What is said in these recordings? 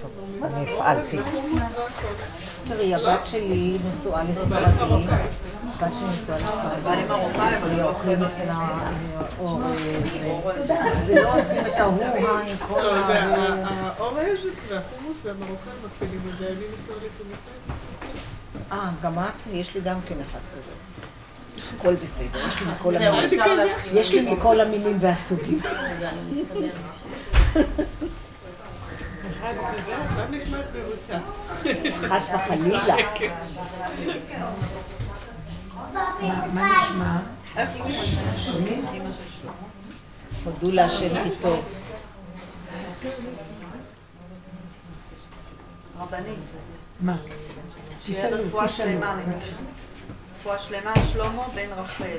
טוב, אני הפעלתי. תראי, הבת שלי נשואה לספרדים. הבת שלי נשואה לספרדים. אבל אוכלים אצלה אור ולא עושים את ההוא עם כל ה... האורז והחומוס והמרוקאים מקפידים על זה, אני מסתובבת ומסתובבת. אה, גם את? יש לי גם כן אחד כזה. הכל בסדר, יש לי מכל המינים. יש לי מכל המינים והסוגים. אחד כזה, עכשיו נשמעת מרוצה. חס וחלילה. מה נשמע? הודו להשם כי טוב. רבנית, מה? תשאלו, תשאלו. רפואה שלמה, שלמה בן רחל.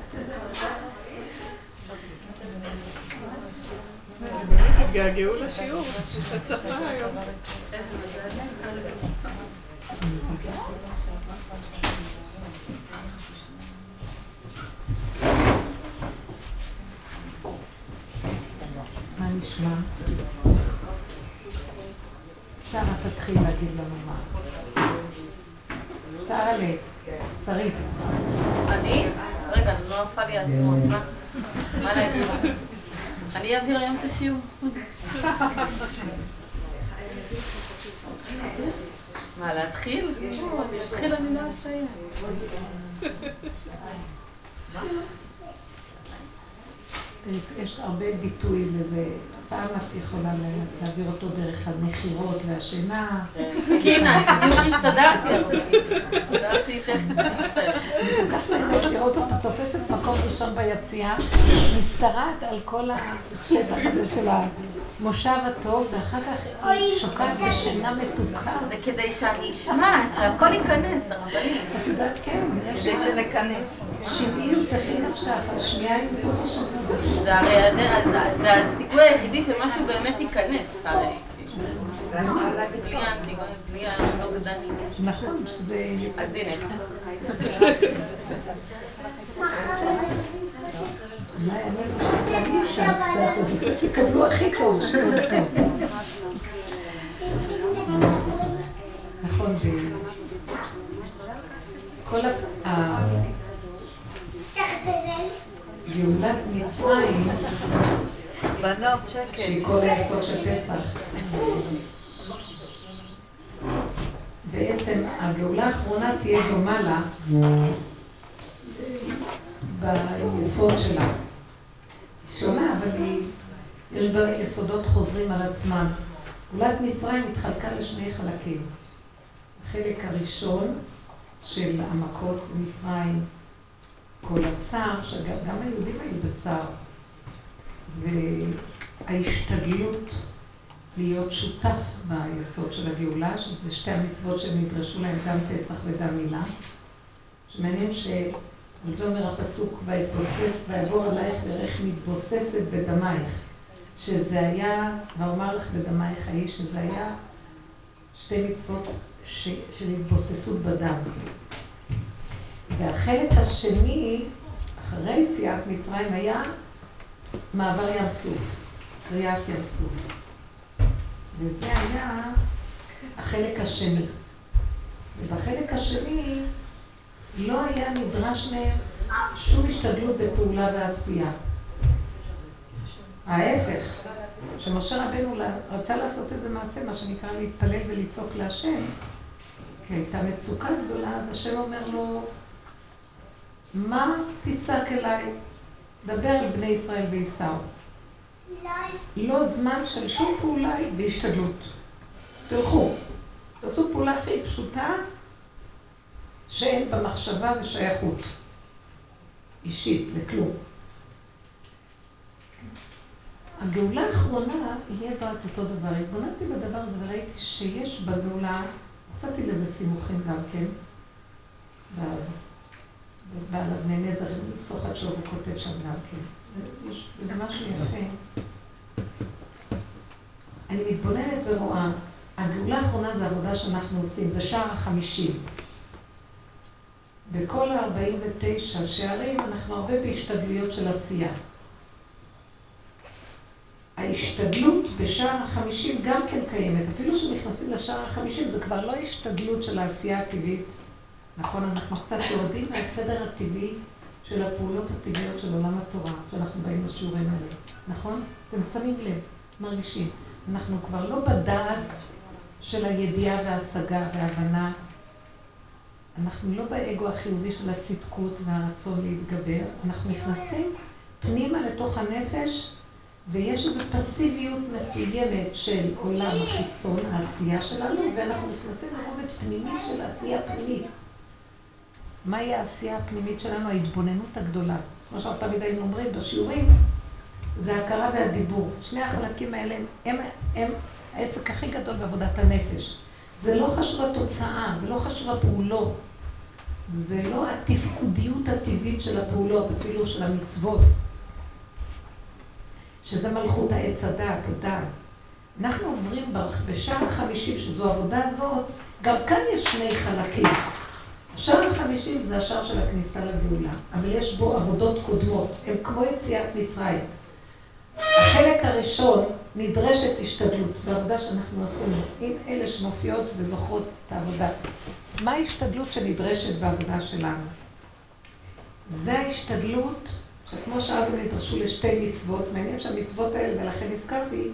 התגעגעו לשיעור, הצפה היום. מה נשמע? שרה תתחיל להגיד לנו מה. שרה ל... שרית. אני? רגע, לא נפל לי. מה? מה להגיד? אני אעביר היום את השיעור. מה, להתחיל? להתחיל אני לא אסיים. יש הרבה ביטוי לזה. פעם את יכולה לה- להעביר אותו דרך הנחירות והשינה. קינה, אני בדיוק. השתדלתי איך... כל כך נהנית לראות אותה תופסת מקום ראשון ביציאה, משתרעת על כל השטח הזה של המושב הטוב, ואחר כך היא שוקעת בשינה מתוקה. זה כדי שאני אשמע, שהכל ייכנס, הרבנים. את יודעת, כן, כדי שנקנא. שבעיות תכי נפשך, על שמיעה היא מתוך השנה. זה הרי הסיכוי היחידי שמשהו באמת ייכנס, הרי. בלי האנטיגון, בלי הנוגדנים. נכון, שזה... אז הנה. אני אישה קצת, אז קצת יקבלו הכי טוב, שיעור טוב. נכון, וכל ה- גאולת מצרים. שהיא כל היסוד של פסח, בעצם הגאולה האחרונה תהיה דומה לה ביסוד שלה. היא שונה, אבל היא, יש בה יסודות חוזרים על עצמם. גאולת מצרים התחלקה לשני חלקים. החלק הראשון של המכות במצרים, כל הצער, שגם היהודים היו בצער, וההשתדלות להיות שותף ביסוד של הגאולה, שזה שתי המצוות שהם נדרשו להם, גם פסח וגם מילה. שמעניין ש... על זה אומר הפסוק, ויתבוסס, ויעבור עלייך דרך מתבוססת בדמייך. שזה היה, ואומר לך בדמייך האיש, שזה היה שתי מצוות ש... של התבוססות בדם. והחלק השני, אחרי יציאת מצרים, היה מעבר ים סוף, קריאת ים סוף. וזה היה החלק השני. ובחלק השני לא היה נדרש מהם שום השתדלות ופעולה ועשייה. ההפך, שמשה רבנו רצה לעשות איזה מעשה, מה שנקרא להתפלל ולצעוק להשם, כי הייתה מצוקה גדולה, אז השם אומר לו, מה תצעק אליי? דבר אל בני ישראל וייסעו. לא זמן של שום פעולה והשתדלות. תלכו, תעשו פעולה הכי פשוטה שאין בה מחשבה ושייכות אישית לכלום. הגאולה האחרונה יהיה בה את אותו דבר. התבוננתי בדבר הזה וראיתי שיש בגאולה מצאתי לזה סימוכים גם כן. ועל אבני נזר, סוחת שוב הוא כותב שם גם כן. זה משהו יפה. אני מתבוננת ורואה, הגאולה האחרונה זה עבודה שאנחנו עושים, זה שער החמישים. בכל ה-49 שערים אנחנו הרבה בהשתדלויות של עשייה. ההשתדלות בשער החמישים גם כן קיימת. אפילו כשנכנסים לשער החמישים זה כבר לא השתדלות של העשייה הטבעית. נכון, אנחנו קצת יורדים מהסדר הטבעי של הפעולות הטבעיות של עולם התורה, שאנחנו באים לשיעורים האלה. נכון? אתם שמים לב, מרגישים. אנחנו כבר לא בדעת של הידיעה וההשגה וההבנה. אנחנו לא באגו החיובי של הצדקות והרצון להתגבר. אנחנו נכנסים פנימה לתוך הנפש ויש איזו פסיביות מסוימת של עולם החיצון, העשייה שלנו, ואנחנו נכנסים לרובד פנימי של עשייה פנימית. מהי העשייה הפנימית שלנו? ההתבוננות הגדולה. כמו שאנחנו תמיד היינו אומרים בשיעורים, זה הכרה והדיבור. שני החלקים האלה הם, הם, הם העסק הכי גדול בעבודת הנפש. זה לא חשוב התוצאה, זה לא חשוב הפעולות. זה לא התפקודיות הטבעית של הפעולות, אפילו של המצוות. שזה מלכות העץ הדעת, הדעת. אנחנו עוברים בשער החמישים, שזו עבודה הזאת, גם כאן יש שני חלקים. השער החמישים זה השער של הכניסה לגאולה, אבל יש בו עבודות קודמות, הם כמו יציאת מצרים. החלק הראשון נדרשת השתדלות, בעבודה שאנחנו עשינו, עם אלה שמופיעות וזוכרות את העבודה. מה ההשתדלות שנדרשת בעבודה שלנו? זה ההשתדלות וכמו שאז הם נדרשו לשתי מצוות, מעניין שהמצוות האלה, ולכן הזכרתי,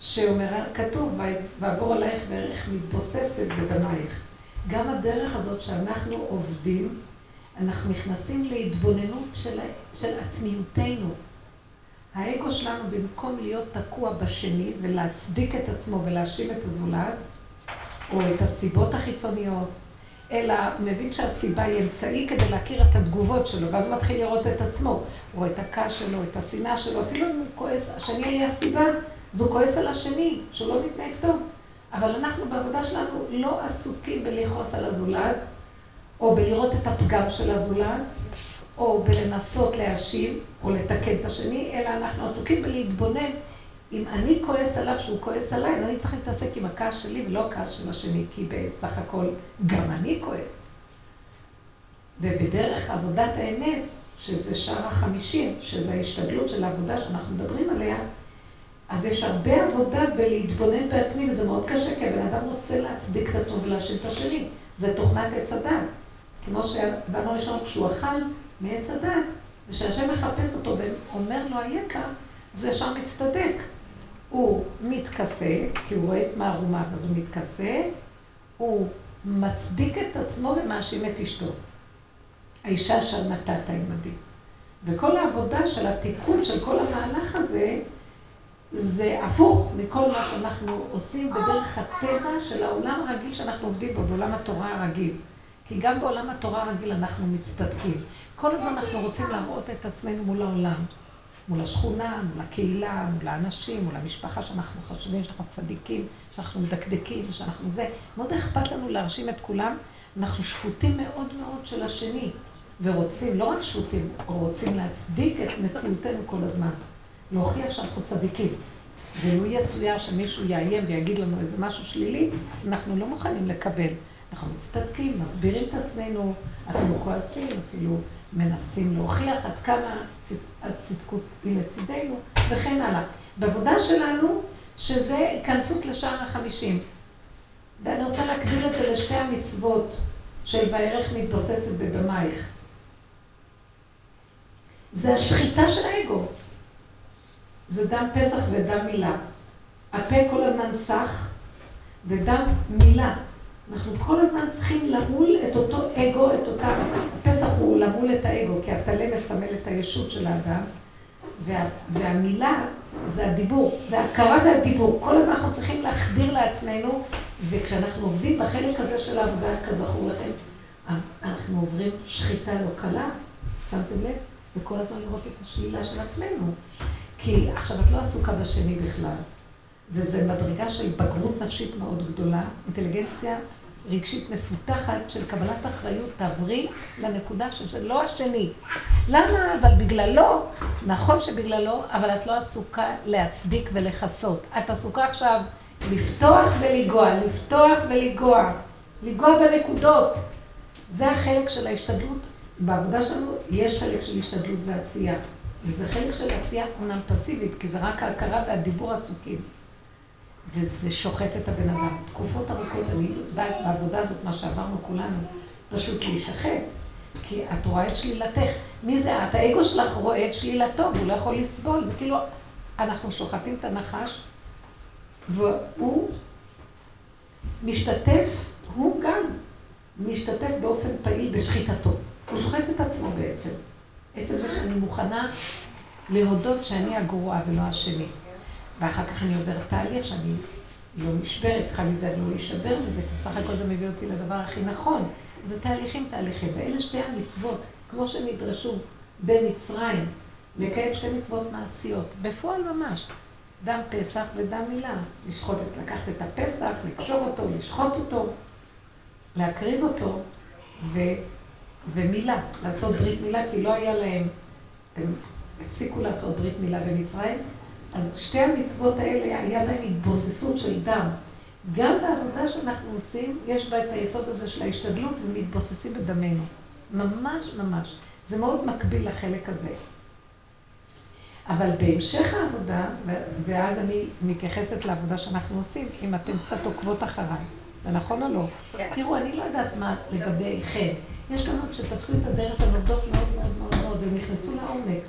שאומר, כתוב, ועבור עלייך וערך מתבוססת בדמייך. גם הדרך הזאת שאנחנו עובדים, אנחנו נכנסים להתבוננות של, של עצמיותנו. האגו שלנו, במקום להיות תקוע בשני ולהצדיק את עצמו ולהאשים את הזולת, או את הסיבות החיצוניות, אלא מבין שהסיבה היא אמצעי כדי להכיר את התגובות שלו, ואז הוא מתחיל לראות את עצמו, או את הכעס שלו, את השנאה שלו, אפילו אם הוא כועס, השני יהיה הסיבה, אז הוא כועס על השני, שהוא לא מתנהג טוב. אבל אנחנו בעבודה שלנו לא עסוקים בלכעוס על הזולת, או בלראות את הפגם של הזולת, או בלנסות להאשים, או לתקן את השני, אלא אנחנו עסוקים בלהתבונן אם אני כועס עליו שהוא כועס עליי, אז אני צריך להתעסק עם הכעס שלי ולא הכעס של השני, כי בסך הכל גם אני כועס. ובדרך עבודת האמת, שזה שער החמישים, שזה ההשתדלות של העבודה שאנחנו מדברים עליה, אז יש הרבה עבודה בלהתבונן בעצמי, וזה מאוד קשה, כי הבן אדם רוצה להצדיק את עצמו ולהאשים את השני. זה תוכנת עץ הדת. כמו שהאדם הראשון, כשהוא אכל מעץ הדת, וכשהשם מחפש אותו ואומר לו היקר, אז הוא ישר מצטדק. הוא מתכסה, כי הוא רואה את מערומיו, אז הוא מתכסה, הוא מצדיק את עצמו ומאשים את אשתו. האישה אשר נתת עמדי. וכל העבודה של התיקון של כל המהלך הזה, זה הפוך מכל מה שאנחנו עושים בדרך הטבע של העולם הרגיל שאנחנו עובדים בו, בעולם התורה הרגיל. כי גם בעולם התורה הרגיל אנחנו מצטדקים. כל הזמן אנחנו רוצים להראות את עצמנו מול העולם. מול השכונה, מול הקהילה, מול האנשים, מול המשפחה שאנחנו חשובים, שאנחנו צדיקים, שאנחנו מדקדקים, שאנחנו זה. מאוד אכפת לנו להרשים את כולם. אנחנו שפוטים מאוד מאוד של השני, ורוצים, לא רק שפוטים, רוצים להצדיק את מציאותנו כל הזמן. להוכיח שאנחנו צדיקים. ולו יצויר שמישהו יאיים ויגיד לנו איזה משהו שלילי, אנחנו לא מוכנים לקבל. אנחנו מצטדקים, מסבירים את עצמנו, אפילו כועסים, אפילו מנסים להוכיח עד כמה הצדקות היא לצידנו, וכן הלאה. בעבודה שלנו, שזה היכנסות לשער החמישים. ואני רוצה להקביל את זה לשתי המצוות של וערך מתבוססת בדמייך. זה השחיטה של האגו. זה דם פסח ודם מילה. הפה כל הזמן סח, ודם מילה. אנחנו כל הזמן צריכים למול את אותו אגו, את אותה... הפסח הוא למול את האגו, כי הטלה מסמל את הישות של האדם, וה, והמילה זה הדיבור, זה ההכרה והדיבור. כל הזמן אנחנו צריכים להחדיר לעצמנו, וכשאנחנו עובדים בחלק הזה של העבודה, כזכור לכם, אנחנו עוברים שחיטה לא קלה, שמתם לב? זה כל הזמן לראות את השלילה של עצמנו. כי עכשיו את לא עסוקה בשני בכלל, וזו מדרגה של בגרות נפשית מאוד גדולה, אינטליגנציה רגשית מפותחת של קבלת אחריות, תעברי לנקודה שזה לא השני. למה? אבל בגללו, נכון שבגללו, אבל את לא עסוקה להצדיק ולכסות. את עסוקה עכשיו לפתוח ולגוע, לפתוח ולגוע, לגוע בנקודות. זה החלק של ההשתדלות. בעבודה שלנו יש חלק של השתדלות ועשייה. וזה חלק של עשייה אומנם פסיבית, כי זה רק ההכרה והדיבור עסוקים. וזה שוחט את הבן אדם. תקופות ארוכות, אני יודעת בעבודה הזאת, מה שעברנו כולנו, פשוט להישחט. כי את רואה את שלילתך. מי זה את? האגו שלך רואה את שלילתו, והוא לא יכול לסבול. זה כאילו, אנחנו שוחטים את הנחש, והוא משתתף, הוא גם משתתף באופן פעיל בשחיטתו. הוא שוחט את עצמו בעצם. עצם זה שאני מוכנה להודות שאני הגרועה ולא השני. ואחר כך אני עוברת תהליך שאני לא נשברת, צריכה להיזהר לא להישבר בזה, כי בסך הכל זה מביא אותי לדבר הכי נכון. זה תהליכים תהליכים, ואלה שתי המצוות, כמו שנדרשו במצרים, לקיים שתי מצוות מעשיות, בפועל ממש. דם פסח ודם מילה. לשחוט, לקחת את הפסח, לקשור אותו, לשחוט אותו, להקריב אותו, ו, ומילה, לעשות ברית מילה, כי לא היה להם, הם הפסיקו לעשות ברית מילה במצרים, אז שתי המצוות האלה, היה בהן התבוססות של דם. גם בעבודה שאנחנו עושים, יש בה את היסוד הזה של ההשתדלות ומתבוססים בדמנו. ממש ממש. זה מאוד מקביל לחלק הזה. אבל בהמשך העבודה, ואז אני מתייחסת לעבודה שאנחנו עושים, אם אתן קצת עוקבות אחריי, זה נכון או לא? כן. תראו, אני לא יודעת מה לגבי חן. יש בנות שתפסו את הדרך הנודות מאוד מאוד מאוד מאוד, והם נכנסו לעומק.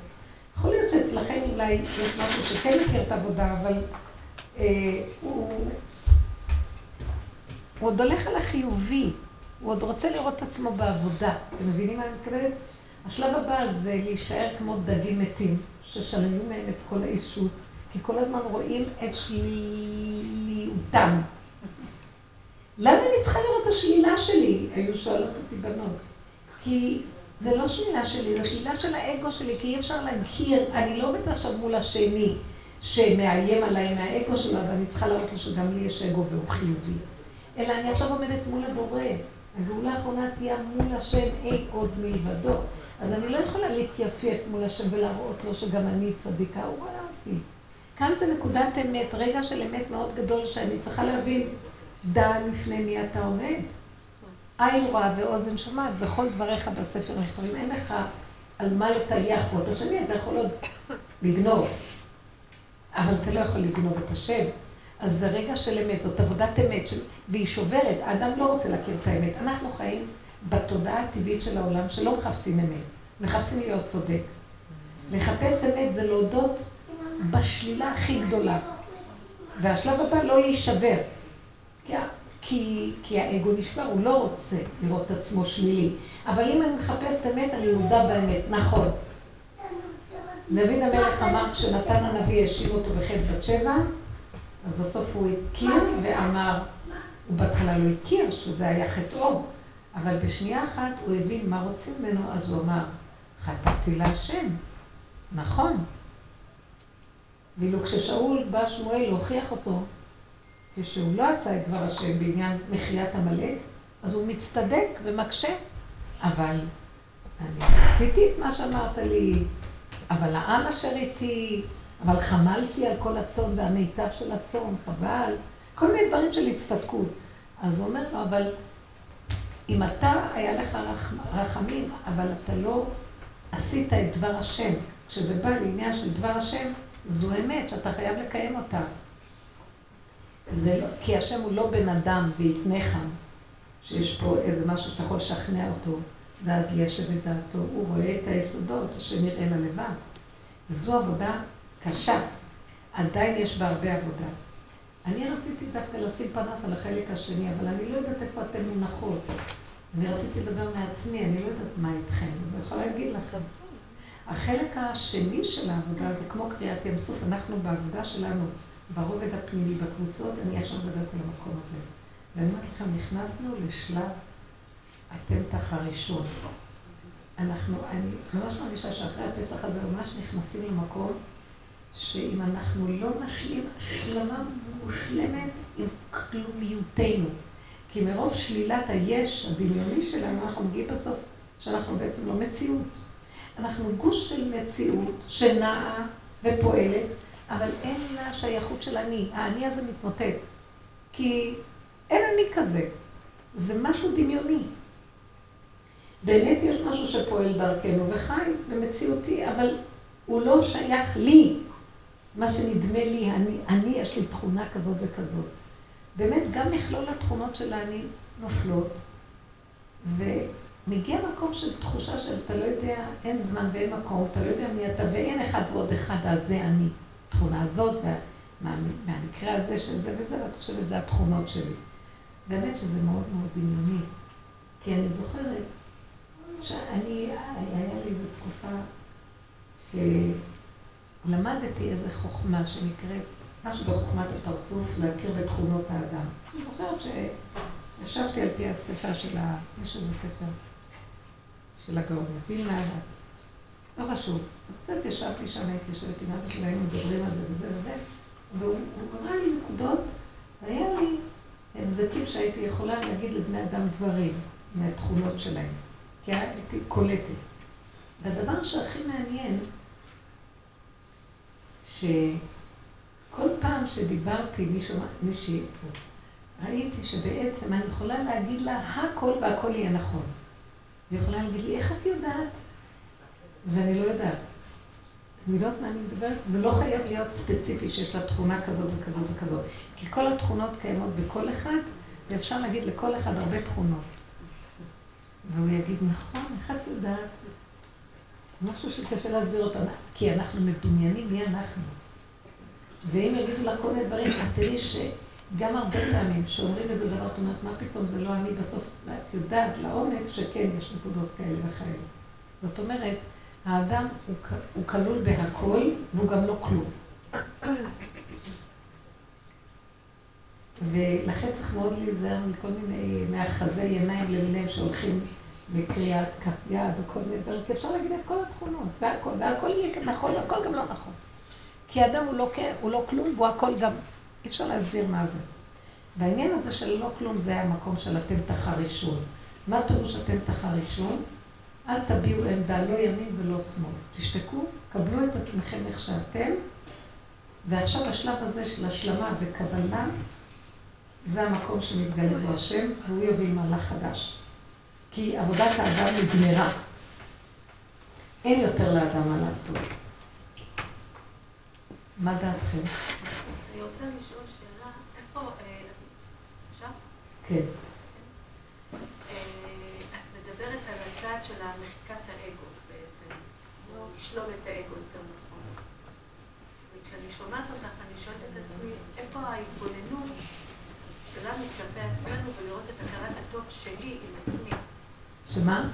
יכול להיות שאצלכם אולי יש משהו שכן מכיר את העבודה, אבל אה, הוא, הוא עוד הולך על החיובי, הוא עוד רוצה לראות את עצמו בעבודה. אתם מבינים מה אני מתכוונת? השלב הבא זה להישאר כמו דגים מתים, ששלמים מהם את כל האישות, כי כל הזמן רואים את שליליותם. למה אני צריכה לראות את השלילה שלי? היו שואלות אותי בנות. כי זה לא שלילה שלי, זה שלילה של האגו שלי, כי אי אפשר להכיר, אני לא עומדת עכשיו מול השני שמאיים עליי מהאגו שלו, אז אני צריכה להראות לו שגם לי יש אגו והוא חיובי. אלא אני עכשיו עומדת מול הבורא. הגאולה האחרונה תהיה מול השם, אין עוד מלבדו. אז אני לא יכולה להתייפייף מול השם ולהראות לו שגם אני צדיקה, הוא רואה אותי. כאן זה נקודת אמת, רגע של אמת מאוד גדול שאני צריכה להבין, דע לפני מי אתה עומד. עין רואה ואוזן שומעת, וכל דבריך בספר נכתבים. אין לך על מה לטייח פה. את השני אתה יכול עוד לגנוב, אבל אתה לא יכול לגנוב את השם. אז זה רגע של אמת, זאת עבודת אמת, של... והיא שוברת. האדם לא רוצה להכיר את האמת. אנחנו חיים בתודעה הטבעית של העולם שלא מחפשים אמת, מחפשים להיות צודק. לחפש אמת זה להודות בשלילה הכי גדולה. והשלב הבא, לא להישבר. כי, כי האגו נשבר, הוא לא רוצה לראות את עצמו שלילי. אבל אם אני מחפשת אמת, אני מודה באמת, נכון. דוד המלך אמר, כשנתן הנביא האשים אותו בחטא בת שבע, אז בסוף הוא הכיר ואמר, הוא בהתחלה לא הכיר שזה היה חטאו, אבל בשנייה אחת הוא הבין מה רוצים ממנו, אז הוא אמר, חטאתי להשם. נכון. ואילו כששאול בא שמואל להוכיח אותו, כשהוא לא עשה את דבר השם בעניין מחיית עמלק, אז הוא מצטדק ומקשה. אבל אני עשיתי את מה שאמרת לי, אבל העם אשר איתי, אבל חמלתי על כל הצאן והמיטב של הצאן, חבל. כל מיני דברים של הצטדקות. אז הוא אומר לו, אבל אם אתה, היה לך רח, רחמים, אבל אתה לא עשית את דבר השם, כשזה בא לעניין של דבר השם, זו אמת שאתה חייב לקיים אותה. זה לא, כי השם הוא לא בן אדם ויתנך, שיש פה איזה משהו שאתה יכול לשכנע אותו, ואז ליישב את דעתו. הוא רואה את היסודות, השם יראה ללבב. זו עבודה קשה. עדיין יש בה הרבה עבודה. אני רציתי דווקא לשים פנס על החלק השני, אבל אני לא יודעת איפה אתן מונחות. אני רציתי לדבר מעצמי, אני לא יודעת מה איתכם, אני יכולה להגיד לכם. החלק השני של העבודה זה כמו קריאת ים סוף, אנחנו בעבודה שלנו. ברובד הפנימי בקבוצות, אני עכשיו מדברת על המקום הזה. ואני אומרת לכם, נכנסנו לשלב הטמטח הראשון. אנחנו, אני ממש מרגישה שאחרי הפסח הזה ממש נכנסים למקום שאם אנחנו לא נשלים השלמה מושלמת עם כלומיותנו, כי מרוב שלילת היש הדמיוני שלנו, אנחנו מגיעים בסוף שאנחנו בעצם לא מציאות. אנחנו גוש של מציאות שנעה ופועלת, אבל אין לה שייכות של אני. האני הזה מתמוטט. כי אין אני כזה. זה משהו דמיוני. באמת יש משהו שפועל דרכנו וחי במציאותי, אבל הוא לא שייך לי. מה שנדמה לי, אני, אני יש לי תכונה כזאת וכזאת. באמת, גם מכלול התכונות של האני נופלות, ומגיע מקום של תחושה של אתה לא יודע, אין זמן ואין מקום, אתה לא יודע מי אתה, ואין אחד ועוד אחד, אז זה אני. התכונה הזאת, וה, מה, מהמקרה הזה של זה וזה, ואת חושבת, זה התכונות שלי. באמת שזה מאוד מאוד דמיוני. כי אני זוכרת שאני, היה לי איזו תקופה שלמדתי איזו חוכמה שנקראת, משהו בחוכמת הפרצוף, להכיר בתכונות האדם. אני זוכרת שישבתי על פי הספר של ה... יש איזה ספר של הגאון, וילנה, לא חשוב. קצת ישבתי שם, הייתי יושבת עם אבא שלי, היינו מדברים על זה וזה וזה, והוא אמר לי נקודות, והיה לי הבזקים שהייתי יכולה להגיד לבני אדם דברים מהתכונות שלהם, כי הייתי קולטת. והדבר שהכי מעניין, שכל פעם שדיברתי מישהו, מישהי, אז ראיתי שבעצם אני יכולה להגיד לה הכל והכל יהיה נכון. היא יכולה להגיד לי, איך את יודעת? ואני לא יודעת. אתם יודעות מה אני מדברת? זה לא חייב להיות ספציפי שיש לה תכונה כזאת וכזאת וכזאת. כי כל התכונות קיימות בכל אחד, ואפשר להגיד לכל אחד הרבה תכונות. והוא יגיד, נכון, איך את יודעת? משהו שקשה להסביר אותו, כי אנחנו מדומיינים מי אנחנו. ואם יגידו לך כל מיני דברים, את תראי שגם הרבה פעמים שאומרים איזה דבר, את אומרת, מה פתאום, זה לא אני בסוף, ואת יודעת לעומק שכן, יש נקודות כאלה וכאלה. זאת אומרת, האדם הוא כלול בהכל, והוא גם לא כלום. ולכן צריך מאוד להיזהר מכל מיני מאחזי עיניים למיניהם שהולכים לקריאת כף יד או כל מיני דברים, כי אפשר להגיד את כל התכונות, והכל, והכל יהיה נכון, הכל גם לא נכון. כי האדם הוא לא, הוא לא כלום, והוא הכל גם, אי אפשר להסביר מה זה. והעניין הזה של לא כלום זה המקום של אתם תחרישון. מה פירוש אתם תחרישון? אל תביעו עמדה, לא ימין ולא שמאל. תשתקו, קבלו את עצמכם איך שאתם, ועכשיו השלב הזה של השלמה וקבלה, זה המקום שמתגלה בו השם, והוא יוביל מהלך חדש. כי עבודת האדם נגמרה. אין יותר לאדם מה לעשות. מה דעתכם? אני רוצה לשאול שאלה, איפה, אה, אפשר? כן. הצד של מחיקת האגו בעצם, או לשלול את האגו יותר נכון. וכשאני שומעת אותך, אני שואלת את עצמי, איפה ההתבוננות שלנו כלפי עצמנו ולראות את הכרת הטוב שלי עם עצמי. שמה?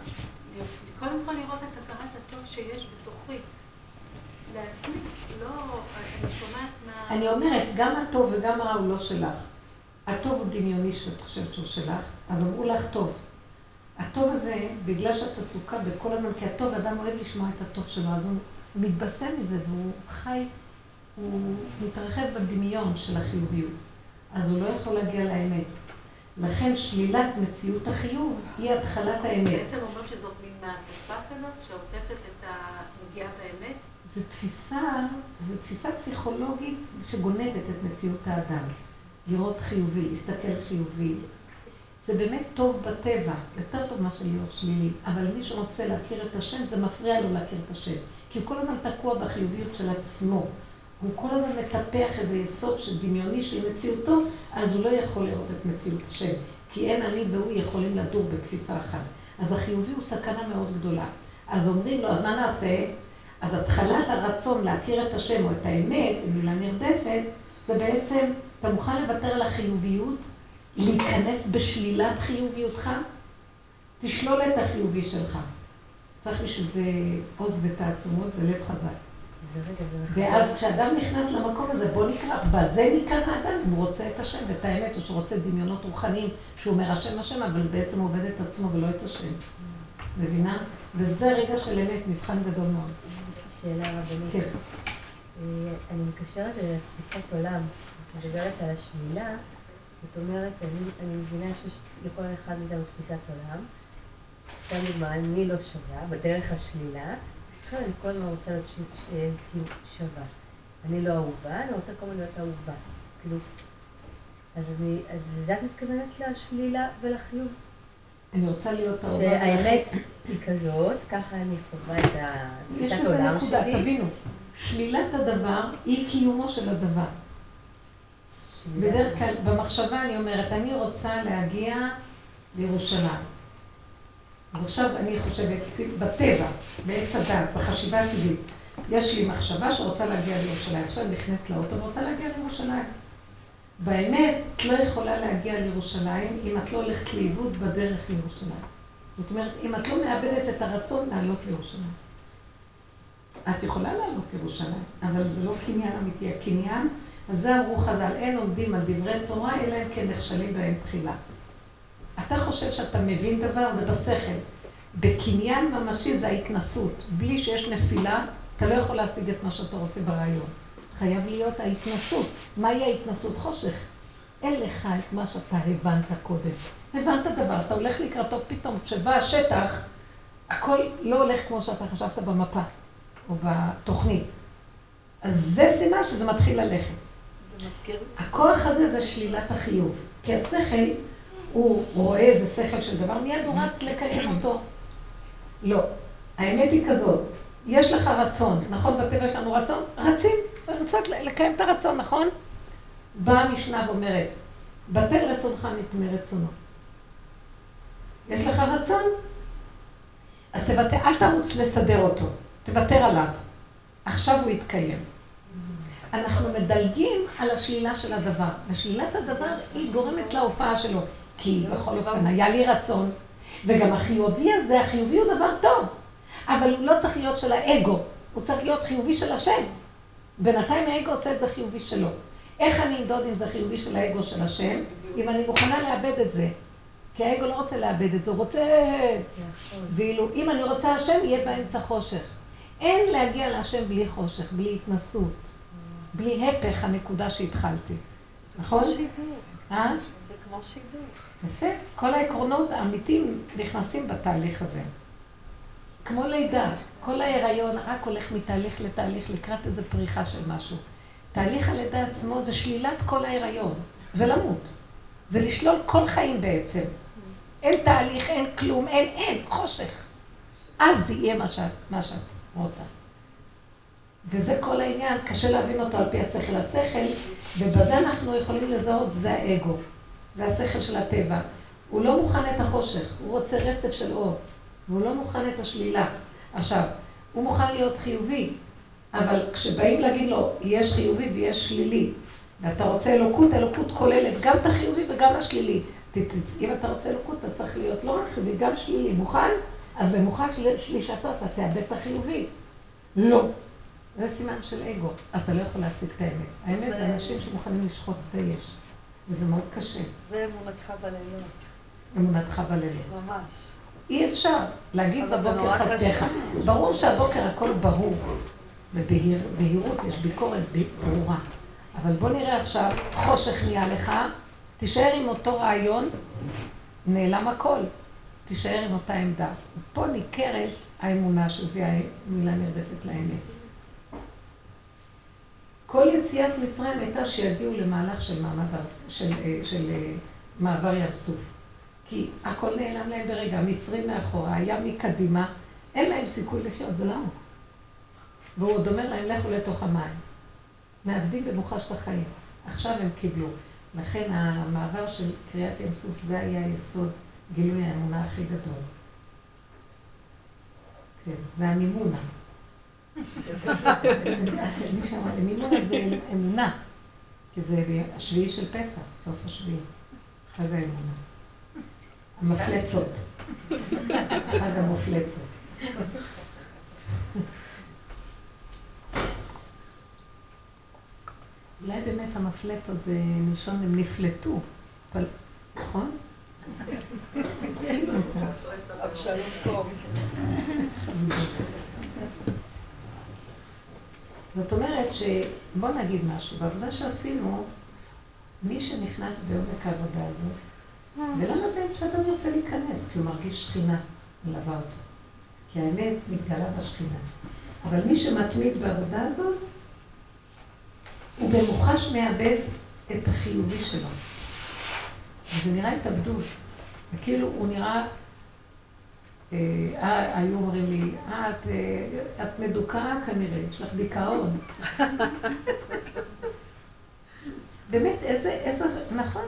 קודם כל לראות את הכרת הטוב שיש בתוכי. לעצמי, לא, אני שומעת מה... אני אומרת, גם הטוב וגם הרע הוא לא שלך. הטוב הוא דמיוני שאת חושבת שהוא שלך, אז אמרו לך טוב. הטוב הזה, בגלל שאת עסוקה בכל הזמן, כי הטוב, אדם אוהב לשמוע את הטוב שלו, אז הוא מתבשם מזה והוא חי, הוא מתרחב בדמיון של החיוביות. אז הוא לא יכול להגיע לאמת. לכן שלילת מציאות החיוב היא התחלת האמת. בעצם אומרת שזאת מין מעטפה כזאת שעוטפת את הנגיעה באמת? זו תפיסה, זו תפיסה פסיכולוגית שגונבת את מציאות האדם. לראות חיובי, להסתכל חיובי, זה באמת טוב בטבע, יותר טוב מאשר להיות שלילי. אבל מי שרוצה להכיר את השם, זה מפריע לו להכיר את השם. כי הוא כל הזמן תקוע בחיוביות של עצמו. הוא כל הזמן מטפח איזה יסוד דמיוני של מציאותו, אז הוא לא יכול לראות את מציאות השם. כי אין אני והוא יכולים לדור בכפיפה אחת. אז החיובי הוא סכנה מאוד גדולה. אז אומרים לו, אז מה נעשה? אז התחלת הרצון להכיר את השם או את האמת, מילה נרדפת, זה בעצם, אתה מוכן לוותר על החיוביות להיכנס בשלילת חיוביותך, תשלול את החיובי שלך. צריך בשביל זה עוז ותעצומות ולב חזק. ואז כשאדם נכנס למקום הזה, בוא נקרא, בזה נקרא האדם, אם הוא רוצה את השם ואת האמת, או שהוא רוצה דמיונות רוחניים, שהוא אומר השם השם, אבל בעצם עובד את עצמו ולא את השם. מבינה? וזה רגע של אמת, מבחן גדול מאוד. יש לי שאלה רבנית. כן. אה, אני מקשרת לתפיסת עולם, את מדברת על השלילה. זאת אומרת, אני, אני מבינה שיש לכל אחד מאיתנו תפיסת עולם. סתם דוגמה, אני לא שווה, בדרך השלילה. עכשיו אני כל הזמן רוצה להיות. ש... כאילו שווה. אני לא אהובה, אני רוצה כל הזמן להיות אהובה. כאילו... אז אני... אז לזה את מתכוונת לשלילה ולחיוב? אני רוצה להיות אהובה. שהאמת היא כזאת, ככה אני חווה את תפיסת העולם שלי. יש בזה נקודה, תבינו. שלילת הדבר היא קיומו של הדבר. בדרך כלל, במחשבה אני אומרת, אני רוצה להגיע לירושלים. אז עכשיו אני חושבת, בטבע, בעץ הדת, בחשיבה הטבעית, יש לי מחשבה שרוצה להגיע לירושלים. עכשיו נכנסת לאוטו ורוצה להגיע לירושלים. באמת, את לא יכולה להגיע לירושלים אם את לא הולכת לאיבוד בדרך לירושלים. זאת אומרת, אם את לא מאבדת את הרצון לעלות לירושלים. את יכולה לעלות לירושלים, אבל זה לא קניין אמיתי. הקניין, על זה אמרו חז"ל, אין עומדים על דברי תורה, אלא אם כן נכשלים בהם תחילה. אתה חושב שאתה מבין דבר, זה בשכל. בקניין ממשי זה ההתנסות. בלי שיש נפילה, אתה לא יכול להשיג את מה שאתה רוצה ברעיון. חייב להיות ההתנסות. מהי ההתנסות? חושך. אין לך את מה שאתה הבנת קודם. הבנת דבר, אתה הולך לקראתו פתאום, כשבא השטח, הכל לא הולך כמו שאתה חשבת במפה, או בתוכנית. אז זה סימן שזה מתחיל ללכת. הכוח הזה זה שלילת החיוב. כי השכל, הוא רואה איזה שכל של דבר, מיד הוא רץ לקיים אותו. לא. האמת היא כזאת, יש לך רצון, נכון? בטבע יש לנו רצון? רצים, רוצות לקיים את הרצון, נכון? באה המשנה ואומרת, בטל רצונך מפני רצונו. יש לך רצון? אז תוותר, אל תרוץ לסדר אותו, תוותר עליו. עכשיו הוא יתקיים. אנחנו מדלגים על השלילה של הדבר. ושלילת הדבר היא גורמת להופעה שלו. כי בכל אופן היה לי רצון, וגם החיובי הזה, החיובי הוא דבר טוב, אבל הוא לא צריך להיות של האגו, הוא צריך להיות חיובי של השם. בינתיים האגו עושה את זה חיובי שלו. איך אני אמדוד אם זה חיובי של האגו של השם, אם אני מוכנה לאבד את זה? כי האגו לא רוצה לאבד את זה, הוא רוצה... ואילו אם אני רוצה השם, יהיה באמצע חושך. אין להגיע להשם בלי חושך, בלי התנסות, בלי הפך הנקודה שהתחלתי. נכון? אה? זה כמו שידור. יפה. כל העקרונות האמיתיים נכנסים בתהליך הזה. כמו לידה, כל ההיריון רק הולך מתהליך לתהליך לקראת איזו פריחה של משהו. תהליך הלידה עצמו זה שלילת כל ההיריון, זה למות. זה לשלול כל חיים בעצם. אין תהליך, אין כלום, אין, אין, חושך. אז זה יהיה מה שאת, מה שאת רוצה. וזה כל העניין, קשה להבין אותו על פי השכל. השכל, ובזה אנחנו יכולים לזהות, זה האגו. זה השכל של הטבע. הוא לא מוכן את החושך, הוא רוצה רצף של אור, והוא לא מוכן את השלילה. עכשיו, הוא מוכן להיות חיובי, אבל כשבאים להגיד לו, יש חיובי ויש שלילי, ואתה רוצה אלוקות, אלוקות כוללת גם את החיובי וגם השלילי. אם אתה רוצה אלוקות, אתה צריך להיות לא רק חיובי, גם שלילי. מוכן? אז במוכן של שלישתו אתה תאבד את החיובי. לא. זה סימן של אגו, אז אתה לא יכול להשיג את האמת. האמת זה אנשים שמוכנים לשחוט את היש, וזה מאוד קשה. זה אמונתך בלילות. אמונתך בלילות. ממש. אי אפשר להגיד בבוקר חסדיך. ברור שהבוקר הכל ברור, ובהירות יש ביקורת ברורה. אבל בוא נראה עכשיו, חושך נהיה לך, תישאר עם אותו רעיון, נעלם הכל. תישאר עם אותה עמדה. פה ניכרת האמונה שזה המילה נרדפת לאמת. כל יציאת מצרים הייתה שיגיעו למהלך של מעמד, של, של, של מעבר ים סוף. כי הכל נעלם להם ברגע, המצרים מאחורה, הים מקדימה, אין להם סיכוי לחיות, זה למה? והוא עוד אומר להם, לכו לתוך המים. מאבדים במוחש את החיים. עכשיו הם קיבלו. לכן המעבר של קריאת ים סוף, זה היה היסוד, גילוי האמונה הכי גדול. כן, והמימונה. מימונה זה אמונה, כי זה השביעי של פסח, סוף השביעי, חג האמונה. המפלצות. חג המפלצות. אולי באמת המפלטות זה מלשון הם נפלטו, אבל נכון? אבשלום טוב. זאת אומרת שבוא נגיד משהו, בעבודה שעשינו, מי שנכנס בעומק העבודה הזאת, ולמה באמת שאדם רוצה להיכנס? כי הוא מרגיש שכינה מלווה אותו. כי האמת מתגלה בשכינה. אבל מי שמתמיד בעבודה הזאת, הוא במוחש מאבד את החיובי שלו. וזה נראה התאבדות. וכאילו הוא נראה, אה, אה היו אומרים לי, אה, את, אה, את מדוכאה כנראה, יש לך דיכאון. באמת, איזה, איזה, נכון,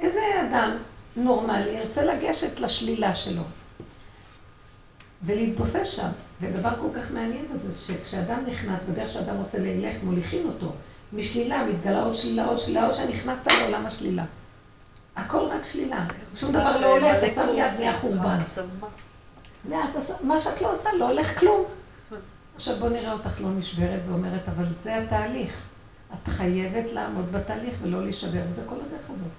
איזה אדם נורמלי ירצה לגשת לשלילה שלו ולהתבוסס שם. ודבר כל כך מעניין בזה, שכשאדם נכנס, בדרך שאדם רוצה ללך, מוליכים אותו. משלילה, מתגלה עוד שלילה, עוד שלילה, עוד שנכנסת לעולם השלילה. הכל רק שלילה. שום דבר לא הולך, אתה שם יד, נהיה חורבן. מה שאת לא עושה, לא הולך כלום. עכשיו בוא נראה אותך לא נשברת ואומרת, אבל זה התהליך. את חייבת לעמוד בתהליך ולא להישבר, וזה כל הדרך הזאת.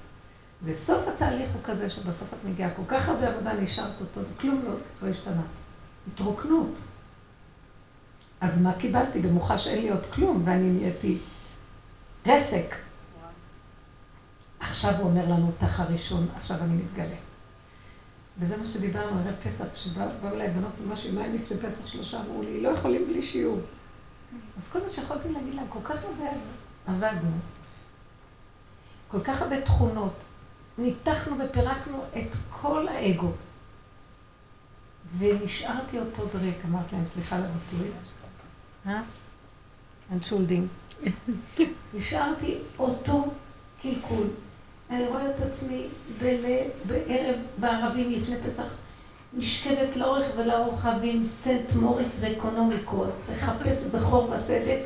וסוף התהליך הוא כזה שבסוף את מגיעה, כל כך הרבה עבודה נשארת אותו, כלום לא, לא השתנה. התרוקנות. אז מה קיבלתי? במוחש אין לי עוד כלום, ואני נהייתי פסק. עכשיו הוא אומר לנו, תח הראשון, עכשיו אני מתגלה. וזה מה שדיברנו ערב פסח, כשבאו אליי בנות ממש יומיים לפני פסח שלושה, אמרו לי, לא יכולים בלי שיעור. אז כל מה שיכולתי להגיד להם, כל כך הרבה עבדנו, כל כך הרבה תכונות, ניתחנו ופירקנו את כל האגו. ונשארתי אותו דרק, אמרתי להם, סליחה על הביטוי. אה? אנשולדינג. נשארתי אותו קלקול. אני רואה את עצמי בערב בערבים לפני פסח, נשכבת לאורך ולרוחב עם סנט מוריץ ואקונומיקות, לחפש איזה חור בסדק.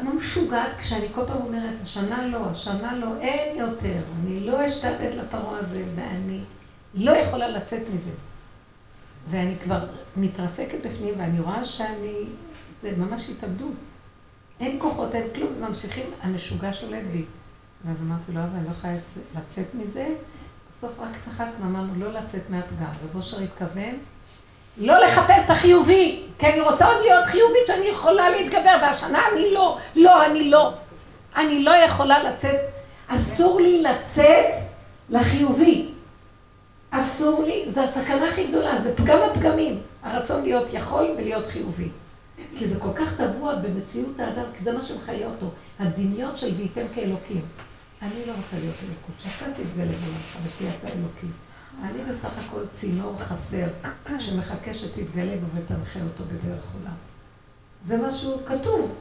כמו משוגעת כשאני כל פעם אומרת, השנה לא, השנה לא, אין יותר, אני לא אשתעבד לפרעה הזה, ואני לא יכולה לצאת מזה. ואני כבר מתרסקת בפנים, ואני רואה שאני, זה ממש התאבדות. אין כוחות, אין כלום, ממשיכים, המשוגע שולט בי. ואז אמרתי לו, אבל אני לא יכולה לצאת מזה. בסוף רק צחקנו, אמרנו, לא לצאת מהפגם. רב אושר התכוון, לא לחפש את החיובי, כי אני רוצה עוד להיות חיובית שאני יכולה להתגבר, והשנה אני לא, לא, אני לא. אני לא יכולה לצאת, אסור לי לצאת לחיובי. אסור לי, זה הסכנה הכי גדולה, זה פגם הפגמים, הרצון להיות יכול ולהיות חיובי. כי זה כל כך טבוע במציאות האדם, כי זה מה שמחיה אותו, הדמיון של וייתם כאלוקים. אני לא רוצה להיות אלוקות, שאתה תתגלה בעולמך ותהיה אתה אלוקי. אני בסך הכל צינור חסר, שמחכה שתתגלה בו ותנחה אותו בדרך עולם. זה משהו כתוב.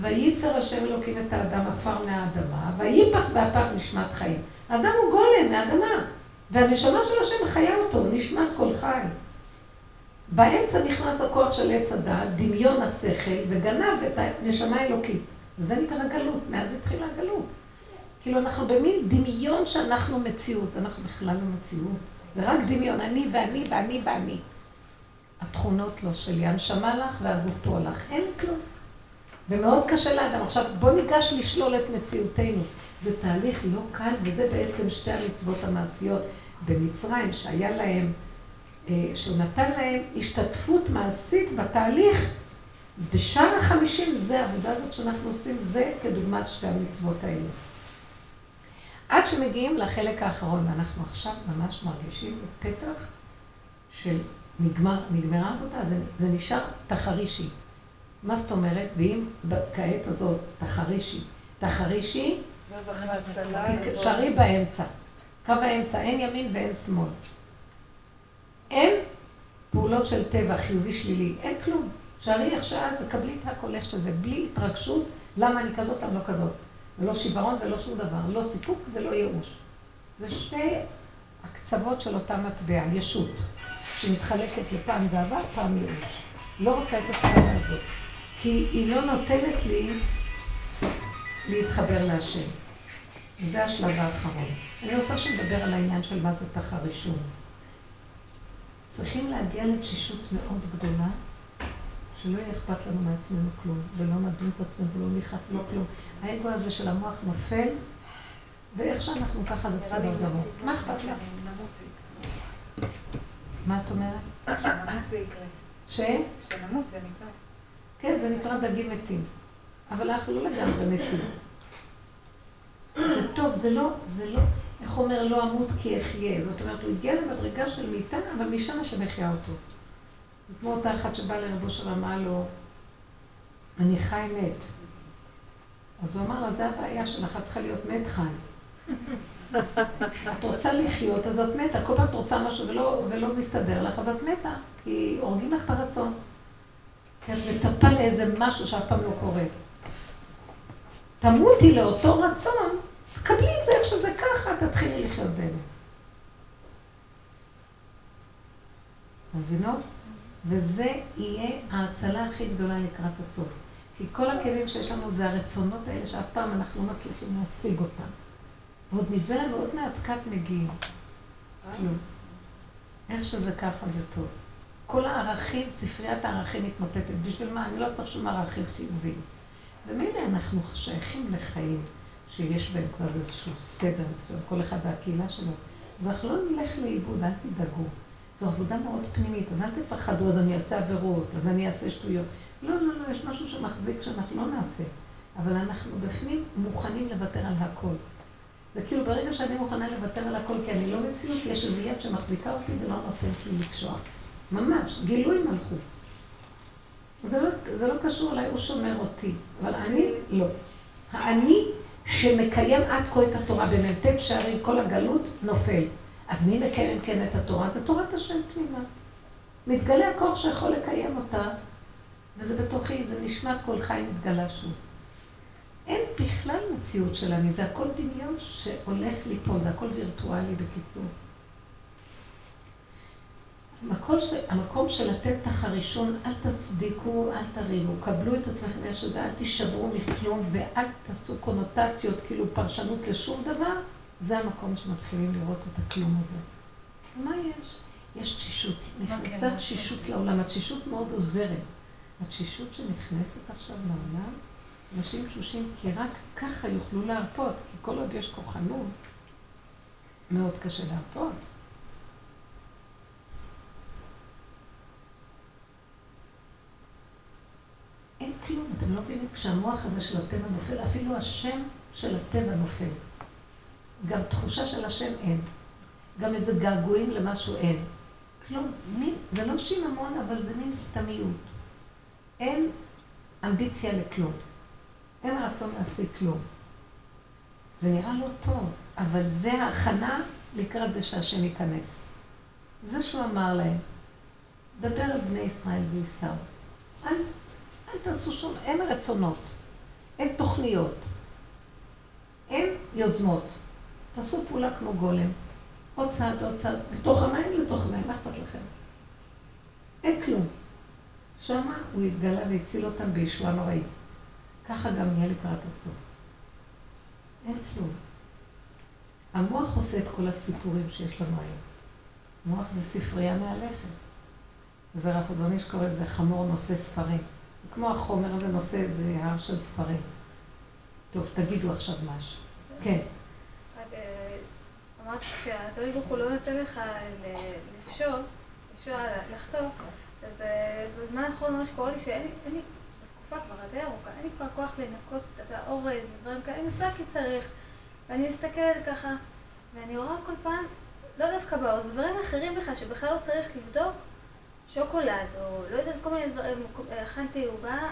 וייצר השם אלוקים את האדם עפר מהאדמה, וייפח באפיו נשמת חיים. האדם הוא גולם מהאדמה, והנשמה של השם חיה אותו, נשמת כל חי. באמצע נכנס הכוח של עץ הדעת, דמיון השכל, וגנב את הנשמה האלוקית. וזה נקרא גלות, מאז התחילה הגלות. כאילו אנחנו במין דמיון שאנחנו מציאות, אנחנו בכלל לא מציאות. זה רק דמיון, אני ואני ואני ואני. התכונות לא שלי, הנשמה לך והגוף פה לך, אין כלום. ומאוד קשה לאדם. עכשיו בוא ניגש לשלול את מציאותנו. זה תהליך לא קל, וזה בעצם שתי המצוות המעשיות במצרים, שהיה להם, אה, שהוא נתן להם השתתפות מעשית בתהליך. בשאר החמישים זה העבודה הזאת שאנחנו עושים, זה כדוגמת שתי המצוות האלה. עד שמגיעים לחלק האחרון, ואנחנו עכשיו ממש מרגישים בפתח של נגמר, נגמרה עבודה, זה, זה נשאר תחרישי. מה זאת אומרת? ואם כעת הזאת תחרישי, תחרישי, תשארי באמצע. קו האמצע, אין ימין ואין שמאל. אין פעולות של טבע, חיובי, שלילי, אין כלום. שערי שאת, וקבלי את הכל איך שזה, בלי התרגשות, למה אני כזאת, למה לא כזאת. ולא שיוורון ולא שום דבר, לא סיפוק ולא ייאוש. זה שתי הקצוות של אותה מטבע, ישות, שמתחלקת לפעם גאווה, פעם ייאוש. לא רוצה את הסכנה הזאת, כי היא לא נותנת לי להתחבר להשם. וזה השלב האחרון. אני רוצה שנדבר על העניין של מה זה תח הרישום. צריכים להגיע לתשישות מאוד גדולה, שלא יהיה אכפת לנו מעצמנו כלום, ולא נדון את עצמנו ולא נכנס לו כלום. האגו הזה של המוח נופל, ואיך שאנחנו ככה זה בסדר גמור. מה אכפת לך? מה את אומרת? שנמות זה יקרה. ש? שנמות זה נקרא. כן, זה נקרא דגים מתים. אבל אנחנו לא לגמרי מתים. זה טוב. זה לא, זה לא, איך אומר, לא אמות כי אחיה. זאת אומרת, הוא הגיע למדרגה של מיטה, אבל משם השם החיה אותו. כמו אותה אחת שבאה לרבו שם ואמרה לו, אני חי מת. אז הוא אמר לה, זה הבעיה שלך, את צריכה להיות מת חי. את רוצה לחיות, אז את מתה. כל פעם את רוצה משהו ולא, ולא מסתדר לך, אז את מתה. כי הורגים לך את הרצון. כי את מצפה לאיזה משהו שאף פעם לא קורה. תמותי לאותו רצון, תקבלי את זה איך שזה ככה, תתחילי לחיות באמת. מבינות? וזה יהיה ההצלה הכי גדולה לקראת הסוף. כי כל הכאבים שיש לנו זה הרצונות האלה שאף פעם אנחנו לא מצליחים להשיג אותם. ועוד נדמה לנו עוד מעט כת מגיעים. איך שזה ככה זה טוב. כל הערכים, ספריית הערכים מתמוטטת. בשביל מה? אני לא צריך שום ערכים חיוביים. ומילא אנחנו שייכים לחיים שיש בהם כבר איזשהו סדר מסוים, כל אחד והקהילה שלו. ואנחנו לא נלך לאיבוד, אל תדאגו. זו עבודה מאוד פנימית, אז אל תפחדו, אז אני אעשה עבירות, אז אני אעשה שטויות. לא, לא, לא, יש משהו שמחזיק שאנחנו לא נעשה. אבל אנחנו בפנים מוכנים לוותר על הכל. זה כאילו ברגע שאני מוכנה לוותר על הכל, כי אני לא מציאות, יש איזו יד שמחזיקה אותי ולא נותנת לי לקשוח. ממש, גילוי מלכות. זה לא, זה לא קשור אליי, הוא שומר אותי, אבל אני לא. האני שמקיים עד כה את התורה במ"ט שערים כל הגלות, נופל. אז מי מקיים כן את התורה? זה תורת השם תמימה. מתגלה הכוח שיכול לקיים אותה, וזה בתוכי, זה נשמת כל חי מתגלה שוב. אין בכלל מציאות של אני, זה הכל דמיון שהולך ליפול, זה הכל וירטואלי בקיצור. המקום של, המקום של הטנטח הראשון, אל תצדיקו, אל תריבו, קבלו את עצמכם איך שזה, אל תישברו מכלום ואל תעשו קונוטציות, כאילו פרשנות לשום דבר, זה המקום שמתחילים לראות את הכלום הזה. מה יש? יש תשישות, נכנסה כן תשישות לעולם, התשישות מאוד עוזרת. התשישות שנכנסת עכשיו לעולם, אנשים תשושים כי רק ככה יוכלו להרפות, כי כל עוד יש כוחנות, מאוד קשה להרפות. אין כלום, אתם לא מבינים, כשהמוח הזה של הטבע נופל, אפילו השם של הטבע נופל. גם תחושה של השם אין. גם איזה געגועים למשהו אין. כלום, מין, זה לא שיממון, אבל זה מין סתמיות. אין אמביציה לכלום. אין רצון להשיג כלום. זה נראה לא טוב, אבל זה ההכנה לקראת זה שהשם ייכנס. זה שהוא אמר להם, דבר על בני ישראל וייסעו. אל, אל תעשו שום, אין רצונות, אין תוכניות, אין יוזמות. תעשו פעולה כמו גולם. עוד צעד, עוד צעד, לתוך המים, לתוך המים, מה אכפת לכם? אין כלום. שמה הוא התגלה והציל אותם בישועה נוראית. ככה גם יהיה לקראת הסוף. אין כלום. המוח עושה את כל הסיפורים שיש לנו היום. מוח זה ספרייה מאלפת. זה החזון איש קורא לזה חמור נושא ספרים. כמו החומר הזה נושא איזה הר של ספרים. טוב, תגידו עכשיו משהו. כן. אה, אמרת שהקדוש ברוך הוא לא נותן לך לשאול, לשאול, לחטוף, אז אה, בזמן האחרון מה שקורה לי שאין לי, בתקופה כבר די ארוכה, אין לי כבר כוח לנקות את האורז ודברים כאלה, אני עושה כי צריך. ואני מסתכלת ככה, ואני רואה כל פעם, לא דווקא באורז, דברים אחרים בכלל, שבכלל לא צריך לבדוק, שוקולד, או לא יודעת, כל מיני דברים, הכנתי עוגה,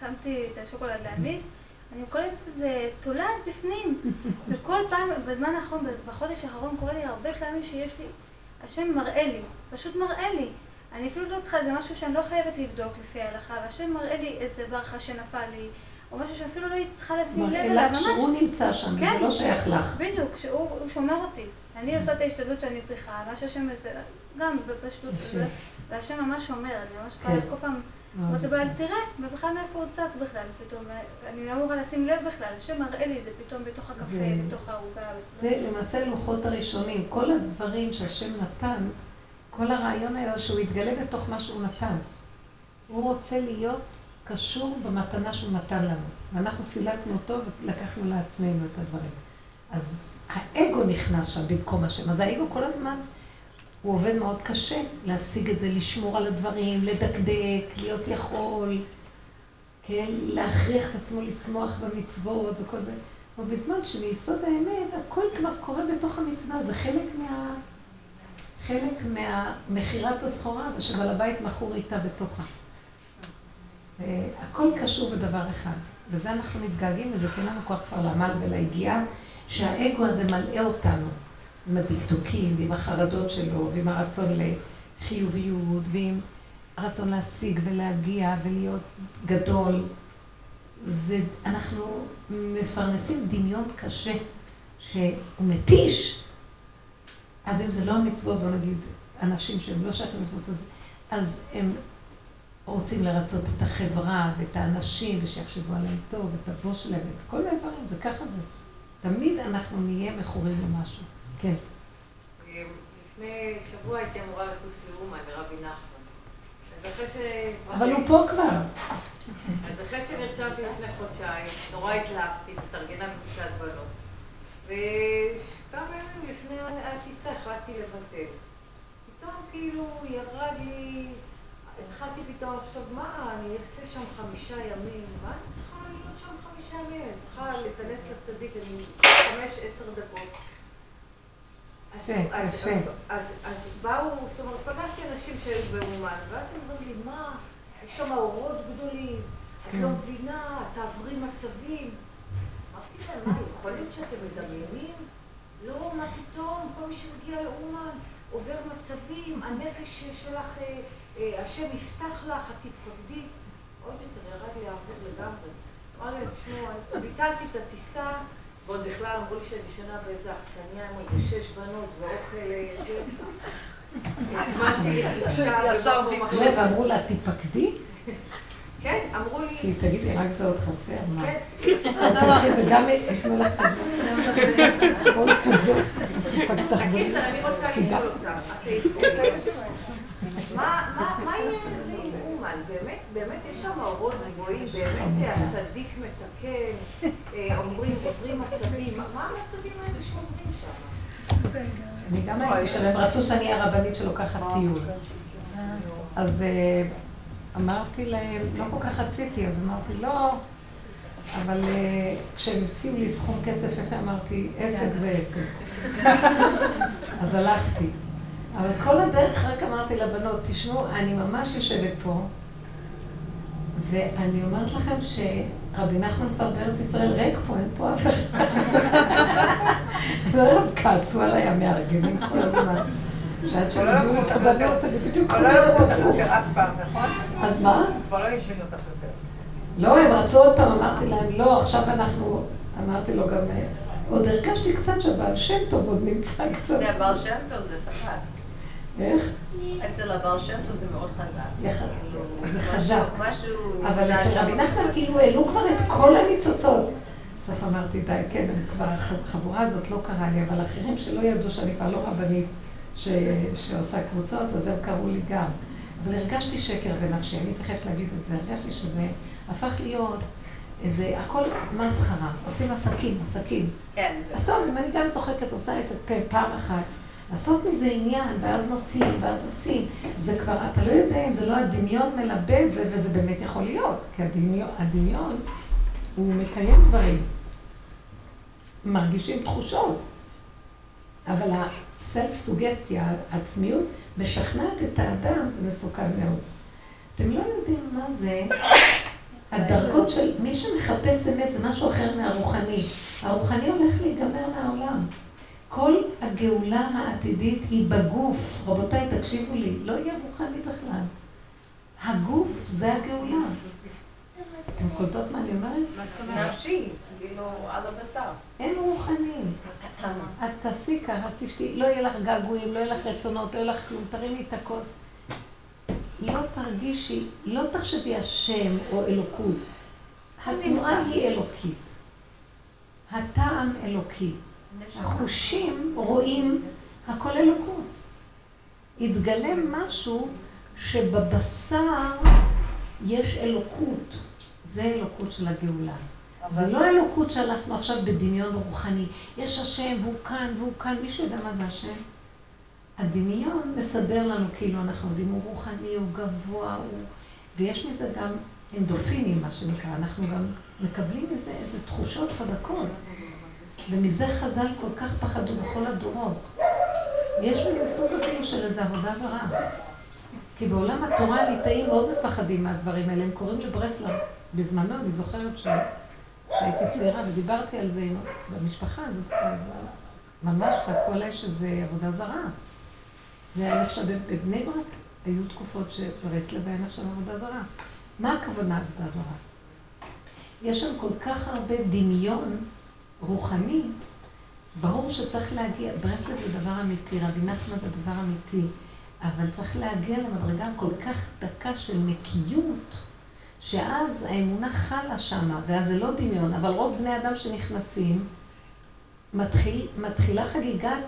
שמתי את השוקולד להעמיס, אני קולטת את זה תולעת בפנים. וכל פעם, בזמן האחרון, בחודש האחרון קורה לי הרבה פעמים שיש לי, השם מראה לי, פשוט מראה לי. אני אפילו לא צריכה, זה משהו שאני לא חייבת לבדוק לפי ההלכה, והשם מראה לי איזה ברכה שנפל לי, או משהו שאפילו לא הייתי צריכה לשים לב אליו, ממש. שהוא נמצא שם, כן, זה לא שייך לך. בדיוק, שהוא שומר אותי. אני עושה את ההשתדלות שאני צריכה, מה שהשם עושה, גם בפשטות, והשם ממש אומר, אני ממש פעם כן. כל פעם... אמרתי לבעל, תראה, ובכלל מאיפה הוא צץ בכלל פתאום, אני לא אמורה לשים לב בכלל, השם מראה לי את זה פתאום בתוך הקפה, בתוך העוגה. זה למעשה לוחות הראשונים, כל הדברים שהשם נתן, כל הרעיון היה שהוא יתגלה בתוך מה שהוא נתן. הוא רוצה להיות קשור במתנה שהוא נתן לנו. ואנחנו סילקנו אותו ולקחנו לעצמנו את הדברים. אז האגו נכנס שם במקום השם. אז האגו כל הזמן, הוא עובד מאוד קשה להשיג את זה, לשמור על הדברים, לדקדק, להיות יכול, כן? להכריח את עצמו לשמוח במצוות וכל זה. ובזמן שביסוד האמת, הכל כבר קורה בתוך המצווה, זה חלק מה... חלק מהמכירת הסחורה הזו שבעל הבית מכור איתה בתוכה. הכל קשור בדבר אחד, וזה אנחנו מתגעגעים, וזה כן לנו כוח כבר לעמל וליגיעה, שהאגו הזה מלאה אותנו עם הדקדוקים, ועם החרדות שלו, ועם הרצון לחיוביות, ועם הרצון להשיג ולהגיע ולהיות גדול. זה, אנחנו מפרנסים דמיון קשה, שהוא מתיש. אז אם זה לא המצוות, בוא נגיד, אנשים שהם לא שייכים למצוות, אז, אז הם רוצים לרצות את החברה ואת האנשים, ושיחשבו עליהם טוב, את הבוס שלהם, את כל האיברים, זה ככה זה. תמיד אנחנו נהיה מכורים למשהו. כן. לפני שבוע הייתי אמורה לטוס לאומן, לרבי נחמן. אז אחרי ש... אבל הוא פה כבר. אז אחרי שנרשמתי לפני חודשיים, נורא התלהבתי, מתארגנה בקבוצת בנות. וכמה ימים לפני הטיסה החלטתי לבטל. פתאום כאילו ירד לי, התחלתי פתאום לחשוב, מה, אני אעשה שם חמישה ימים, מה אני צריכה להיות שם חמישה ימים? אני צריכה להיכנס לצדיק, אני חמש, עשר דקות. אז באו, זאת אומרת, פגשתי אנשים שהיו באומן, ואז הם אמרו לי, מה, יש שם אורות גדולים, את לא מבינה, תעברי מצבים. אמרתי להם, מה, יכול להיות שאתם מדמיינים? לא, מה פתאום, כל מי שמגיע לאומן עובר מצבים, הנפש שלך, אה, אה, השם יפתח לך, את תתפקדי. עוד יותר ירד לי האוויר לגמרי. אמר להם, תשמעו, ביטלתי את הטיסה, ועוד בכלל אמרו לי שאני ישנה באיזה אכסניה עם איזה שש בנות ואוכל איזה... אה, הזמנתי לי במקום אחר. ואמרו לה, תתפקדי? כן, אמרו לי... כי תגידי, רק זה עוד חסר, מה? כן. תלכי וגם יתנו לך כזה. עוד כזה. בקיצר, אני רוצה לשאול אותך. מה יהיה עם אומן? באמת, באמת יש שם אורות גבוהים, באמת הצדיק מתקן, אה, אומרים, עוברים מצבים, מה המצבים האלה שעוברים שם? אני גם הייתי שם, הם רצו שאני אהיה הרבנית שלוקחת טיול. אז אה, אמרתי להם, לא כל כך רציתי, אז אמרתי, לא, אבל אה, כשהם הציעו לי סכום כסף יפה, אמרתי, עסק זה עסק. אז הלכתי. אבל כל הדרך רק אמרתי לבנות, תשמעו, אני ממש יושבת פה, ואני אומרת לכם שרבי נחמן כבר בארץ ישראל ריק פה, אין פה אף אחד. לא כעסו עליי המארגנים כל הזמן. שעד שהם הביאו את הבנות, אני בדיוק אומרת הפוך. נכון? אז מה? כבר לא הזמינו אותך יותר. לא, הם רצו עוד פעם, אמרתי להם, לא, עכשיו אנחנו, אמרתי לו גם, עוד הרגשתי קצת שהבעל שם טוב עוד נמצא קצת. זה הבעל שם טוב, זה חזק. איך? אצל הבעל שם טוב זה מאוד חזק. זה חזק. אבל אצל רבי נחמן כאילו העלו כבר את כל הניצוצות. בסוף אמרתי, די, כן, כבר החבורה הזאת לא קרה לי, אבל אחרים שלא ידעו שאני כבר לא רבנית שעושה קבוצות, אז הם קראו לי גם. אבל הרגשתי שקר בנפשי, אני תכף להגיד את זה, הרגשתי שזה הפך להיות איזה, הכל מסחרה, עושים עסקים, עסקים. כן. אז טוב, אם אני גם צוחקת, עושה עסק פעם אחת, לעשות מזה עניין, ואז נוסעים, ואז עושים, זה כבר, אתה לא יודע אם זה לא הדמיון מלבה את זה, וזה באמת יכול להיות, כי הדמיון, הדמיון הוא מקיים דברים. מרגישים תחושות. אבל הסלף סוגסטיה, העצמיות, משכנעת את האדם, זה מסוכן מאוד. אתם לא יודעים מה זה הדרגות של מי שמחפש אמת זה משהו אחר מהרוחני. הרוחני הולך להיגמר מהעולם. כל הגאולה העתידית היא בגוף. רבותיי, תקשיבו לי, לא יהיה רוחני בכלל. הגוף זה הגאולה. אתם קולטות מה אני אומרת? מה זאת אומרת? נפשי, כאילו על הבשר. אין רוחני. את תעשי ככה, תשתי, לא יהיה לך געגועים, לא יהיה לך רצונות, לא יהיה לך כלום, תרימי את הכוס. לא תרגישי, לא תחשבי השם או אלוקות. התנועה היא אלוקית. הטעם אלוקי. החושים רואים הכל אלוקות. יתגלם משהו שבבשר יש אלוקות. זה אלוקות של הגאולה. זה לא אלוקות שאנחנו עכשיו בדמיון רוחני. יש השם והוא כאן והוא כאן. מישהו יודע מה זה השם? הדמיון מסדר לנו כאילו אנחנו יודעים, הוא רוחני, הוא גבוה, הוא... ויש מזה גם אנדופינים, מה שנקרא. אנחנו גם מקבלים מזה איזה תחושות חזקות. ומזה חז"ל כל כך פחדו בכל הדורות. יש בזה סוג אפילו של איזו עבודה זרה. כי בעולם התורה הליטאים מאוד מפחדים מהדברים האלה, הם קוראים לברסלב. בזמנו, אני זוכרת ש... שהייתי צעירה ודיברתי על זה במשפחה, הזאת, אז ממש הכל היה שזה עבודה זרה. זה היה נחשב, בבני ברק היו תקופות שברסלב היה נחשב עבודה זרה. מה הכוונה עבודה זרה? יש שם כל כך הרבה דמיון רוחני, ברור שצריך להגיע, ברסלב זה דבר אמיתי, רבי נחמן זה דבר אמיתי, אבל צריך להגיע למדרגה כל כך דקה של נקיות, שאז האמונה חלה שמה, ואז זה לא דמיון, אבל רוב בני אדם שנכנסים, מתחיל, מתחילה חגיגת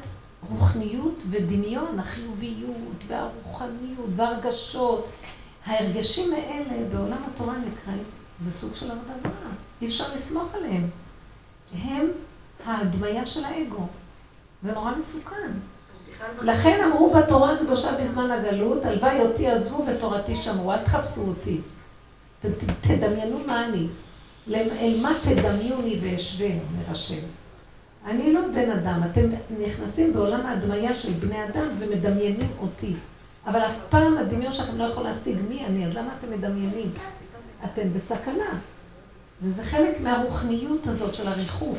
רוחניות ודמיון, החיוביות והרוחניות והרגשות. ההרגשים האלה בעולם התורה נקראים, זה סוג של עבודה זרה, אי אפשר לסמוך עליהם. הם ההדמיה של האגו. זה נורא מסוכן. לכן אמרו בתורה הקדושה בזמן הגלות, הלוואי אותי עזבו ותורתי שמרו, אל תחפשו אותי. תדמיינו מה אני. אל מה תדמיוני ואשווה, אומר השם. אני לא בן אדם, אתם נכנסים בעולם ההדמיה של בני אדם ומדמיינים אותי. אבל אף פעם הדמיון שלכם לא יכול להשיג מי אני, אז למה אתם מדמיינים? אתם בסכנה. וזה חלק מהרוחניות הזאת של הריחוף.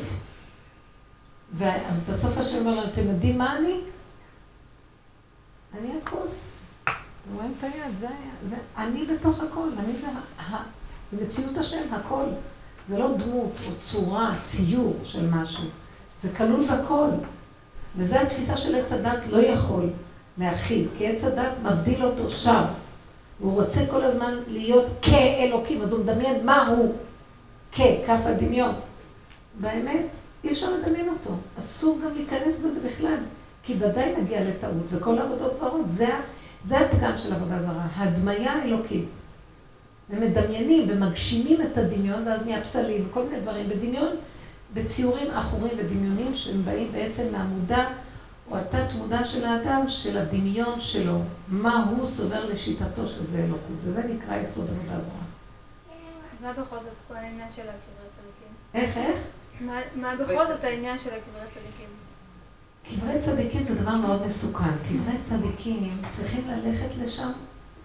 ובסוף השם אומר לנו, אתם יודעים מה אני? אני הכוס. רואים את היד, זה היה, זה, אני בתוך הכל, אני זה, ה, זה מציאות השם, הכל. זה לא דמות או צורה, ציור של משהו. זה כלול בכל. וזו התפיסה של עץ הדת לא יכול להכיל, כי עץ הדת מבדיל אותו שם. הוא רוצה כל הזמן להיות כאלוקים, אז הוא מדמיין מה הוא כ, כף הדמיון. באמת, אי אפשר לדמיין אותו. אסור גם להיכנס בזה בכלל, כי ודאי נגיע לטעות, וכל העבודות זרות, זה, זה הפגם של עבודה זרה, הדמיה אלוקית. ומדמיינים ומגשימים את הדמיון, ואז נהיה פסלים וכל מיני דברים בדמיון, בציורים עכורים ודמיונים שהם באים בעצם מהמודע או התת מודע של האדם, של הדמיון שלו, מה הוא סובר לשיטתו שזה אלוקות, וזה נקרא יסוד עבודה זרה. מה בכל זאת כל העניין של הקברי צדיקים? איך, איך? מה בכל זאת העניין של הקברי צדיקים? קברי צדיקים זה דבר מאוד מסוכן. קברי צדיקים צריכים ללכת לשם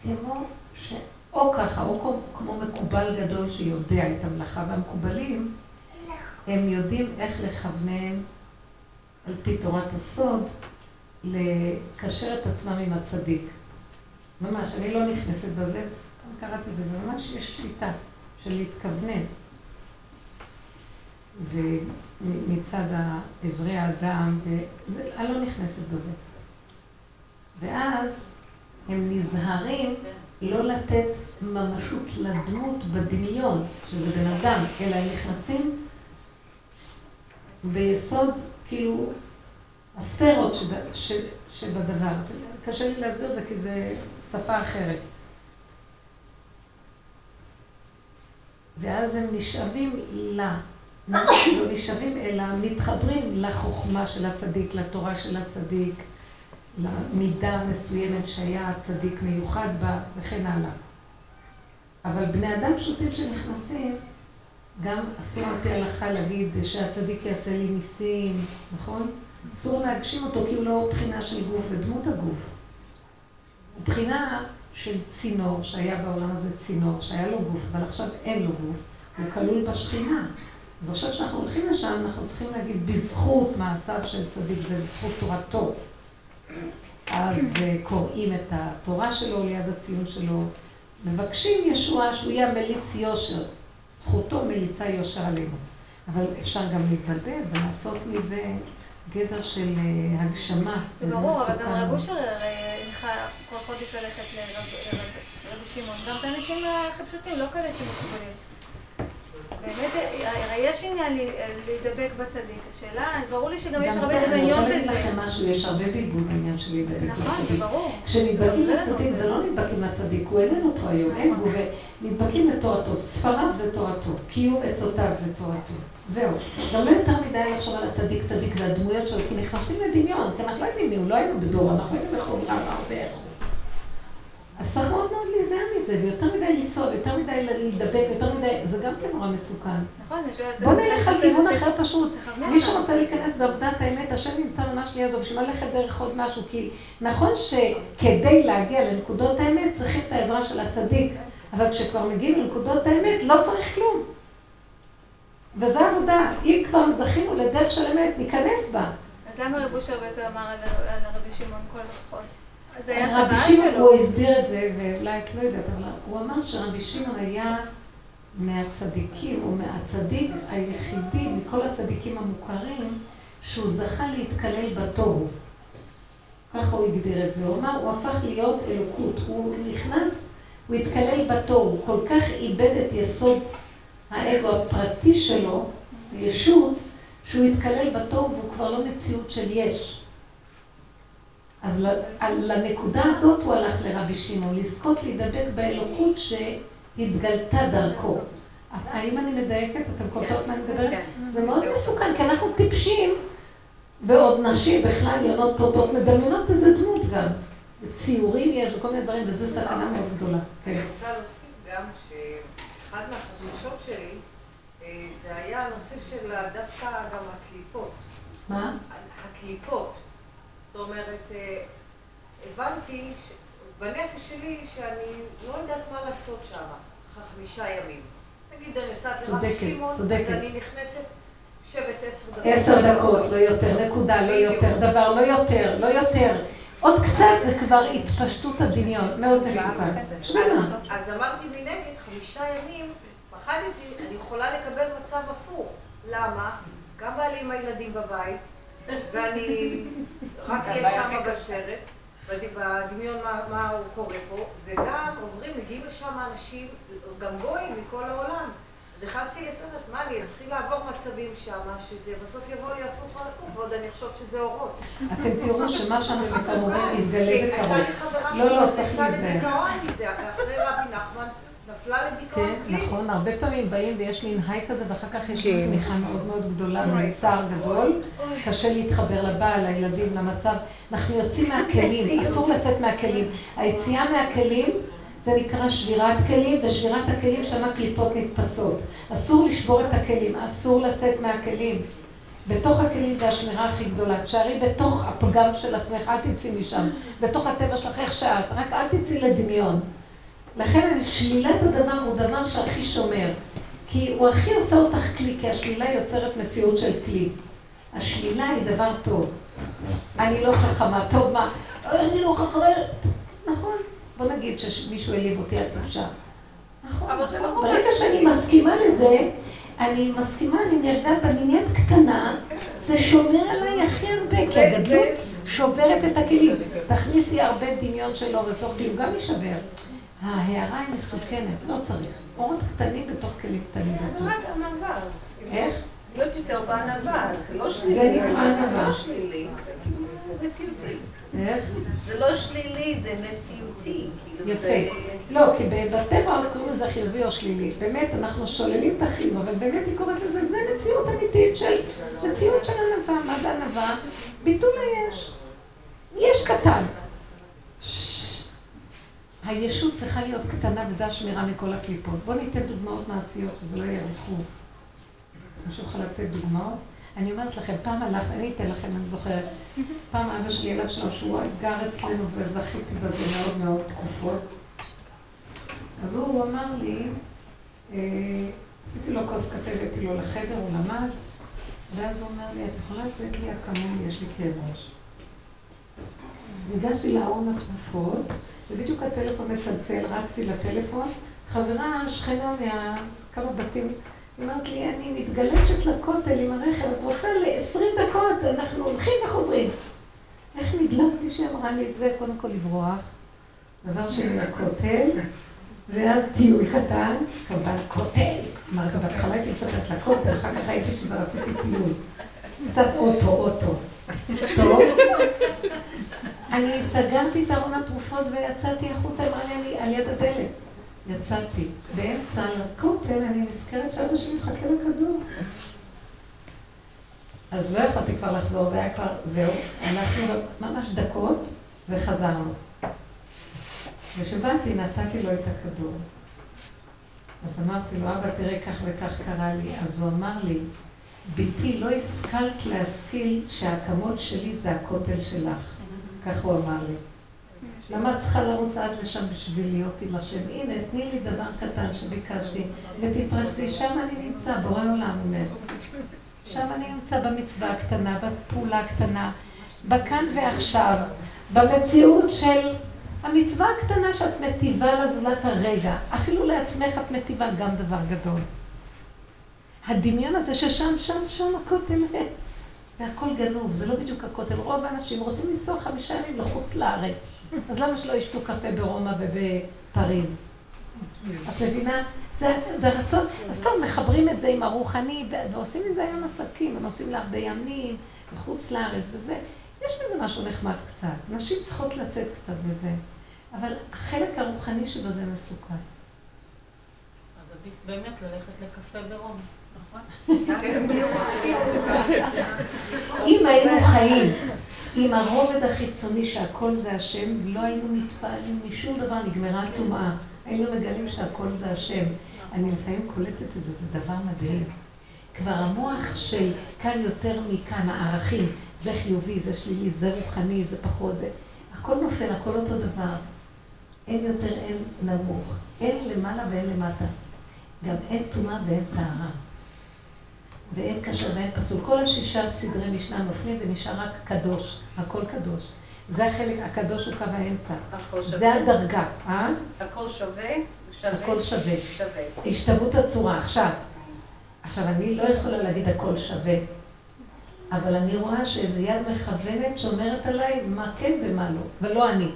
כמו ש... או ככה, או כמו מקובל גדול שיודע את המלאכה, והמקובלים, הם יודעים איך לכוונן על פי תורת הסוד, לקשר את עצמם עם הצדיק. ממש, אני לא נכנסת בזה, קראתי את זה, וממש יש שיטה של להתכוונן. ומצד אברי האדם, וזה, אני לא נכנסת בזה. ואז הם נזהרים לא לתת ממשות לדמות בדמיון, שזה בן אדם, אלא הם נכנסים ביסוד, כאילו, הספרות שבדבר. קשה לי להסביר את זה כי זה שפה אחרת. ואז הם נשאבים ל... לא נשאבים, אלא מתחברים לחוכמה של הצדיק, לתורה של הצדיק, למידה מסוימת שהיה הצדיק מיוחד בה, וכן הלאה. אבל בני אדם פשוטים שנכנסים, גם אסור על פי ההלכה להגיד שהצדיק יעשה לי ניסים, נכון? אסור להגשים אותו כי הוא לא בחינה של גוף ודמות הגוף. הוא בחינה של צינור, שהיה בעולם הזה צינור, שהיה לו גוף, אבל עכשיו אין לו גוף, הוא כלול בשכינה. אז עכשיו כשאנחנו הולכים לשם, אנחנו צריכים להגיד, בזכות מעשיו של צדיק, זה בזכות תורתו. אז אה, קוראים את התורה שלו ליד הציון שלו, מבקשים ישועה שהוא יהיה מליץ יושר. זכותו מליצה יושר עלינו. אבל אפשר גם להתבלבל ולעשות מזה גדר של אה, הגשמה. זה ברור, אבל גם רב אושר הנחה כל חודש ללכת לרבי שמעון. גם את האנשים לא כאלה שמקובלים. באמת, יש עניין להידבק בצדיק. השאלה, ברור לי שגם יש הרבה דמיון בזה. אני רוצה להגיד לכם משהו, יש הרבה בלבול בעניין של להידבק בצדיק. נכון, זה ברור. כשנדבקים בצדיק, זה לא נדבקים בצדיק, הוא איננו פה היום, אין נדבקים לתורתו. ספריו זה תורתו, קיום עצותיו זה תורתו. זהו. גם לא יותר מדי לחשוב על הצדיק צדיק והדמויות שלו, כי נכנסים לדמיון, כי אנחנו לא יודעים מי הוא, לא היינו בדור, אנחנו היינו בכל רב ואיך הוא. אז צריך מאוד מאוד להיזהר. מזה, ויותר מדי לנסוע, ויותר מדי להידבק, ויותר מדי, זה גם כן נורא מסוכן. נכון, אני שואלת... בוא נלך על כיוון אחר פשוט. מי. שרוצה להיכנס בעבודת האמת, השם נמצא ממש לידו, בשביל מה ללכת דרך עוד משהו? כי נכון שכדי להגיע לנקודות האמת צריכים את העזרה של הצדיק, אבל כשכבר מגיעים לנקודות האמת לא צריך כלום. וזו עבודה. אם כבר זכינו לדרך של אמת, ניכנס בה. אז למה רב אושר בעצם אמר על הרבי שמעון כל הכבוד? זה היה רבי שמעון, שלו. הוא הסביר את זה, ואולי את לא יודעת, אבל הוא אמר שרבי שמעון היה מהצדיקים, הוא מהצדיק היחידי מכל הצדיקים המוכרים, שהוא זכה להתקלל בתוהו. ככה הוא הגדיר את זה. הוא אמר, הוא הפך להיות אלוקות. הוא נכנס, הוא התקלל בתוהו. הוא כל כך איבד את יסוד האגו הפרטי שלו, ישות, שהוא התקלל בתוהו והוא כבר לא מציאות של יש. אז לנקודה הזאת הוא הלך לרבי שמעון, לזכות להידבק באלוקות שהתגלתה דרכו. האם אני מדייקת? אתם קולטות מה אני מדברת? כן. זה מאוד מסוכן, כי אנחנו טיפשים, ועוד נשים בכלל, יונות פרוטות, מדמיינות איזה דמות גם. ציורים יש וכל מיני דברים, וזו סכנה מאוד גדולה. כן. אני רוצה להוסיף גם שאחד מהחששות שלי אה, זה היה הנושא של דווקא גם הקליפות. מה? הקליפות. זאת אומרת, אה, הבנתי ש- בנפש שלי שאני לא יודעת מה לעשות שם, אחרי חמישה ימים. נגיד אני נוסעת לרבי שמעון, אז. אני נכנסת, יושבת עשר דקות. עשר דקות, לא יותר, נקודה, לא יותר, דבר, לא יותר, לא יותר. עוד קצת זה כבר התפשטות הדמיון, מאוד מסוכן. שבינה. אז אמרתי מנגד, חמישה ימים, פחדתי, אני יכולה לקבל מצב הפוך. למה? גם בעלי עם הילדים בבית, ואני רק אהיה שם בסרט, בד- בדמיון מה, מה הוא קורה פה, וגם עוברים, מגיעים לשם אנשים, גם גויים מכל העולם. נכנסתי לסרט, מה אני אתחיל לעבור מצבים שם, שזה בסוף יבוא לי הפוך על הפוך, ועוד אני אחשוב שזה אורות. אתם תראו שמה שאנחנו כאן אומרים יתגלה בקרוב. לא, לא, צריך להיזהר. אחרי רבי נחמן, נפלה לדיכאון כן. נכון, הרבה פעמים באים ויש מין היי כזה, ואחר כך יש כן. צמיחה מאוד מאוד גדולה, צער גדול, קשה להתחבר לבעל, לילדים, למצב. אנחנו יוצאים מהכלים, אסור לצאת מהכלים. היציאה מהכלים זה נקרא שבירת כלים, ושבירת הכלים שם הקליפות נתפסות. אסור לשבור את הכלים, אסור לצאת מהכלים. בתוך הכלים זה השמירה הכי גדולה. תשארי בתוך הפגם של עצמך, אל תצאי משם. בתוך הטבע שלך, איך שאת, רק אל תצאי לדמיון. לכן שלילת הדבר הוא דבר שהכי שומר. כי הוא הכי עושה אותך כלי, כי השלילה יוצרת מציאות של כלי. השלילה היא דבר טוב. אני לא חכמה, טוב מה? אני לא חכמה. נכון, בוא נגיד שמישהו העליב אותי, את טיפשה. נכון, לא נכון. ממש ברגע שאני. מסכימה לזה, אני מסכימה, אני נרגעת, אני נהיית קטנה, זה שומר עליי הכי הרבה, כי הגדלות שוברת את הכלים. תכניסי הרבה דמיון של אור לתוך כלים, גם יישבר. ההערה היא מסוכנת, לא צריך. אורות קטנים בתוך כלים קטנים זה טוב. זה ענווה. איך? להיות יותר בענווה, זה לא שלילי. זה נקרא ענווה. זה מציאותי. איך? זה לא שלילי, זה מציאותי. כאילו, יפה. לא, כי בטבע עוד קוראים לזה חיובי או שלילי. באמת, אנחנו שוללים את החיוב, אבל באמת היא קוראת לזה, זה מציאות אמיתית של, מציאות של ענווה. מה זה ענווה? ביטול היש. יש קטן. הישות צריכה להיות קטנה, וזה השמירה מכל הקליפות. בואו ניתן דוגמאות מעשיות, שזה לא יאריכו. מישהו יכול לתת דוגמאות? אני אומרת לכם, פעם הלך, אני אתן לכם, אני זוכרת, פעם אבא שלי, אליו שלו, שהוא גר אצלנו וזכיתי בזה מאוד מאוד תקופות. אז הוא אמר לי, אה, עשיתי לו כוס קפה, הבאתי לו לחדר, הוא למד, ואז הוא אומר לי, את יכולה לתת לי אקמול, יש לי כאב ראש. ניגשתי לארון התרופות, ובדיוק הטלפון מצלצל, רצתי לטלפון, חברה, שכנה מכמה בתים, היא אומרת לי, אני מתגלשת לכותל עם הרכב, את רוצה ל-20 דקות, אנחנו הולכים וחוזרים. איך נדלקתי שהיא אמרה לי את זה? קודם כל לברוח, דבר שני לכותל, ואז טיול קטן, כמובן כותל. אמרתי, בהתחלה הייתי מסתכלת לכותל, אחר כך ראיתי שזה רציתי טיול. קצת אוטו, אוטו. טוב. אני סגרתי את ארון התרופות ויצאתי החוצה, אמרה לי, אני על יד הדלת. יצאתי. באמצע הכותל אני נזכרת שאבא שלי מחכה לכדור. אז לא יכולתי כבר לחזור, זה היה כבר, זהו. אנחנו ממש דקות וחזרנו. וכשבאתי, נתתי לו את הכדור. אז אמרתי לו, אבא, תראה, כך וכך קרה לי. אז הוא אמר לי, בתי, לא השכלת להשכיל שהאקמול שלי זה הכותל שלך. כך הוא אמר לי. למה את צריכה לרוץ עד לשם בשביל להיות עם השם? הנה, תני לי דבר קטן שביקשתי, ותתרכזי, שם אני נמצא, בורא עולם ממנו. שם אני נמצא במצווה הקטנה, בפעולה הקטנה, בכאן ועכשיו, במציאות של המצווה הקטנה שאת מטיבה לזולת הרגע. אפילו לעצמך את מטיבה גם דבר גדול. הדמיון הזה ששם, שם, שם הכותל, והכל גנוב, זה לא בדיוק הכותל. רוב האנשים רוצים לנסוע חמישה ימים לחוץ לארץ. אז למה שלא ישתו קפה ברומא ובפריז? את מבינה? זה, זה רצון. אז טוב, מחברים את זה עם הרוחני, ועושים מזה היום עסקים, ונוסעים להרבה ימים, בחוץ לארץ וזה. יש בזה משהו נחמד קצת. נשים צריכות לצאת קצת בזה. אבל החלק הרוחני שבזה מסוכן. אז עדיף באמת ללכת לקפה ברומא. נכון? אם היינו חיים עם הרובד החיצוני שהכל זה השם, לא היינו מתפעלים משום דבר, נגמרה הטומאה. היינו מגלים שהכל זה השם. אני לפעמים קולטת את זה, זה דבר מדהים. כבר המוח של כאן יותר מכאן, הערכים, זה חיובי, זה שלילי, זה רוחני, זה פחות, זה... הכל נופל, הכל אותו דבר. אין יותר, אין נמוך. אין למעלה ואין למטה. גם אין טומאה ואין טהרה. ואין קשר ואין פסול. כל השישה סדרי משנה נופלים ונשאר רק קדוש, הכל קדוש. זה החלק, הקדוש הוא קו האמצע. זה הדרגה, אה? הכל שווה? שווה? הכל שווה. שווה. השתוות הצורה. עכשיו, עכשיו, אני לא יכולה להגיד הכל שווה, אבל אני רואה שאיזו יד מכוונת שומרת עליי מה כן ומה לא, ולא אני.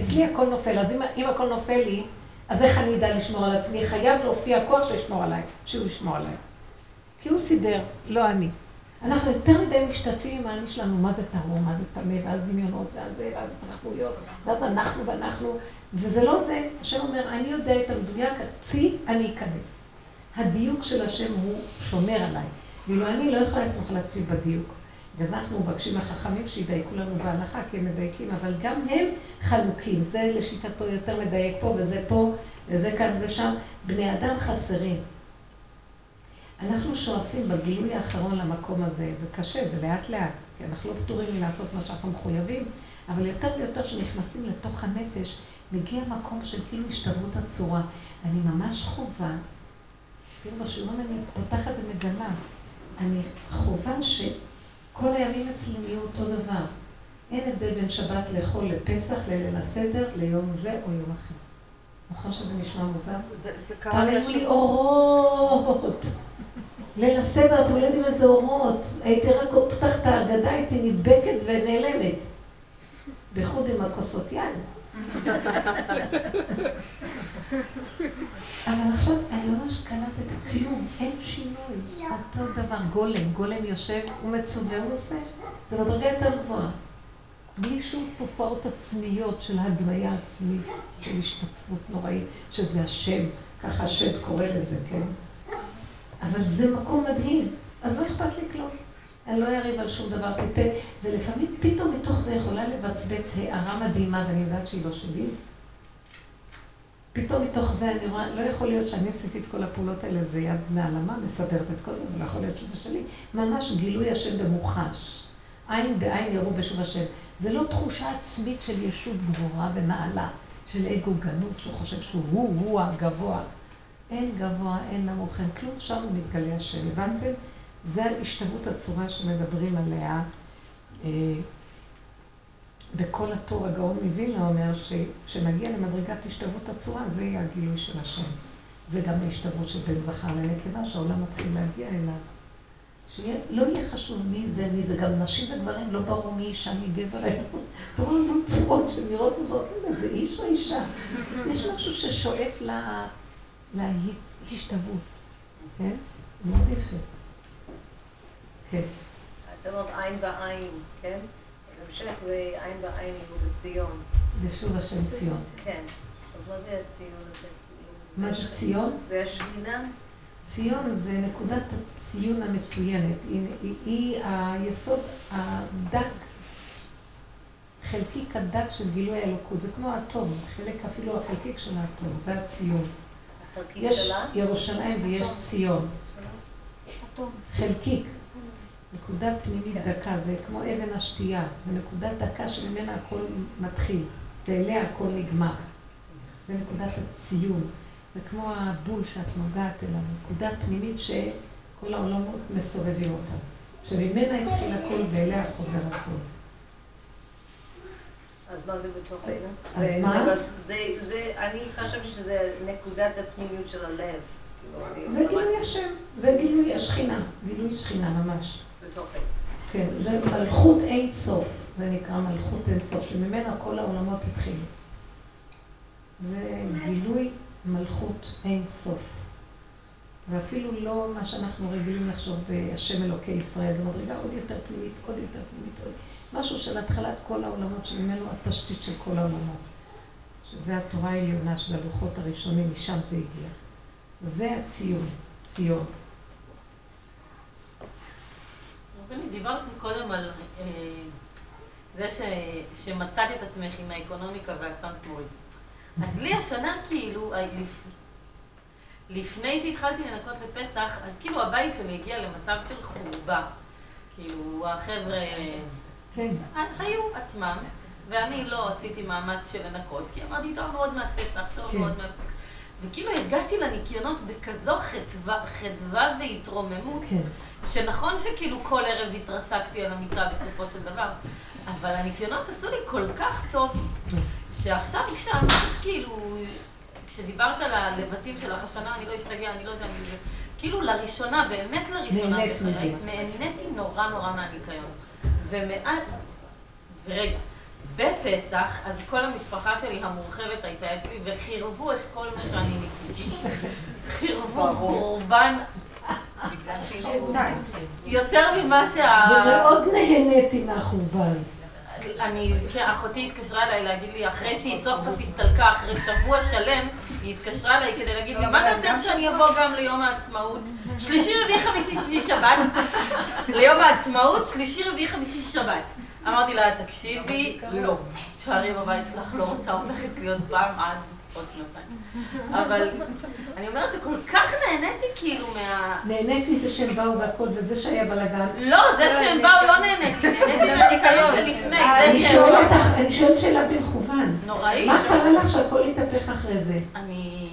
אצלי הכל נופל, אז אם, אם הכל נופל לי, אז איך אני אדע לשמור על עצמי? חייב להופיע כוח שישמור עליי, שהוא ישמור עליי. כי הוא סידר, לא אני. אנחנו יותר מדי משתתפים עם האני שלנו, מה זה טהור, מה זה טמא, ואז דמיונות, ואז זה, ואז התרחבויות, ואז אנחנו ואנחנו, וזה לא זה. השם אומר, אני יודע את המדויק, צי, אני אכנס. הדיוק של השם הוא שומר עליי. ואילו אני לא יכולה לסמוך על עצמי בדיוק. אז אנחנו מבקשים מהחכמים שידייקו לנו בהלכה, כי הם מדייקים, אבל גם הם חלוקים. זה לשיטתו יותר מדייק פה, וזה פה, וזה כאן, וזה שם. בני אדם חסרים. אנחנו שואפים בגילוי האחרון למקום הזה, זה קשה, זה לאט לאט, כי אנחנו לא פטורים מלעשות מה שאנחנו מחויבים, אבל יותר ויותר שנכנסים לתוך הנפש, מגיע מקום של כאילו השתוות הצורה. אני ממש חובה, כאילו בשיעורים אני פותחת ומגלה, אני חובה שכל הימים אצלי יהיו אותו דבר. אין הבדל בין שבת לאכול לפסח, לליל הסדר, ליום זה או יום אחר. נכון שזה נשמע מוזר? זה, זה קרה פעם היו לי אורות. ליל הסדר, אתם לא יודעים איזה אורות. הייתי רק פותחת את ההגדה, הייתי נדבקת ונעלמת. בייחוד עם הכוסות יין. אבל עכשיו אני ממש קלטת כלום, אין שינוי. אותו דבר, גולם, גולם יושב, הוא מצווה, הוא עושה. זה בדרגה יותר גבוהה. בלי שום תופעות עצמיות של הדמיה עצמית, של השתתפות נוראית, שזה השם, ככה השם קורא לזה, כן? אבל זה מקום מדהים, אז לא אכפת לי כלום. אני לא אריב על שום דבר, תתן, ולפעמים פתאום מתוך זה יכולה לבצבץ הערה מדהימה, ואני יודעת שהיא לא שלי. פתאום מתוך זה אני רואה, לא יכול להיות שאני עשיתי את כל הפעולות האלה, זה יד מעלמה, מסדרת את כל זה, זה לא יכול להיות שזה שלי. ממש גילוי השם במוחש. עין בעין יראו בשוב השם. זה לא תחושה עצמית של ישות גבוהה ונעלה, של אגו גנוב, שהוא חושב שהוא הוא, הוא הגבוה. אין גבוה, אין נמוך, אין כלום, שם מתגלה השם. הבנתם? זה השתוות הצורה שמדברים עליה. אה, בכל התור הגאון מווילנה אומר שכשנגיע למדרגת השתוות הצורה, זה יהיה הגילוי של השם. זה גם ההשתוות של בן זכר לנקבה, שהעולם מתחיל להגיע אליו. שלא יהיה חשוב מי זה, מי זה, גם נשים וגברים, לא ברור מי אישה, מי גבר. אתה רואה לנו צורות שנראות מוזרות, זה איש או אישה? יש משהו ששואף להשתוות, כן? מאוד יפה. כן. את אומרת עין בעין, כן? בהמשך זה עין בעין ובציון. בשוב השם ציון. כן. אז מה זה הציון הזה? מה זה ציון? זה השכינה? ציון זה נקודת הציון המצוינת. היא, היא, היא היסוד הדק, חלקיק הדק של גילוי האלוקות, זה כמו האטום, חלק אפילו החלקיק של האטום, זה הציון. יש ירושלים ויש ציון. חלקיק. נקודה פנימית דקה, זה כמו אבן השתייה, זה נקודה דקה שממנה הכל מתחיל, ואליה הכל נגמר. זה נקודת הציון. זה כמו הבול שאת נוגעת אליו, נקודה פנימית שכל העולמות מסובבים אותה. שממנה התחיל הכל ואליה חוזר הכל. אז מה זה בתוכנו? אז זה- מה? זה- זה- זה, אני חשבתי שזה נקודת הפנימיות של הלב. כאילו, זה גילוי השם, זה גילוי השכינה, גילוי שכינה ממש. בתוכנו. כן, זה מלכות אין סוף, זה נקרא מלכות אין סוף, שממנה כל העולמות התחילו. זה גילוי מלכות אין סוף. ואפילו לא מה שאנחנו רגילים לחשוב בהשם אלוקי ישראל, זה מדרגה עוד יותר פנימית, עוד יותר פנימית, עוד... משהו של התחלת כל העולמות, שממנו התשתית של כל העולמות. שזה התורה העליונה של הלוחות הראשונים, משם זה הגיע. זה הציון, ציון. דיברת קודם על אה, זה ש, שמצאת את עצמך עם האקונומיקה והסטנט מורית. אז לי השנה כאילו, ה- לפ, לפני שהתחלתי לנקות לפסח, אז כאילו הבית שלי הגיע למצב של חורבה. כאילו, החבר'ה כן. היו עצמם, ואני לא עשיתי מאמץ של לנקות, כי אמרתי, טוב, עוד מעט פסח, טוב, כן. עוד מעט... וכאילו הגעתי לניקיונות בכזו חדווה, חדווה והתרוממות, כן. שנכון שכאילו כל ערב התרסקתי על המיטה בסופו של דבר, אבל הניקיונות עשו לי כל כך טוב, שעכשיו כשאמרת כאילו, כשדיברת על הלבטים שלך השנה, אני לא אשתגע, אני לא יודע, זה, כאילו לראשונה, באמת לראשונה נהנית מזה. נהניתי נורא נורא מהניקיון. ומעט, ורגע, בפסח, אז כל המשפחה שלי המורחבת הייתה אצלי, וחירבו את כל מה שאני ניקיתי. חירבו חורבן יותר ממה שה... ומאוד נהניתי מהחורבן. אני, כן, אחותי התקשרה אליי להגיד לי, אחרי שהיא סוף סוף הסתלקה, אחרי שבוע שלם, היא התקשרה אליי כדי להגיד לי, מה דעתך שאני אבוא גם ליום העצמאות? שלישי, רביעי, חמישי, שישי, שבת. ליום העצמאות, שלישי, רביעי, חמישי, שבת. אמרתי לה, תקשיבי, לא. תשארי בבית שלך, לא רוצה אותך עוד פעם עד עוד שנתיים. אבל אני אומרת שכל כך נהניתי כאילו מה... נהנית מזה שהם באו והכל, וזה שהיה בלאגן. לא, זה שהם באו לא נהניתי, נהניתי מהניקיון שלפני, זה שהם באו. אותך, אני שואלת שאלה במכוון. נוראי. מה קרה לך שהכל התהפך אחרי זה? אני...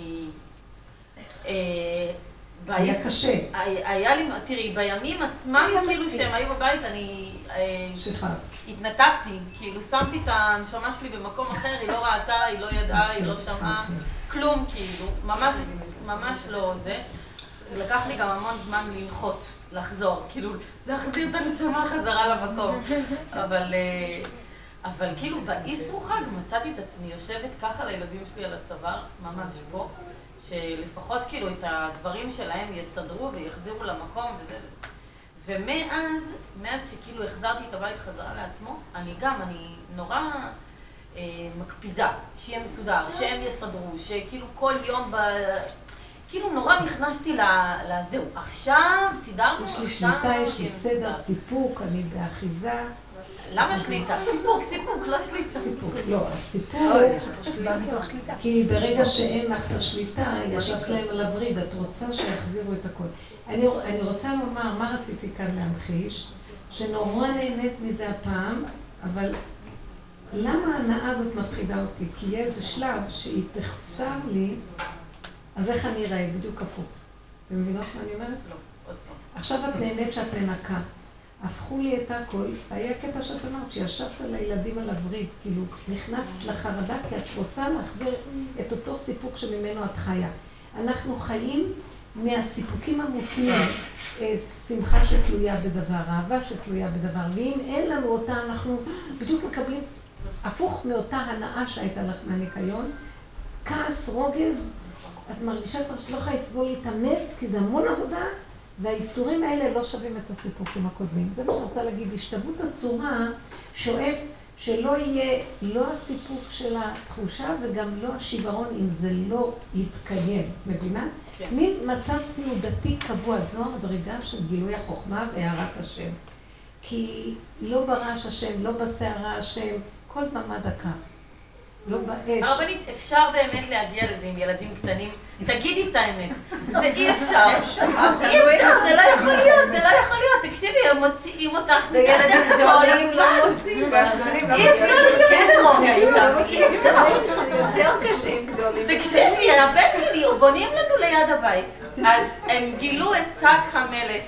היה ב- קשה. היה לי, תראי, בימים עצמם, כאילו. שהם היו בבית, אני אה. התנתקתי, כאילו שמתי את הנשמה שלי במקום אחר, היא לא ראתה, היא לא ידעה, היא לא שמעה, כלום כאילו, ממש, ממש לא זה. לקח לי גם המון זמן לנחות, לחזור, כאילו, להחזיר את הנשמה חזרה למקום. אבל, אה, אבל כאילו באסרו חג מצאתי את עצמי יושבת ככה לילדים שלי על הצוואר, ממש פה, שלפחות כאילו את הדברים שלהם יסדרו ויחזירו למקום וזה. ומאז, מאז שכאילו החזרתי את הבית חזרה לעצמו, אני גם, אני נורא אה, מקפידה שיהיה מסודר, שהם יסדרו, שכאילו כל יום ב... כאילו נורא נכנסתי לזהו, עכשיו סידרנו, יש לי עכשיו שליטה, יש לי סדר. סיפוק, אני באחיזה. למה שליטה? סיפוק, סיפוק, לא שליטה. סיפוק, לא, הסיפוק, כי ברגע שאין לך את השליטה, יש לך להם על הווריד, את רוצה שיחזירו את הכל. אני, אני רוצה לומר, מה רציתי כאן להמחיש? שנורא נהנית מזה הפעם, אבל למה ההנאה הזאת מפחידה אותי? כי יהיה איזה שלב שהיא תחסר לי, אז איך אני אראה? בדיוק הפוך. אתם מבינות מה אני אומרת? לא. עכשיו את נהנית שאת מנקה. הפכו לי את הכל, והיה קטע שאת אמרת שישבת לילדים על הווריד, כאילו נכנסת לחרדה כי את רוצה להחזיר את אותו סיפוק שממנו את חיה. אנחנו חיים מהסיפוקים המותנים, אה, שמחה שתלויה בדבר, אהבה שתלויה בדבר, ואם אין לנו אותה, אנחנו בדיוק מקבלים הפוך מאותה הנאה שהייתה לך מהניקיון, כעס, רוגז, את מרגישה כבר שאת לא יכולה לסבול להתאמץ, כי זה המון עבודה, והאיסורים האלה לא שווים את הסיפוקים הקודמים. זה מה שאני רוצה להגיד, השתוות הצורה שואף שלא יהיה לא הסיפוק של התחושה וגם לא השיוורון אם זה לא יתקיים, מבינה? כן. מין מצב תנודתי קבוע, זו המדרגה של גילוי החוכמה והערת השם. כי לא ברעש השם, לא בסערה השם, כל במה דקה. לא באש. הרבנית, אפשר באמת להגיע לזה עם ילדים קטנים? תגידי את האמת. זה אי אפשר. אי אפשר, זה לא יכול להיות, זה לא יכול להיות. תקשיבי, הם מוציאים אותך וילדים גדולים לא מוצאים. אי אפשר לדבר ברוגע איתם. אי אפשר. יותר קשים גדולים. תקשיבי, הבן שלי, בונים לנו ליד הבית. אז הם גילו את שק המלט.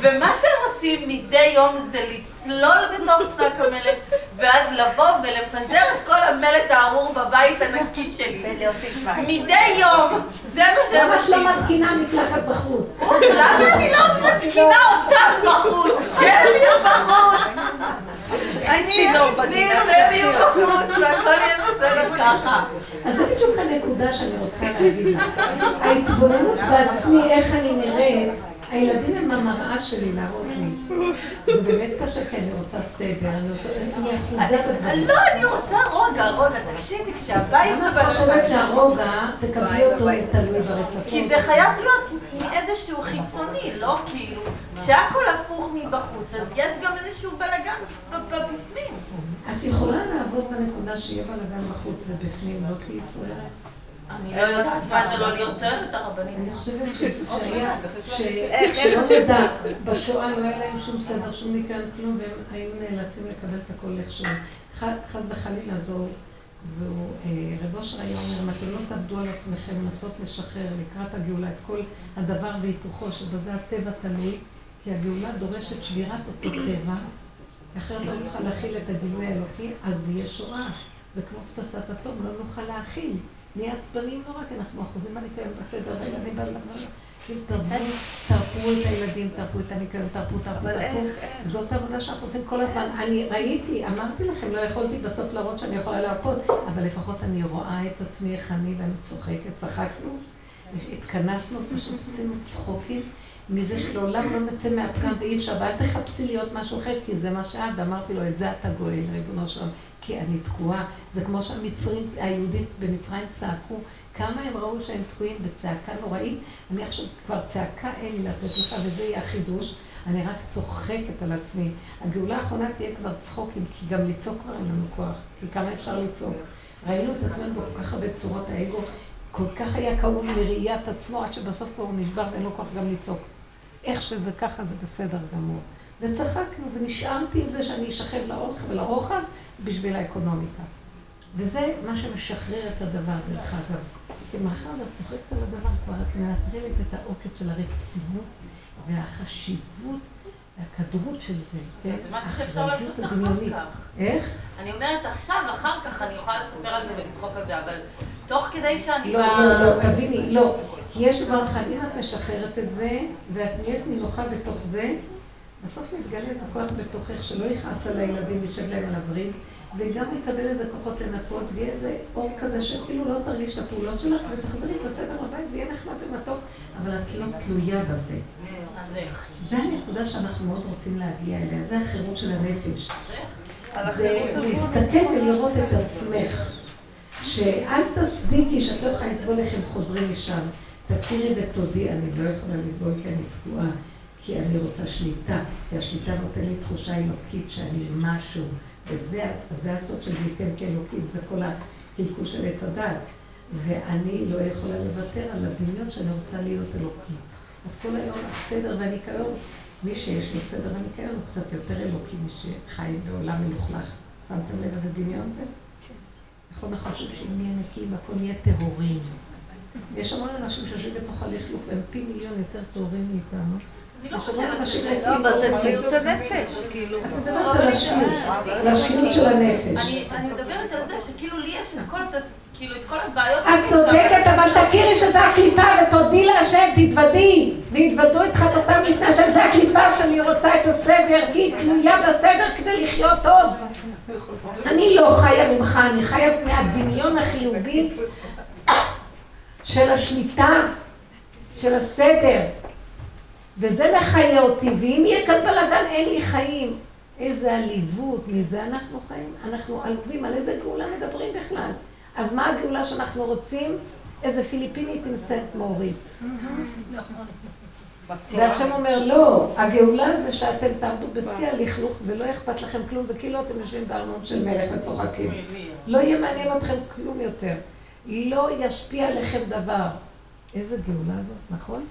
ומה שהם עושים מדי יום זה לצלול בתוך שק המלט, ואז לבוא ולפזר את כל המלט הארור בבית הנקי שלי. ולהוסיף מים. מדי יום. זה מה שהם למה את לא. מתקינה מקלחת בחוץ? למה אני לא מתקינה אותם בחוץ? שהם יהיו בחוץ! אני, אני והם יהיו בחוץ, והכל יהיה בסדר ככה. אז זה בדיוק הנקודה שאני רוצה להגיד לך. ההתבוננות בעצמי, איך אני נראית, הילדים הם המראה שלי להראות לי. זה באמת קשה, כי אני רוצה סדר, אני אחוזה בדברים. לא, אני רוצה רוגע, רוגע. תקשיבי, כשהבית למה את חושבת שהרוגע, תקבלי אותו תלוי ברצפות? כי זה חייב להיות מאיזשהו חיצוני, לא כאילו, כשהכל הפוך מבחוץ, אז יש גם איזשהו בלאגן ב- בבפנים. את יכולה לעבוד בנקודה שיהיה בלאגן בחוץ ובפנים, לא תהיי סוערת? אני לא יודעת מה זה לא להיות סוערת הרבנית. אני חושבת ש- שהיה, שלא בשואה לא היה להם שום סדר, שום ניקיון, כלום, והם היו נאלצים לקבל את הכל איכשהו. ח- חס וחלילה זו, זו, אה, רב אושר היה אומר, אם אתם לא תעבדו על עצמכם, לנסות לשחרר לקראת הגאולה את כל הדבר והיפוכו, שבזה הטבע תלוי, כי הגאולה דורשת שבירת אותו טבע, אחרת לא נוכל להכיל את הגילוי האלוקי, אז יהיה שואה. זה כמו פצצת אטום, לא נוכל להכיל. נהיה עצבניים נורא, כי אנחנו אחוזים בניקיון בסדר, והילדים. אם תרפו, תרפו את הילדים, תרפו את הניקיון, תרפו, תרפו, תרפו. זאת העבודה שאנחנו עושים כל הזמן. אני ראיתי, אמרתי לכם, לא יכולתי בסוף להראות שאני יכולה להרפות, אבל לפחות אני רואה את עצמי איך אני, ואני צוחקת, צחקנו, התכנסנו, פשוט עשינו צחוקים. מזה שלעולם לא נצא מהפגם ואי אפשר, ואל תחפשי להיות משהו אחר, כי זה מה שאת, ואמרתי לו, את זה אתה גואל, ריבונו שלום, כי אני תקועה. זה כמו שהמצרים, היהודים במצרים צעקו, כמה הם ראו שהם תקועים בצעקה נוראית, אני עכשיו כבר צעקה אין לי לתת לך, וזה יהיה החידוש. אני רק צוחקת על עצמי. הגאולה האחרונה תהיה כבר צחוקים, כי גם לצעוק כבר אין לנו כוח, כי כמה אפשר לצעוק. ראינו את עצמנו בכל כך הרבה צורות, האגו כל כך היה כאוב מראיית עצמו, עד שבסוף כבר הוא נשבר ואין לו כוח גם לצעוק. איך שזה ככה זה בסדר גמור. וצחקנו ונשארתי עם זה שאני אשכב לאורך ולרוחב בשביל האקונומיקה. וזה מה שמשחרר את הדבר, דרך אגב. כי מאחר ואת צוחקת על הדבר, כבר את מנטרלת את העוקץ של הרצינות והחשיבות והכדרות של זה. זה משהו שאפשר לעשות אחר. כך. איך? אני אומרת עכשיו, אחר כך אני יכולה לספר על זה ולצחוק על זה, אבל תוך כדי שאני... לא, לא, לא, תביני, לא. כי יש דבר אחד, אם את משחררת את זה, ואת נהיית נינוחה בתוך זה, בסוף מתגלה איזה כוח בתוכך שלא יכעס על הילדים וישב להם על הווריד, וגם יקבל איזה כוחות לנקות, ויהיה איזה אור כזה שכאילו לא תרגיש את הפעולות שלך, ותחזרי את הסדר בבית, ויהיה נחמד ומתוק, אבל את לא תלויה בזה. זה הנקודה שאנחנו מאוד רוצים להגיע אליה, זה החירות של הנפש. זה להסתכל ולראות את עצמך. שאל תצדיקי שאת לא יכולה לסבול איך הם חוזרים משם. תכירי ותודי, אני לא יכולה לסבול כי אני תקועה, כי אני רוצה שליטה, כי השליטה נותן לי תחושה אלוקית שאני משהו, וזה זה הסוד של ניתן כאלוקים, זה כל הקלקול של עץ הדת. ואני לא יכולה לוותר על הדמיון שאני רוצה להיות אלוקית. אז כל היום הסדר והניקיון, מי שיש לו סדר וניקיון הוא קצת יותר אלוקי משחי בעולם מלוכלך. שמתם לב איזה דמיון זה? נכון, אנחנו חושבים שאם נהיה נקיים, הכל נהיה טהורים. יש המון אנשים שיושבים בתוך הלכלוך והם פי מיליון יותר טהורים מאיתנו. אני לא חושבת שזה... לא, אבל זה בריאות הנפש, כאילו. את מדברת על השפיות, על השפיות של הנפש. אני אני מדברת על זה שכאילו לי יש את כל. כאילו הבעיות... את צודקת, אבל תכירי שזה הקליפה ותודי להשם, תתוודי. ויתוודו את חטאתם לפני השם, זה הקליפה שלי רוצה את הסדר, כי היא תלויה בסדר כדי לחיות טוב. אני לא חיה ממך, אני חיה מהדמיון החיובי של השליטה, של הסדר. וזה מחיה אותי, ואם יהיה כאן בלאגן אין לי חיים. איזה עליבות, מזה אנחנו חיים? אנחנו עלובים, על איזה גאולה מדברים בכלל? אז מה הגאולה שאנחנו רוצים? איזה פיליפינית עם סנט מוריץ. והשם אומר, לא, הגאולה זה שאתם תעמדו בשיא הלכלוך ולא אכפת לכם כלום, וכאילו אתם יושבים בארמון של מלך וצוחקים. לא יהיה מעניין אתכם כלום יותר. לא ישפיע עליכם דבר. איזה גאולה זאת, נכון?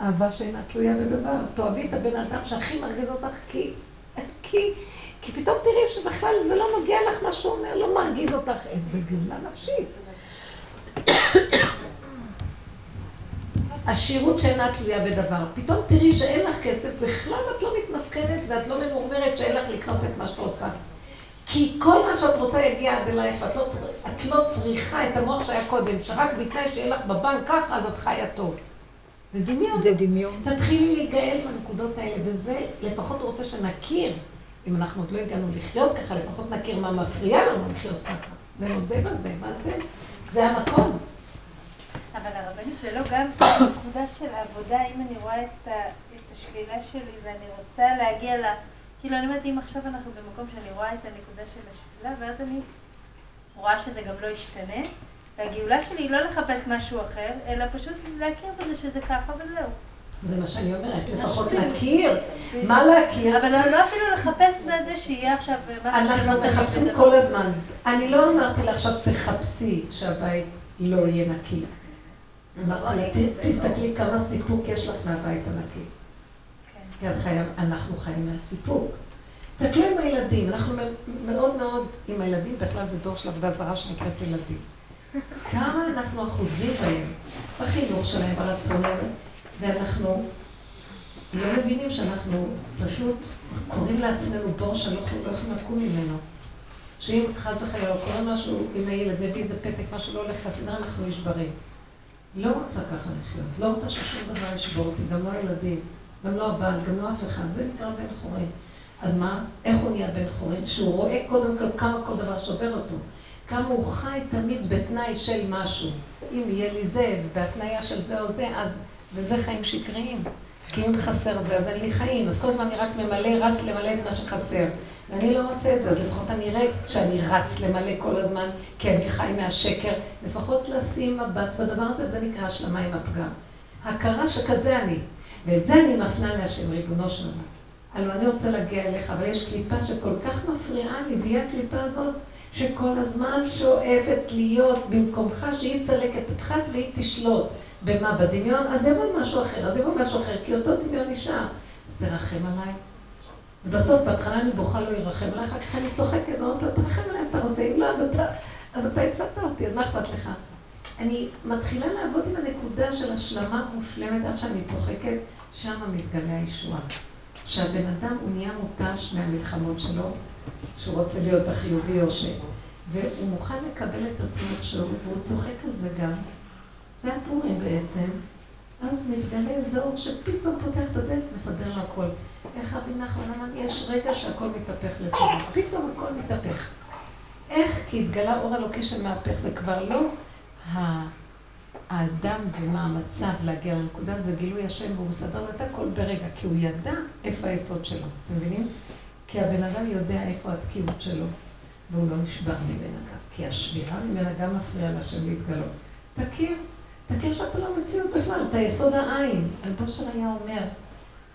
אהבה שאינה תלויה בדבר. תאהבי את הבן אדם שהכי מרגיז אותך, כי, כי, כי פתאום תראי שבכלל זה לא מגיע לך מה שהוא אומר, לא מרגיז אותך. איזה גאולה נפשית. עשירות שאינה תלויה בדבר. פתאום תראי שאין לך כסף, בכלל את לא מתמסכנת ואת לא ממורמרת שאין לך לקנות את מה שאת רוצה. כי כל מה שאת רוצה יגיע עד אלייך, ואת לא, את לא צריכה את המוח שהיה קודם, שרק בתנאי שיהיה לך בבנק ככה, אז את חיה טוב. זה דמיון. זה דמיון. תתחילי להיגאל בנקודות האלה, וזה לפחות רוצה שנכיר, אם אנחנו עוד לא הגענו לחיות ככה, לפחות נכיר מה מפריע לנו לחיות ככה. ונודה בזה, הבנתם? זה המקום. אבל הרבנית זה לא גם נקודה של עבודה, אם אני רואה את, ה, את השלילה שלי ואני רוצה להגיע ל... כאילו אני אומרת, אם עכשיו אנחנו במקום שאני רואה את הנקודה של השלילה, ואז אני רואה שזה גם לא ישתנה, והגאולה שלי היא לא לחפש משהו אחר, אלא פשוט להכיר בזה שזה ככה וזהו. זה מה שאני אומרת, לפחות להכיר. מה להכיר? אבל לא, לא אפילו לחפש את זה שיהיה עכשיו משהו שלא אנחנו מחפשים כל הזמן. אני לא אמרתי לה עכשיו תחפשי שהבית לא יהיה נקי. אמרתי לה, תסתכלי כמה סיפוק יש לך מהבית הנקי. כי אנחנו חיים מהסיפוק. תסתכלו עם הילדים, אנחנו מאוד מאוד, עם הילדים בכלל זה דור של עבודה זרה שנקראת ילדים. כמה אנחנו אחוזים בהם, בחינוך שלהם, ברצון להם, ואנחנו לא מבינים שאנחנו פשוט קוראים לעצמנו בור שאנחנו לא יכולים לקום ממנו. שאם חס וחלילה קורה משהו עם הילד, מביא איזה פתק, משהו לא הולך לסדר, אנחנו נשברים. לא רוצה ככה לחיות, לא רוצה ששום דבר ישבור אותי, גם לא הילדים, גם לא הבעל, גם לא אף אחד, זה נקרא בן חורין. אז מה, איך הוא נהיה בן חורין? שהוא רואה קודם כל כמה כל דבר שובר אותו. כמה הוא חי תמיד בתנאי של משהו. אם יהיה לי זה, ובהתניה של זה או זה, אז... וזה חיים שקריים. כי אם חסר זה, אז אין לי חיים. אז כל הזמן אני רק ממלא, רץ למלא את מה שחסר. ואני לא רוצה את זה, אז לפחות אני אראה שאני רץ למלא כל הזמן, כי אני חי מהשקר. לפחות לשים מבט בדבר הזה, וזה נקרא השלמה עם הפגם. הכרה שכזה אני. ואת זה אני מפנה להשם, ריבונו של עולם. הלוא אני רוצה להגיע אליך, אבל יש קליפה שכל כך מפריעה לי, והיא הקליפה הזאת שכל הזמן שואפת להיות במקומך שהיא צלק את הפחת והיא תשלוט. במה? בדמיון? אז יבוא משהו אחר, אז יבוא משהו אחר, כי אותו דמיון נשאר. אז תרחם עליי. ובסוף, בהתחלה אני בוכה לא ירחם עליי, אחר כך אני צוחקת ואומרת תרחם עליי, אתה רוצה, אם לא, אז אתה, אז אתה הצעת אותי, אז מה אכפת לך? אני מתחילה לעבוד עם הנקודה של השלמה מושלמת עד שאני צוחקת, שם מתגלה הישועה. שהבן אדם הוא נהיה מותש מהמלחמות שלו, שהוא רוצה להיות בחיובי או ש... והוא מוכן לקבל את עצמו איכשהו, והוא צוחק על זה גם. זה הפורים בעצם. אז מתגלה זוהר שפתאום פותח את הדלת ומסדר לו הכל. איך רבי נחמן אמר, יש רגע שהכל מתהפך לטובה. פתאום הכל מתהפך. איך? כי התגלה אור אלוקי שמהפך, זה כבר לא האדם ומה המצב להגיע לנקודה, זה גילוי השם והוא מסדר לו את הכל ברגע, כי הוא ידע איפה היסוד שלו, אתם מבינים? כי הבן אדם יודע איפה התקיעות שלו, והוא לא נשבר ממנה גם, כי השבירה ממנה גם מפריעה להשם להתגלות. תכיר, תכיר שאתה לא מציאות בכלל, אתה יסוד העין. אלבושר היה אומר,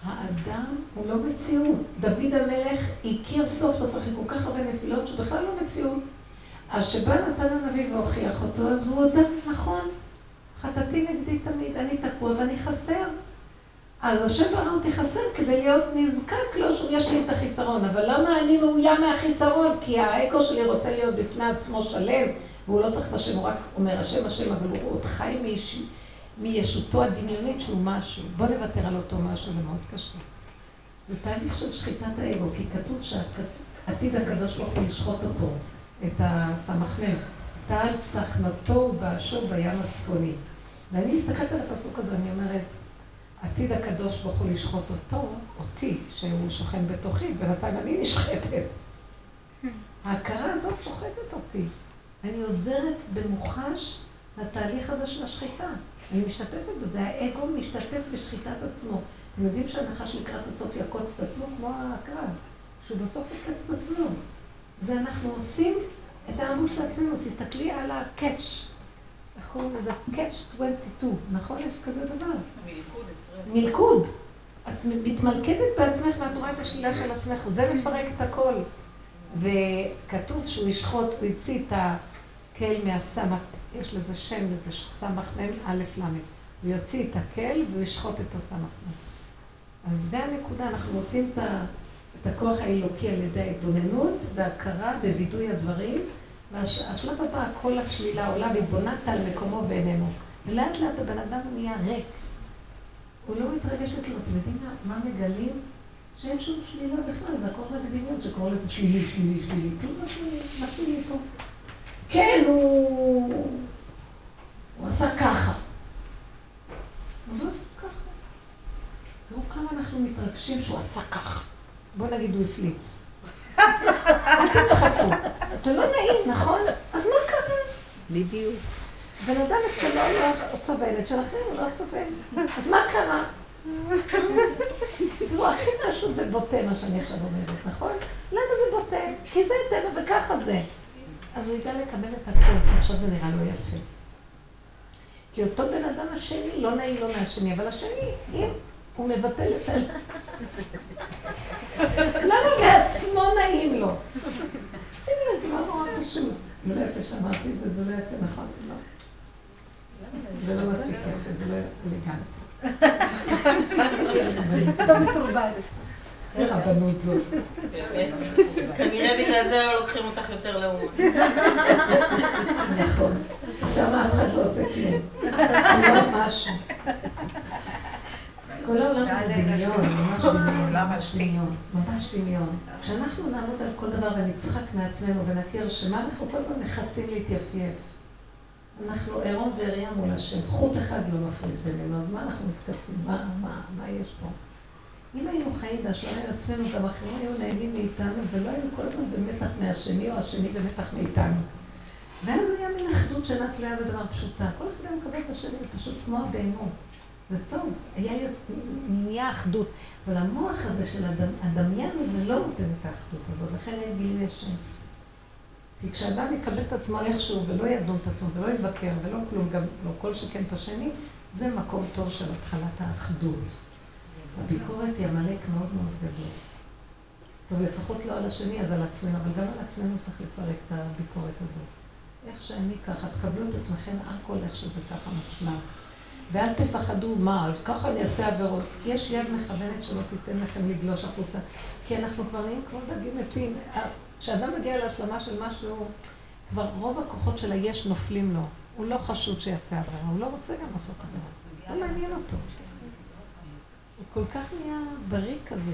האדם הוא לא מציאות. דוד המלך הכיר סוף סוף אחרי כל כך הרבה נפילות שבכלל לא מציאות. אז שבא נתן הנביא והוכיח אותו, אז הוא הודה, נכון, חטאתי נגדי תמיד, אני תקוע ואני חסר. אז השם ברא אותי חסר כדי להיות נזקק לו שהוא ישלים את החיסרון. אבל למה אני מאוים מהחיסרון? כי האקו שלי רוצה להיות בפני עצמו שלם, והוא לא צריך את השם, הוא רק אומר השם השם, אבל הוא עוד חי מיש... מישותו הדמיונית שהוא משהו. בוא נוותר על אותו משהו, זה מאוד קשה. זה תהליך של שחיטת האגו, כי כתוב שעתיד הקדוש ברוך הוא לשחוט אותו, את הסמ"ם. טל צחנתו ובאשו בים הצפוני. ואני מסתכלת על הפסוק הזה, אני אומרת, עתיד הקדוש ברוך הוא לשחוט אותו, אותי, שהוא שוכן בתוכי, בינתיים אני נשחטת. ההכרה הזאת שוחטת אותי. אני עוזרת במוחש לתהליך הזה של השחיטה. אני משתתפת בזה, האגו משתתף בשחיטת עצמו. אתם יודעים שהנחש לקראת הסוף יעקוץ את עצמו כמו הקרב, שהוא בסוף יקץ את עצמו. זה אנחנו עושים את האמבוש לעצמנו. תסתכלי על הקאץ', איך קוראים לזה? קאץ' 22, נכון? יש כזה דבר. מלכוד. מלכוד. את מתמלכדת בעצמך ואת רואה את השלילה של עצמך, זה מפרק את הכל. וכתוב שהוא ישחוט, הוא יציא את הקל מהסמך, יש לזה שם, לזה סמך מ' א' ל'. הוא יוציא את הקל והוא ישחוט את הסמך מ'. אז זה הנקודה, אנחנו מוצאים את, הכוח האלוקי על ידי ההתבוננות והכרה ווידוי הדברים, והשלב הבא, כל השלילה עולה והתבוננת על מקומו ואיננו. ולאט לאט הבן אדם נהיה ריק. הוא לא מתרגש לכלום. אתם יודעים מה, מה מגלים? שאין שום שלילה בכלל, זה הכל רק דמיון שקורא לזה שלילי, שלילי, שלילי. כלום לא שלילי, מתאים לי פה. כן, הוא... הוא עשה ככה. אז הוא עשה ככה. תראו כמה אנחנו מתרגשים שהוא עשה ככה. בוא נגיד הוא הפליץ. אל תצחקו. זה לא נעים, נכון? אז מה קרה? בדיוק. בן אדם את שלו לא סובל, את שלכם הוא לא סובל. אז מה קרה? הוא הכי פשוט ובוטה מה שאני עכשיו אומרת, נכון? למה זה בוטה? כי זה טבע וככה זה. אז הוא ידע לקבל את הכל, עכשיו זה נראה לו יפה. כי אותו בן אדם השני, לא נעים לו מהשני, אבל השני, אם הוא מבטל את ה... למה בעצמו נעים לו? שימי לב, זה נורא פשוט. זה לא יפה שאמרתי את זה, זה לא יפה, נכון? לא. זה לא מספיק יפה, זה לא אלגנטי. לא מתורבתת. זה רבנות זאת. כנראה בגלל זה לא לוקחים אותך יותר לאומן. נכון. שם אף אחד לא עושה כלום. לא משהו. כל העולם זה דמיון, ממש דמיון, ממש דמיון. כשאנחנו נעמוד על כל דבר ונצחק מעצמנו ונכיר שמה אנחנו כל הזמן מכסים להתייפייף. אנחנו עירום ועריה מול השם, חוט אחד לא מפריד בינינו, אז מה אנחנו מתכסים? מה, מה, מה יש פה? אם היינו חיים בהשלמה עם עצמנו, גם אחרים היו נהנים מאיתנו, ולא היינו כל הזמן במתח מהשני, או השני במתח מאיתנו. ואז היה מין אחדות שאינה תלויה בדבר פשוטה. כל אחד היה מקבל את השני, פשוט כמו הבהמות. זה טוב, היה נהיה אחדות. אבל המוח הזה של הדמ... הדמיין הזה לא נותן את האחדות הזאת, לכן אין גילי השם. כי כשאדם יקבל את עצמו איכשהו ולא ידון את עצמו ולא יבקר ולא כלום, גם לא כל שכן את השני, זה מקום טוב של התחלת האחדות. הביקורת היא עמלק מאוד מאוד גדול. טוב, לפחות לא על השני, אז על עצמנו, אבל גם על עצמנו צריך לפרק את הביקורת הזאת. איך שאני ככה, תקבלו את עצמכם הכל איך שזה ככה מושלם. ואל תפחדו, מה, אז ככה אני אעשה עבירות. יש יד מכוונת שלא תיתן לכם לגלוש החוצה, כי אנחנו כבר נהיים כמו דגים מתים. כשאדם מגיע להשלמה של משהו, כבר רוב הכוחות של היש נופלים לו. הוא לא חשוד שיעשה עבירה, הוא לא רוצה גם לעשות עבירה. לא מעניין אותו. הוא כל כך נהיה בריא כזה.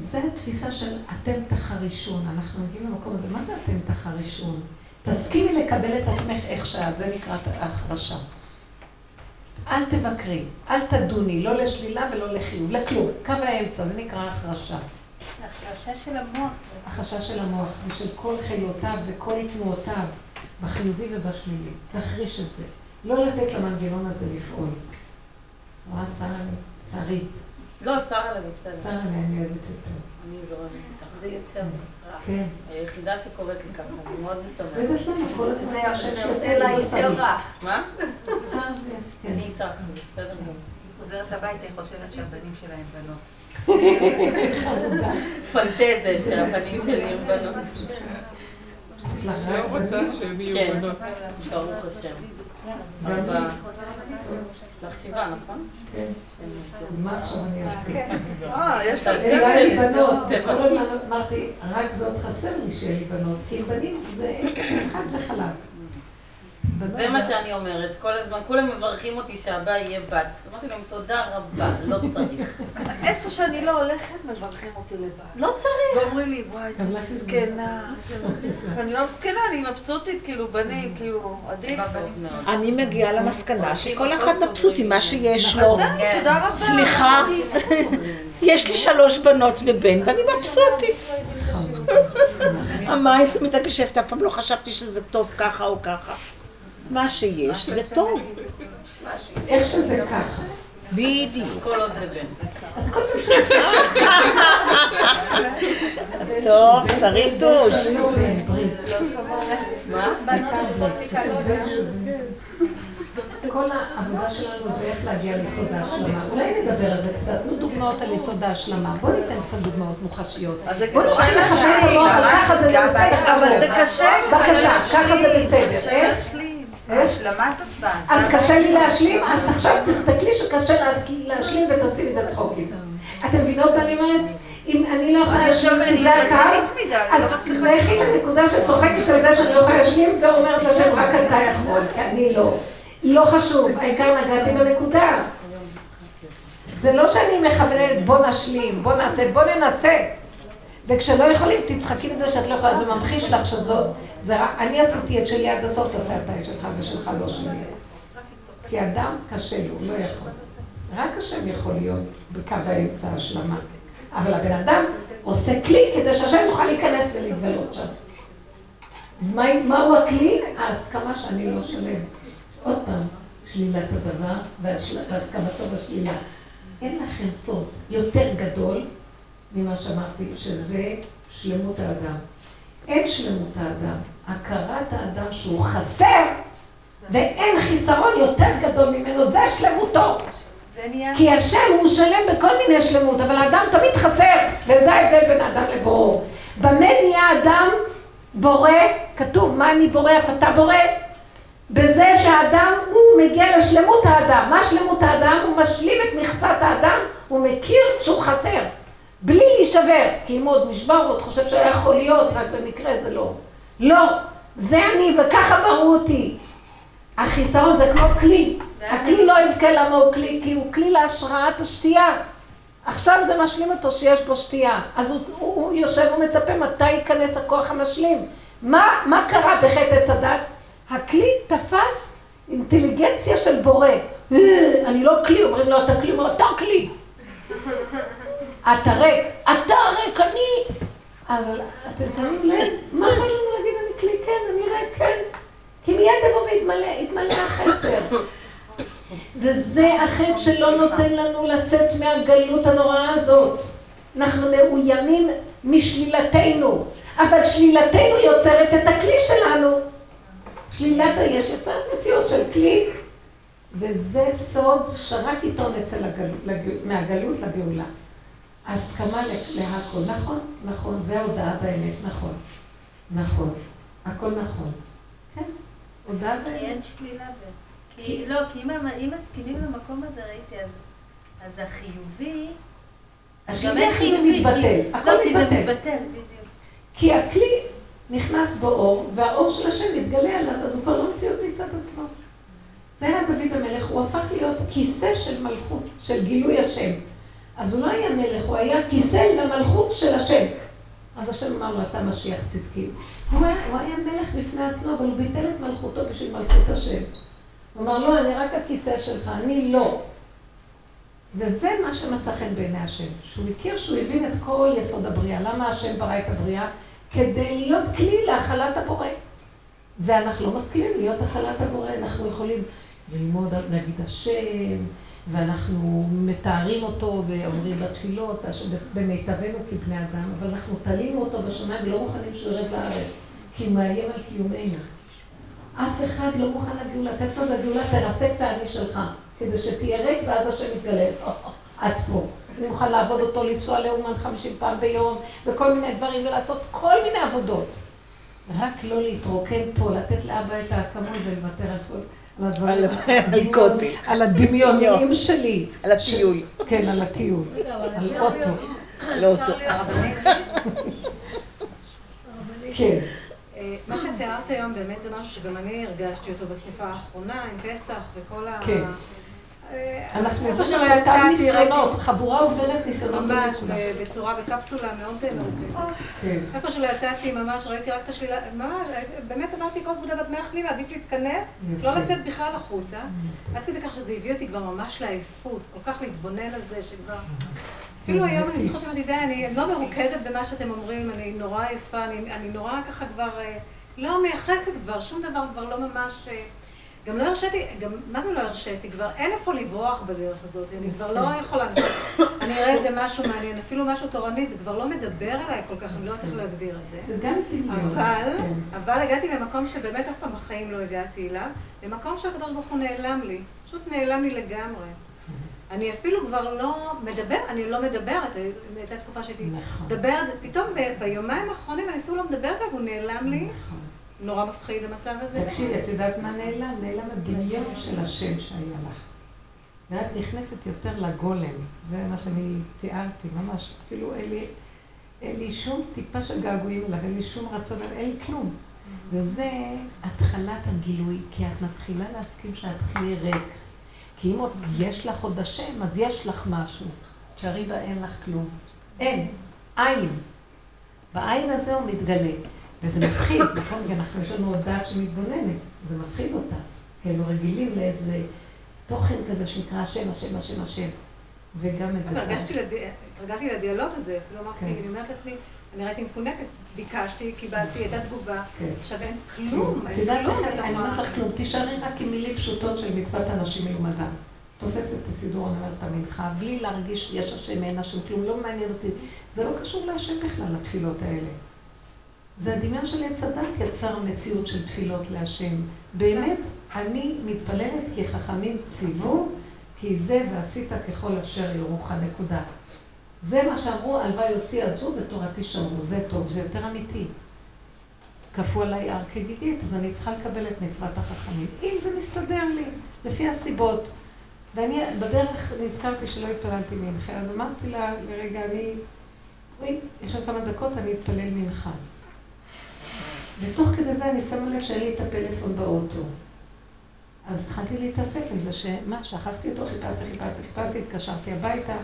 זה התפיסה של אתם תחרישון, אנחנו מגיעים למקום הזה. מה זה אתם תחרישון? תסכימי לקבל את עצמך איך שאת, זה נקרא ההחרשה. אל תבקרי, אל תדוני, לא לשלילה ולא לחיוב, לכלום. קו האמצע, זה נקרא החרשה. החרשה של המוח. החרשה של המוח, ושל כל חיותיו וכל תנועותיו, בחיובי ובשלילי. תחריש את זה. לא לתת למנגנון הזה לפעול. רואה שרית. לא, שרה לב, בסדר. שרה לב, אני אוהבת יותר. אני זורמת איתך. זה יותר רע. כן. היחידה שקוראת לי ככה, אני מאוד משמחת. וזה שלנו, כל הזמן זה עושה לה יותר רע. מה? שרה כן. אני איתך, זה בסדר גמור. חוזרת הביתה, היא חושבת שהבנים שלה הם בנות. פנטזת של הפנים שלי הם בנות. לא רוצה שהם יהיו כן, בנות. ברוך השם. שבעה, נכון? כן. מה עכשיו אני אעשה? אה, יש לך אין לי בנות, וכל הזמן אמרתי, רק זאת חסר לי שיהיה לי בנות, כי בנים זה חד וחלק. זה מה שאני אומרת, כל הזמן, כולם מברכים אותי שהבא יהיה בת. אמרתי להם, תודה רבה, לא צריך. איפה שאני לא הולכת, מברכים אותי לבד. לא צריך. ואומרים לי, וואי, איזה מסכנה. אני לא מסכנה, אני מבסוטית, כאילו, בנים, כאילו, עדיף. אני מגיעה למסקנה שכל אחד מבסוט עם מה שיש לו. תודה רבה. סליחה, יש לי שלוש בנות ובן ואני מבסוטית. המייס מתקשבת, אף פעם לא חשבתי שזה טוב ככה או ככה. מה שיש זה טוב. איך שזה ככה. בדיוק. כל עוד זה בן. אז כל פעם ש... טוב, שריטוש. כל העבודה שלנו זה איך להגיע ליסוד ההשלמה. אולי נדבר על זה קצת, תנו דוגמאות על יסוד ההשלמה. בואו ניתן קצת דוגמאות מוחשיות. בואו נתחיל לחשב את המוח על ככה זה בסדר. אבל זה קשה. בבקשה, ככה זה בסדר. איך? השלמה זאת בעיה. אז קשה לי להשלים, אז עכשיו תסתכלי שקשה להשלים ותעשי מזה צחוקים. אתם מבינות מה אני אומרת? אם אני לא יכולה להשלים כי זה הקו, אז לכי לנקודה שצוחקת על זה שאני לא יכולה להשלים ואומרת לשם רק אתה יכול, כי אני לא. לא חשוב, העיקר נגעתי בנקודה. זה לא שאני מכוונת בוא נשלים, בוא נעשה, בוא ננסה. וכשלא יכולים, תצחקי מזה שאת לא יכולה, זה ממחיש לך שזאת, אני עשיתי את שלי עד הסוף, תעשה את שלך, זה שלך, לא שלי. כי אדם קשה לו, לא יכול. רק השם יכול להיות בקו האמצע השלמה. אבל הבן אדם עושה כלי כדי שהשם יוכל להיכנס ולהתגלות שם. מהו הכלי? ההסכמה שאני לא שלם. עוד פעם, שלילת הדבר והסכמתו בשלילה. אין לכם סוד יותר גדול ממה שאמרתי, שזה שלמות האדם. אין שלמות האדם. הכרת האדם שהוא חסר, ואין חיסרון יותר גדול ממנו, זה שלמותו. כי השם הוא שלם בכל מיני שלמות, אבל האדם תמיד חסר, וזה ההבדל בין האדם לבוראו. במה נהיה אדם בורא? כתוב, מה אני בורא, אף אתה בורא? בזה שהאדם, הוא מגיע לשלמות האדם. מה שלמות האדם? הוא משלים את מכסת האדם, הוא מכיר שהוא חסר, בלי להישבר. כי אם עוד נשבר, הוא עוד חושב שהיה יכול להיות, רק במקרה זה לא. לא, זה אני, וככה בראו אותי. החיסרון זה כמו כלי. הכלי לא יבכה למה הוא כלי, כי הוא כלי להשראת השתייה. עכשיו זה משלים אותו שיש בו שתייה. אז הוא, הוא, הוא יושב ומצפה מתי ייכנס הכוח המשלים. מה, מה קרה בחטא עץ הדת? הכלי תפס אינטליגנציה של בורא. אני לא כלי, אומרים לו, אתה כלי, הוא אומר, אתה כלי. אתה ריק, אתה ריק, אני... אז אתם שמים לב, מה יכול לנו להגיד אני כלי? כן, אני ריק, כן. כי מיד יבוא ויתמלא, יתמלא החסר. וזה החטא שלא נותן לנו לצאת מהגלות הנוראה הזאת. אנחנו מאוימים משלילתנו, אבל שלילתנו יוצרת את הכלי שלנו. שלילת היש יוצרת מציאות של כלי, וזה סוד שרק איתו נצא מהגלות לגאולה. הסכמה להכל, נכון, נכון, זה הודעה באמת, נכון, נכון, הכל נכון, כן, הודעה באמת. כי אין שלילה ב... כי, לא, כי אם, מסכימים למקום הזה, ראיתי, אז, אז החיובי... השלילי החיובי מתבטל, הכל לא, מתבטל. כי הכלי נכנס בו אור, והאור של השם מתגלה עליו, אז הוא כבר לא מציאות מצד עצמו. זה היה דוד המלך, הוא הפך להיות כיסא של מלכות, של גילוי השם. אז הוא לא היה מלך, הוא היה כיסא למלכות של השם. אז השם אמר לו, אתה משיח צדקי. הוא היה, הוא היה מלך בפני עצמו, אבל הוא ביטל את מלכותו בשביל מלכות השם. הוא אמר, לא, אני רק הכיסא שלך, אני לא. וזה מה שמצא חן בעיני השם, שהוא הכיר שהוא הבין את כל יסוד הבריאה. למה השם ברא את הבריאה? כדי להיות כלי להכלת הבורא. ואנחנו לא מסכימים להיות הכלת הבורא, אנחנו יכולים ללמוד, להגיד השם, ואנחנו מתארים אותו ואומרים בתפילות, במיטבנו כבני אדם, אבל אנחנו תלינו אותו בשמיים ולא מוכנים שהוא ירד לארץ, כי הוא מאיים על קיומנו. אף אחד לא מוכן לגאולה, תכף אז הגאולה תרסק את האני שלך, כדי שתהיה ריק ואז השם יתגלה. עד פה. אני מוכן לעבוד אותו, לנסוע לאומן חמישים פעם ביום, וכל מיני דברים, ולעשות כל מיני עבודות. רק לא להתרוקן פה, לתת לאבא את האקמול ולוותר על כל... על הדברים, על הדמיונים שלי. על הטיול. כן, על הטיול. על אוטו. על אוטו. כן. מה שתיארת היום באמת זה משהו שגם אני הרגשתי אותו בתקופה האחרונה, עם פסח וכל ה... כן. אנחנו איפה עוברים את אותם ניסיונות, חבורה עוברת ניסיונות ממש, בצורה, בקפסולה מאוד מעוקבת. כן. איפה שלא יצאתי, ממש ראיתי רק את השלילה, באמת אמרתי כל עבודה בת מאה פנימה, עדיף להתכנס, יפה. לא לצאת בכלל החוצה. עד כדי כך שזה הביא אותי כבר ממש לעייפות, כל כך להתבונן על זה, שכבר... אפילו כן, היום אני. זוכרת שאמרתי, די, אני לא מרוכזת במה שאתם אומרים, אני נורא עייפה, אני נורא ככה כבר, אה, לא מייחסת כבר, שום דבר כבר לא ממש... גם לא הרשיתי, גם, מה זה לא הרשיתי? כבר אין איפה לברוח בדרך הזאת, אני כבר לא יכולה, אני אראה איזה משהו מעניין, אפילו משהו תורני, זה כבר לא מדבר אליי כל כך, אני לא יודעת איך להגדיר את זה. זה גם דמיון. אבל, כן. אבל הגעתי למקום שבאמת אף פעם בחיים לא הגעתי אליו, למקום שהקדוש ברוך הוא נעלם לי, פשוט נעלם לי לגמרי. אני אפילו כבר לא מדבר, אני לא מדברת, הייתה תקופה שהייתי נכון. מדברת, פתאום ביומיים האחרונים אני אפילו לא מדברת עליו, הוא נעלם לי. נכון. נורא מפחיד המצב הזה. תקשיבי, את יודעת מה נעלם? נעלם הדמיון של השם שהיה לך. ואת נכנסת יותר לגולם, זה מה שאני תיארתי, ממש, אפילו אין לי, אין לי שום טיפה של געגועים אליו, אין לי שום רצון, אין לי כלום. וזה התחלת הגילוי, כי את מתחילה להסכים שאת כלי ריק. כי אם עוד יש לך עוד השם, אז יש לך משהו. תשארי בה אין לך כלום. אין. עין. בעין הזה הוא מתגלה. וזה מפחיד, נכון? כי אנחנו, יש לנו עוד דעת שמתבוננת. זה מפחיד אותה. כי היינו רגילים לאיזה תוכן כזה שנקרא השם, השם, השם, השם. וגם את זה לדי- התרגלתי לדיאלוג הזה, אפילו אמרתי, כן. אני אומרת לעצמי, אני ראיתי מפונקת, ביקשתי, קיבלתי, הייתה תגובה, כן. עכשיו אין כלום, את אין יודעת כלום אני אומרת לך כלום, תישארי רק עם מילים פשוטות של מצוות אנשים מלומדם. תופסת את הסידור, אני אומרת את המנחה, בלי להרגיש יש השם, אין השם, כלום, לא מעניין אותי. זה לא קשור להשם בכלל, התפילות האלה. זה הדמיון של עץ הדת יצר מציאות של תפילות להשם. באמת, אני מתפללת כי חכמים ציוו, כי זה ועשית ככל אשר יורוך, נקודה. זה מה שאמרו, הלוואי יוציא עזו ותורתי שמרו, זה טוב, זה יותר אמיתי. כפו עליי הר כגיגית, אז אני צריכה לקבל את מצוות החכמים. אם זה מסתדר לי, לפי הסיבות. ואני בדרך נזכרתי שלא התפללתי מנחה, אז אמרתי לה לרגע, אני, אוי, יש עוד כמה דקות, אני אתפלל מנחה. ותוך כדי זה אני שמה לב שאין לי את הפלאפון באוטו. אז התחלתי להתעסק עם זה שמה, שכבתי אותו, חיפשתי, חיפשתי, חיפשתי, התקשרתי הביתה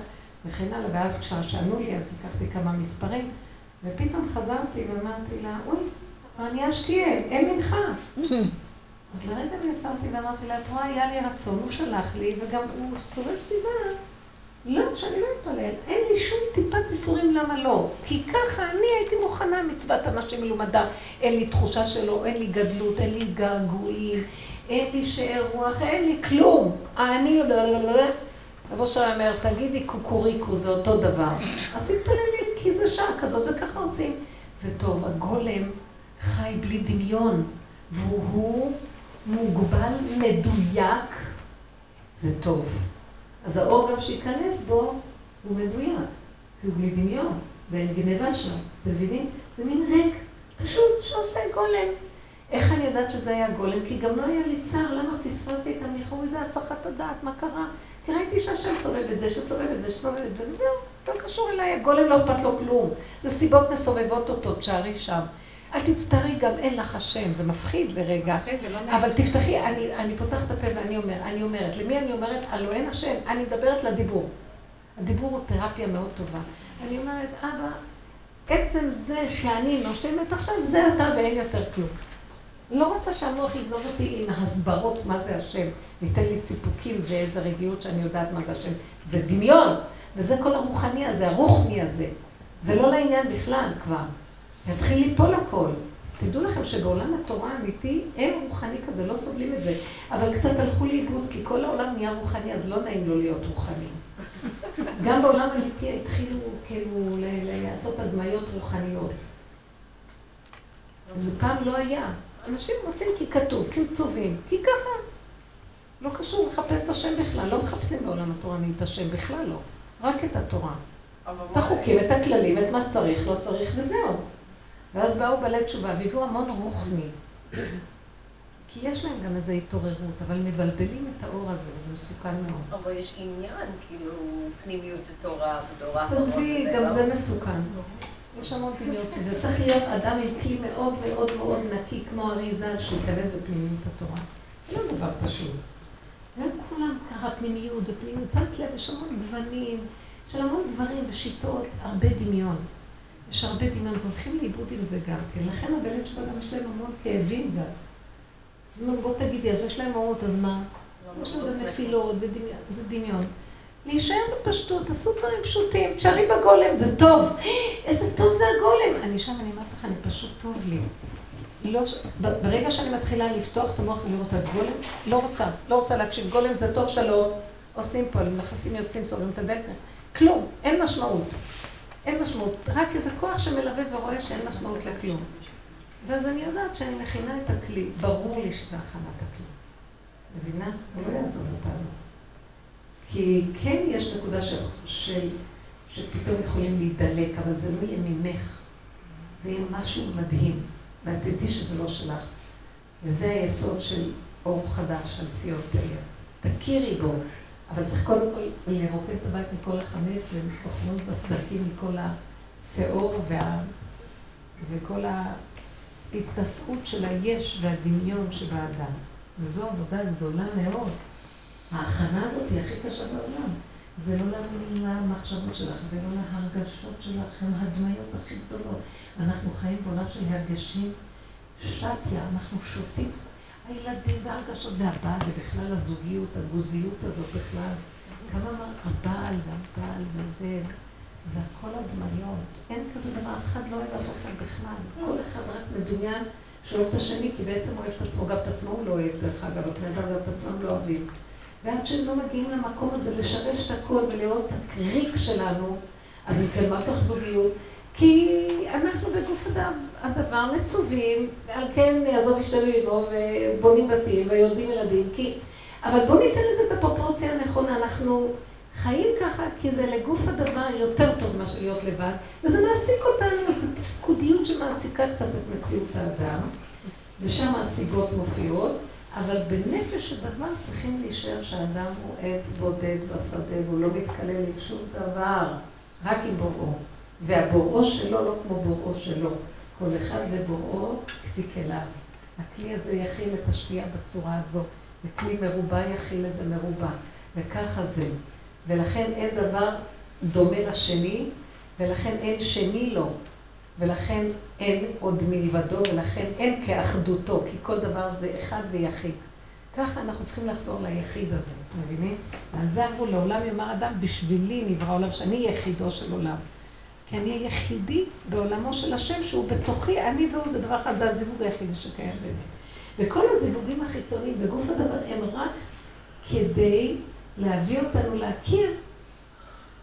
וכן הלאה, ואז כששאלו לי אז לקחתי כמה מספרים, ופתאום חזרתי ואמרתי לה, אוי, אני אשקיע, אין מנחה. אז לרגע נעצרתי ואמרתי לה, את רואה, היה לי רצון, הוא שלח לי, וגם הוא סובב סיבה. לא, שאני לא אתפלל. אין לי שום טיפת איסורים למה לא. כי ככה אני הייתי מוכנה מצוות אנשים מלומדה. אין לי תחושה שלו, אין לי גדלות, אין לי געגועים, אין לי שאר רוח, אין לי כלום. אני... רבו שלום אומר, תגידי קוקוריקו, זה אותו דבר. אז תתפללי, כי זה שעה כזאת, וככה עושים. זה טוב, הגולם חי בלי דמיון, והוא מוגבל, מדויק, זה טוב. אז האור גם שייכנס בו הוא מדויק, כי הוא בלי דמיון, ואין גניבה שם, אתם מבינים? זה מין ריק, פשוט, שעושה גולם. איך אני יודעת שזה היה גולם? כי גם לא היה לי צער, למה פספסתי את המלחום, זה הסחת הדעת, מה קרה? כי ראיתי שהשם סובב את זה, שסובב את זה, שסובב את זה, וזהו, לא קשור אליי, הגולם לא אכפת לו כלום. זה סיבות מסובבות אותו, תשארי שם. אל תצטערי, גם אין לך השם, זה מפחיד לרגע. אבל תפתחי, אני, אני פותחת את הפה ואני אומר, אני אומרת, למי אני אומרת? הלא אין השם, אני מדברת לדיבור. הדיבור הוא תרפיה מאוד טובה. אני אומרת, אבא, עצם זה שאני נושמת עכשיו, זה אתה ואין יותר כלום. לא רוצה שהמוח יגנוב אותי עם הסברות מה זה השם, וייתן לי סיפוקים ואיזה רגיעות שאני יודעת מה זה השם. זה דמיון, וזה כל הרוחני הזה, הרוחני הזה. זה לא לעניין בכלל כבר. יתחיל ליפול הכל. תדעו לכם שבעולם התורה האמיתי אין רוחני כזה, לא סובלים את זה. אבל קצת הלכו לאיבוד, כי כל העולם נהיה רוחני, אז לא נעים לו להיות רוחני. גם בעולם הליטי התחילו כאילו לעשות הדמיות רוחניות. זה פעם לא היה. אנשים עושים כי כתוב, כי מצווים, כי ככה. לא קשור לחפש את השם בכלל, לא מחפשים בעולם התורני את השם בכלל לא. רק את התורה. את החוקים, את הכללים, את מה שצריך, לא צריך, וזהו. ואז באו בעלי תשובה והביאו המון רוחני. כי יש להם גם איזו התעוררות, אבל מבלבלים את האור הזה, וזה מסוכן מאוד. אבל יש עניין, כאילו, פנימיות התורה ודור האחרון. עזבי, וזה גם לא- זה מסוכן. יש המון פנימיות סביב. צריך להיות אדם עם כלי מאוד מאוד מאוד נקי, כמו אריזה, שייכנס בפנימיות התורה. זה לא דבר פשוט. והם כולם ככה פנימיות ופנימיות. שמת לב, יש המון גוונים, של המון דברים ושיטות, הרבה דמיון. יש הרבה דמיון, והולכים לאיבוד עם זה גם כן. לכן הבלט שלו גם יש להם המון כאבים גם. נו, בוא תגידי, אז יש להם אורות, אז מה? יש להם גם נפילות ודמיון, זה דמיון. להישאר בפשטות, תעשו דברים פשוטים, תשארי בגולם, זה טוב. איזה טוב זה הגולם. אני שם, אני אומרת לך, אני פשוט טוב לי. לא, ברגע שאני מתחילה לפתוח את המוח ולראות את גולם, לא רוצה, לא רוצה להקשיב. גולם זה טוב שלום, עושים פה, נכנסים, יוצאים, סוגרים את הדלת. כלום, אין משמעות. אין משמעות, רק איזה כוח שמלווה ורואה שאין משמעות לכלום. ואז אני יודעת שאני מכינה את הכלי. ברור לי שזה הכנת הכלי. מבינה? הוא לא יעזוב אותנו. כי כן יש נקודה של, של, שפתאום יכולים להידלק, אבל זה לא יהיה ממך. זה יהיה משהו מדהים. ואת תדעי שזה לא שלך. וזה היסוד של אור חדש על ציון תאיר. תכירי בו, אבל צריך קודם כל לרוקד את הבית מכל החמץ ולאכלות בסדקים מכל השאור וה... וכל ההתנשאות של היש והדמיון שבאדם. וזו עבודה גדולה מאוד. ההכנה הזאת היא הכי קשה בעולם. זה לא למחשבות שלך ולא להרגשות שלך, הן הדמיות הכי גדולות. אנחנו חיים בעולם של הרגשים שתיה, אנחנו שותים. הילדים והרגשות והבעל, ובכלל הזוגיות, הגוזיות הזאת בכלל. כמה אמר הבעל והבעל וזה, זה הכל הדמיות. אין כזה דבר, אף אחד לא אוהב אף אחד בכלל. כל אחד רק מדומיין שאוהב את השני, כי בעצם אוהב את עצמו, גם את עצמו הוא לא אוהב, דרך אגב, הבני אדם גם את עצמם לא אוהבים. ועד שהם לא מגיעים למקום הזה לשרש את הכל ולראות את הקריק שלנו, אז אם כן, מה צריך זוגיות? כי אנחנו בגוף אדם, הדבר מצווים, ועל כן נעזוב אשתנו עמו ובונים בתים ויולדים ילדים, כי... אבל בואו ניתן לזה את הפרופורציה הנכונה, אנחנו חיים ככה כי זה לגוף הדבר יותר טוב מאשר להיות לבד, וזה מעסיק אותנו, זו תפקודיות שמעסיקה קצת את מציאות האדם, ושם הסיבות מופיעות. אבל בנפש הדבר צריכים להישאר שהאדם הוא עץ בודד בשדה והוא לא מתקלל עם שום דבר, רק עם בוראו. והבוראו שלו לא כמו בוראו שלו. כל אחד ובוראו כפי כליו. הכלי הזה יכיל את השתייה בצורה הזו, וכלי מרובע יכיל את זה מרובע. וככה זה. ולכן אין דבר דומה לשני, ולכן אין שני לו. ולכן אין עוד מלבדו, ולכן אין כאחדותו, כי כל דבר זה אחד ויחיד. ככה אנחנו צריכים לחזור ליחיד הזה, אתם מבינים? ועל זה אמרו, לעולם יאמר אדם, בשבילי נברא עולם, שאני יחידו של עולם. כי אני היחידי בעולמו של השם, שהוא בתוכי, אני והוא, זה דבר אחד, זה הזיווג היחידי שקיים ביניהם. וכל הזיווגים החיצוניים בגוף הדבר הם רק כדי להביא אותנו להכיר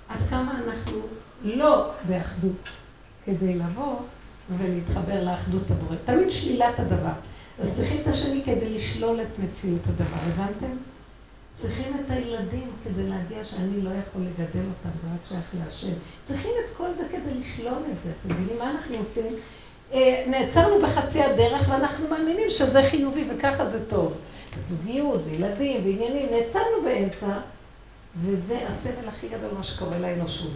עד כמה אנחנו לא באחדות. כדי לבוא ולהתחבר לאחדות הבורא. תמיד שלילת הדבר. אז צריכים את השני כדי לשלול את מציאות הדבר, הבנתם? צריכים את הילדים כדי להגיע שאני לא יכול לגדל אותם, זה רק שייך להשם. צריכים את כל זה כדי לשלול את זה. אתם מבינים מה אנחנו עושים? אה, נעצרנו בחצי הדרך ואנחנו מאמינים שזה חיובי וככה זה טוב. זוגיות וילדים ועניינים, נעצרנו באמצע, וזה הסבל הכי גדול מה שקורה לאנושות.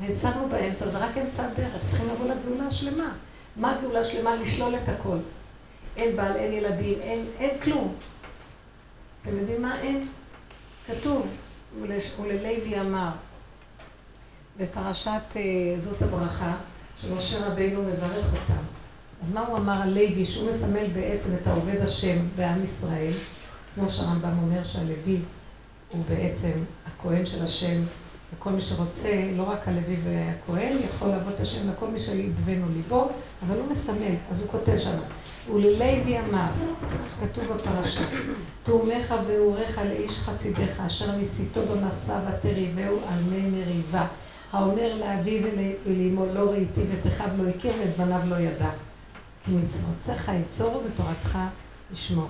נעצרנו באמצע, זה רק אמצע הדרך, צריכים לבוא לגאולה השלמה. מה הגאולה השלמה? לשלול את הכל. אין בעל, אין ילדים, אין, אין כלום. אתם יודעים מה אין? כתוב, וללוי אמר, בפרשת אה, זאת הברכה, שמשה רבינו מברך אותם. אז מה הוא אמר על לוי, שהוא מסמל בעצם את העובד השם בעם ישראל, כמו שהרמב"ם אומר שהלוי הוא בעצם הכהן של השם וכל מי שרוצה, לא רק הלוי והכהן, יכול לעבוד את השם לכל מי שידבנו ליבו, אבל הוא מסמל, אז הוא כותב שם. וללוי אמר, שכתוב בפרשה, תאומך ואורך לאיש חסידיך, אשר ניסיתו במסע ותריבהו על מי מריבה. האומר לאביו ולאמו לא ראיתי ותכב לא הכיר ואת בניו לא ידע. כי מצוותיך יצורו ותורתך ישמורו.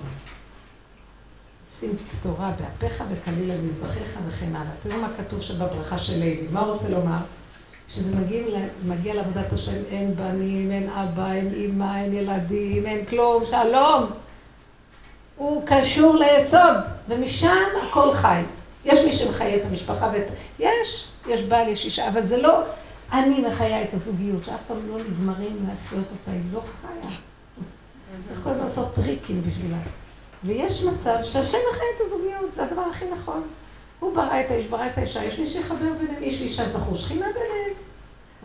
שים תורה באפיך וקליל על מזרחיך וכן הלאה. תראו מה כתוב שבברכה של לוי. מה הוא רוצה לומר? מגיע, מגיע לעבודת השם, אין בנים, אין אבא, אין אימא, אין ילדים, אין כלום, שלום. הוא קשור ליסוד, ומשם הכל חי. יש מי שמחיה את המשפחה ואת... יש, יש בעל, יש אישה, אבל זה לא אני מחיה את הזוגיות, שאף פעם לא נגמרים להחיות אותה, היא לא חיה. צריך כל הזמן לעשות טריקים בשבילה. ויש מצב שהשם מחיה את הזוגיות, זה הדבר הכי נכון. הוא ברא את האיש, ברא את האישה, יש מי שיחבר ביניהם, איש ואישה זכו שכינה ביניהם.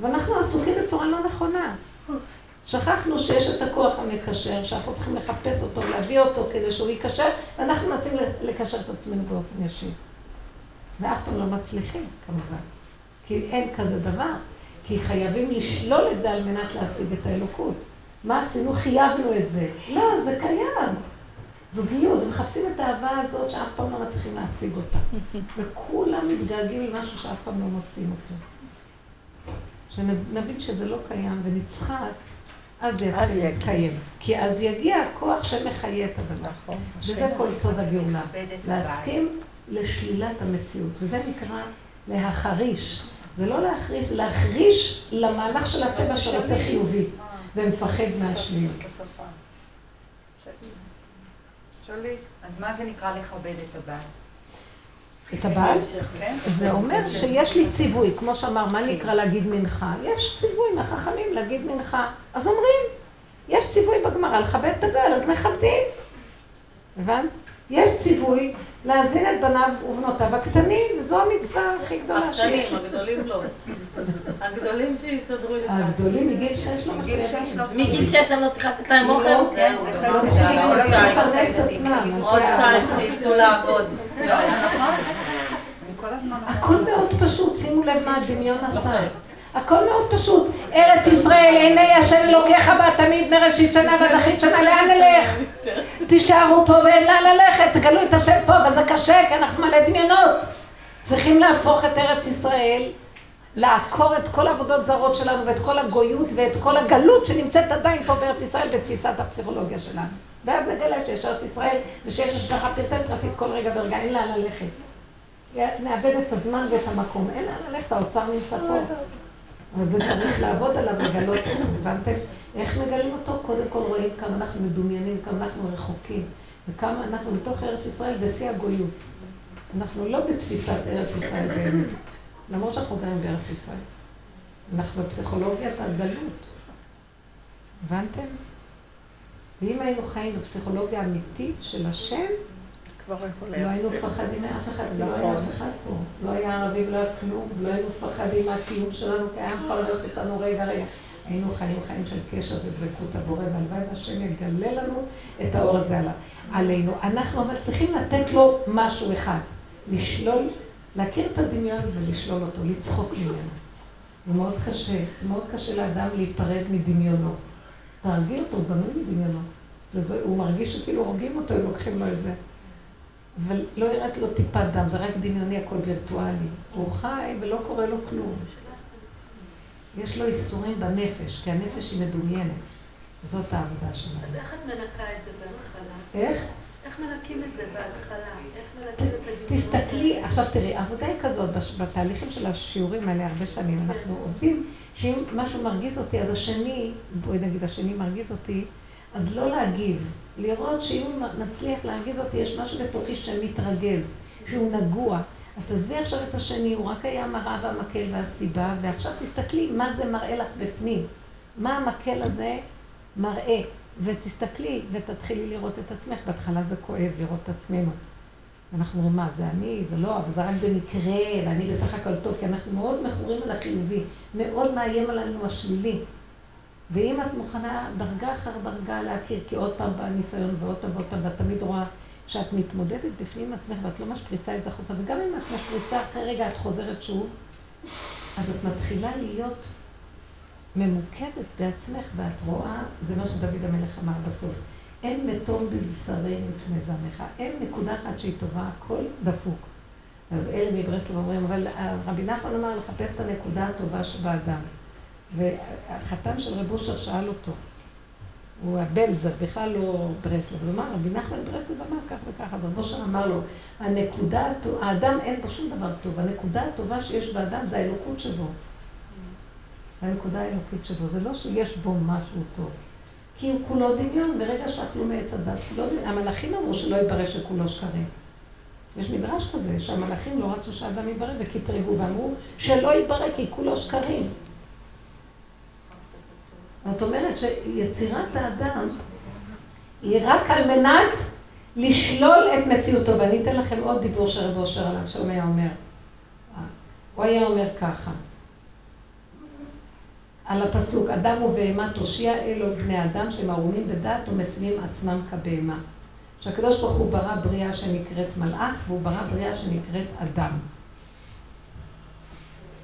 אבל אנחנו עסוקים בצורה לא נכונה. שכחנו שיש את הכוח המקשר, שאנחנו צריכים לחפש אותו, להביא אותו כדי שהוא ייקשר, ואנחנו מנסים לקשר את עצמנו באופן ישיר. ואף פעם לא מצליחים, כמובן. כי אין כזה דבר. כי חייבים לשלול את זה על מנת להשיג את האלוקות. מה עשינו? חייבנו את זה. לא, זה קיים. זוגיות, מחפשים את האהבה הזאת שאף פעם לא מצליחים להשיג אותה. וכולם מתגעגעים למשהו שאף פעם לא מוצאים אותו. שנבין שזה לא קיים ונצחק, אז זה יתחיל להתקיים. כי אז יגיע הכוח שמחיה את הדבר. נכון. וזה כל סוד הגאולה. להסכים לשלילת המציאות. וזה נקרא להחריש. זה לא להחריש, להחריש למהלך של הטבע שרוצה חיובי, ומפחד מהשליליות. אז מה זה נקרא לכבד את הבעל? את הבעל? כן. זה אומר שיש לי ציווי, כמו שאמר, מה נקרא להגיד מנחה? יש ציווי מהחכמים להגיד מנחה. אז אומרים, יש ציווי בגמרא לכבד את הבעל, אז מכבדים. הבנת? יש ציווי להזין את בניו ובנותיו הקטנים, וזו המצווה הכי גדולה שיש. הקטנים, הגדולים לא. הגדולים שיסתדרו לבד. הגדולים מגיל שש לא מחויבים. מגיל שש אני לא צריכה לתת להם אוכל? כן, זה חלק עוד שתיים שיצאו לעבוד. הכל מאוד פשוט, שימו לב מה הדמיון עשה. הכל מאוד פשוט. ארץ ישראל, עיני השם אלוקיך בה תמיד מראשית שנה ועד אחרית שנה, לאן נלך? תישארו פה ואין לאן ללכת, תגלו את השם פה, וזה קשה, כי אנחנו מלא דמיונות. צריכים להפוך את ארץ ישראל, לעקור את כל העבודות זרות שלנו ואת כל הגויות ואת כל הגלות שנמצאת עדיין פה בארץ ישראל בתפיסת הפסיכולוגיה שלנו. ואז נגלה שיש ארץ ישראל ושיש השגחה פרטית פרטית כל רגע ורגע, אין לאן ללכת. נאבד את הזמן ואת המקום, אין לאן ללכת, האוצר נמצא פה. אז זה צריך לעבוד עליו, לגלות הבנתם? איך מגלים אותו? קודם כל רואים כמה אנחנו מדומיינים, כמה אנחנו רחוקים, וכמה אנחנו בתוך ארץ ישראל בשיא הגויות. אנחנו לא בתפיסת ארץ ישראל באמת, למרות שאנחנו גרים בארץ ישראל. אנחנו בפסיכולוגיית הגלות. הבנתם? ואם היינו חיים בפסיכולוגיה אמיתית של השם, לא היינו מפחדים מאף אחד, לא היה אף אחד פה. לא היה ערבי ולא היה כלום, לא היינו מפחדים מהקיום שלנו, כי היה מפרנס אותנו רגע רגע. היינו חיים חיים של קשר ודבקות הבורא, והלוואי והשם יגלה לנו את האור הזה עלינו. אנחנו אבל צריכים לתת לו משהו אחד, לשלול, להכיר את הדמיון ולשלול אותו, לצחוק ממנו. זה מאוד קשה, מאוד קשה לאדם להיפרד מדמיונו. תהרגי אותו, הוא בנוי מדמיונו. הוא מרגיש שכאילו הורגים אותו, הם לוקחים לו את זה. אבל לא ירד לו טיפת דם, זה רק דמיוני, הכל וירטואלי. הוא חי ולא קורה לו כלום. יש לו איסורים בנפש, כי הנפש היא מדומיינת. זאת העבודה שלנו. אז איך את מנקה את זה בהתחלה? איך? איך מנקים את זה בהתחלה? איך מנקים את הדמיון? תסתכלי, עכשיו תראי, העבודה היא כזאת, בתהליכים של השיעורים האלה הרבה שנים, אנחנו עובדים, שאם משהו מרגיז אותי, אז השני, בואי נגיד, השני מרגיז אותי, אז לא להגיב. לראות שאם נצליח להרגיז אותי, יש משהו בתוכי שמתרגז, שהוא נגוע. אז תעזבי עכשיו את השני, הוא רק היה מראה והמקל והסיבה, ועכשיו תסתכלי מה זה מראה לך בפנים. מה המקל הזה מראה. ותסתכלי ותתחילי לראות את עצמך. בהתחלה זה כואב לראות את עצמנו. אנחנו אומרים, מה, זה אני, זה לא, אבל זה רק במקרה, ואני בסך הכל טוב, כי אנחנו מאוד מכורים על החיובי, מאוד מאיים עלינו השלילי. ואם את מוכנה דרגה אחר דרגה להכיר, כי עוד פעם בא ניסיון ועוד פעם ועוד פעם, ואת תמיד רואה שאת מתמודדת בפנים עצמך ואת לא משפריצה את זה החוצה, וגם אם את משפריצה אחרי רגע את חוזרת שוב, אז את מתחילה להיות ממוקדת בעצמך, ואת רואה, זה מה שדוד המלך אמר בסוף, אין מתום בבשרנו מפני זמך, אין נקודה אחת שהיא טובה, הכל דפוק. אז אלה מברסלב אומרים, אבל רבי נחמן אמר לחפש את הנקודה הטובה שבאדם. והחתן של רב אושר שאל אותו, הוא הבלזר, בכלל לא ברסלב, אז הוא אמר, רבי נחמן ברסלב אמר כך וכך, אז רב אושר אמר לו, הנקודה, האדם אין בו שום דבר טוב, הנקודה הטובה שיש באדם זה האלוקות שבו. הנקודה האלוקית שבו, זה לא שיש בו משהו טוב. כי הוא כולו דמיון, ברגע שאכלו מעץ הדת, לא המלאכים אמרו שלא יתברר שכולו שקרים. יש מדרש כזה, שהמלאכים לא רצו שהאדם יתברר וקטרגו ואמרו שלא יתברר כי כולו שקרים. זאת אומרת שיצירת האדם היא רק על מנת לשלול את מציאותו. ואני אתן לכם עוד דיבור שרב אושר עליו, שהוא היה אומר. הוא היה אומר ככה, על הפסוק, אדם ובהמה תושיע אלו בני אדם שהם ערומים בדעת ומשימים עצמם כבהמה. שהקדוש ברוך הוא ברא בריאה שנקראת מלאך והוא ברא בריאה שנקראת אדם.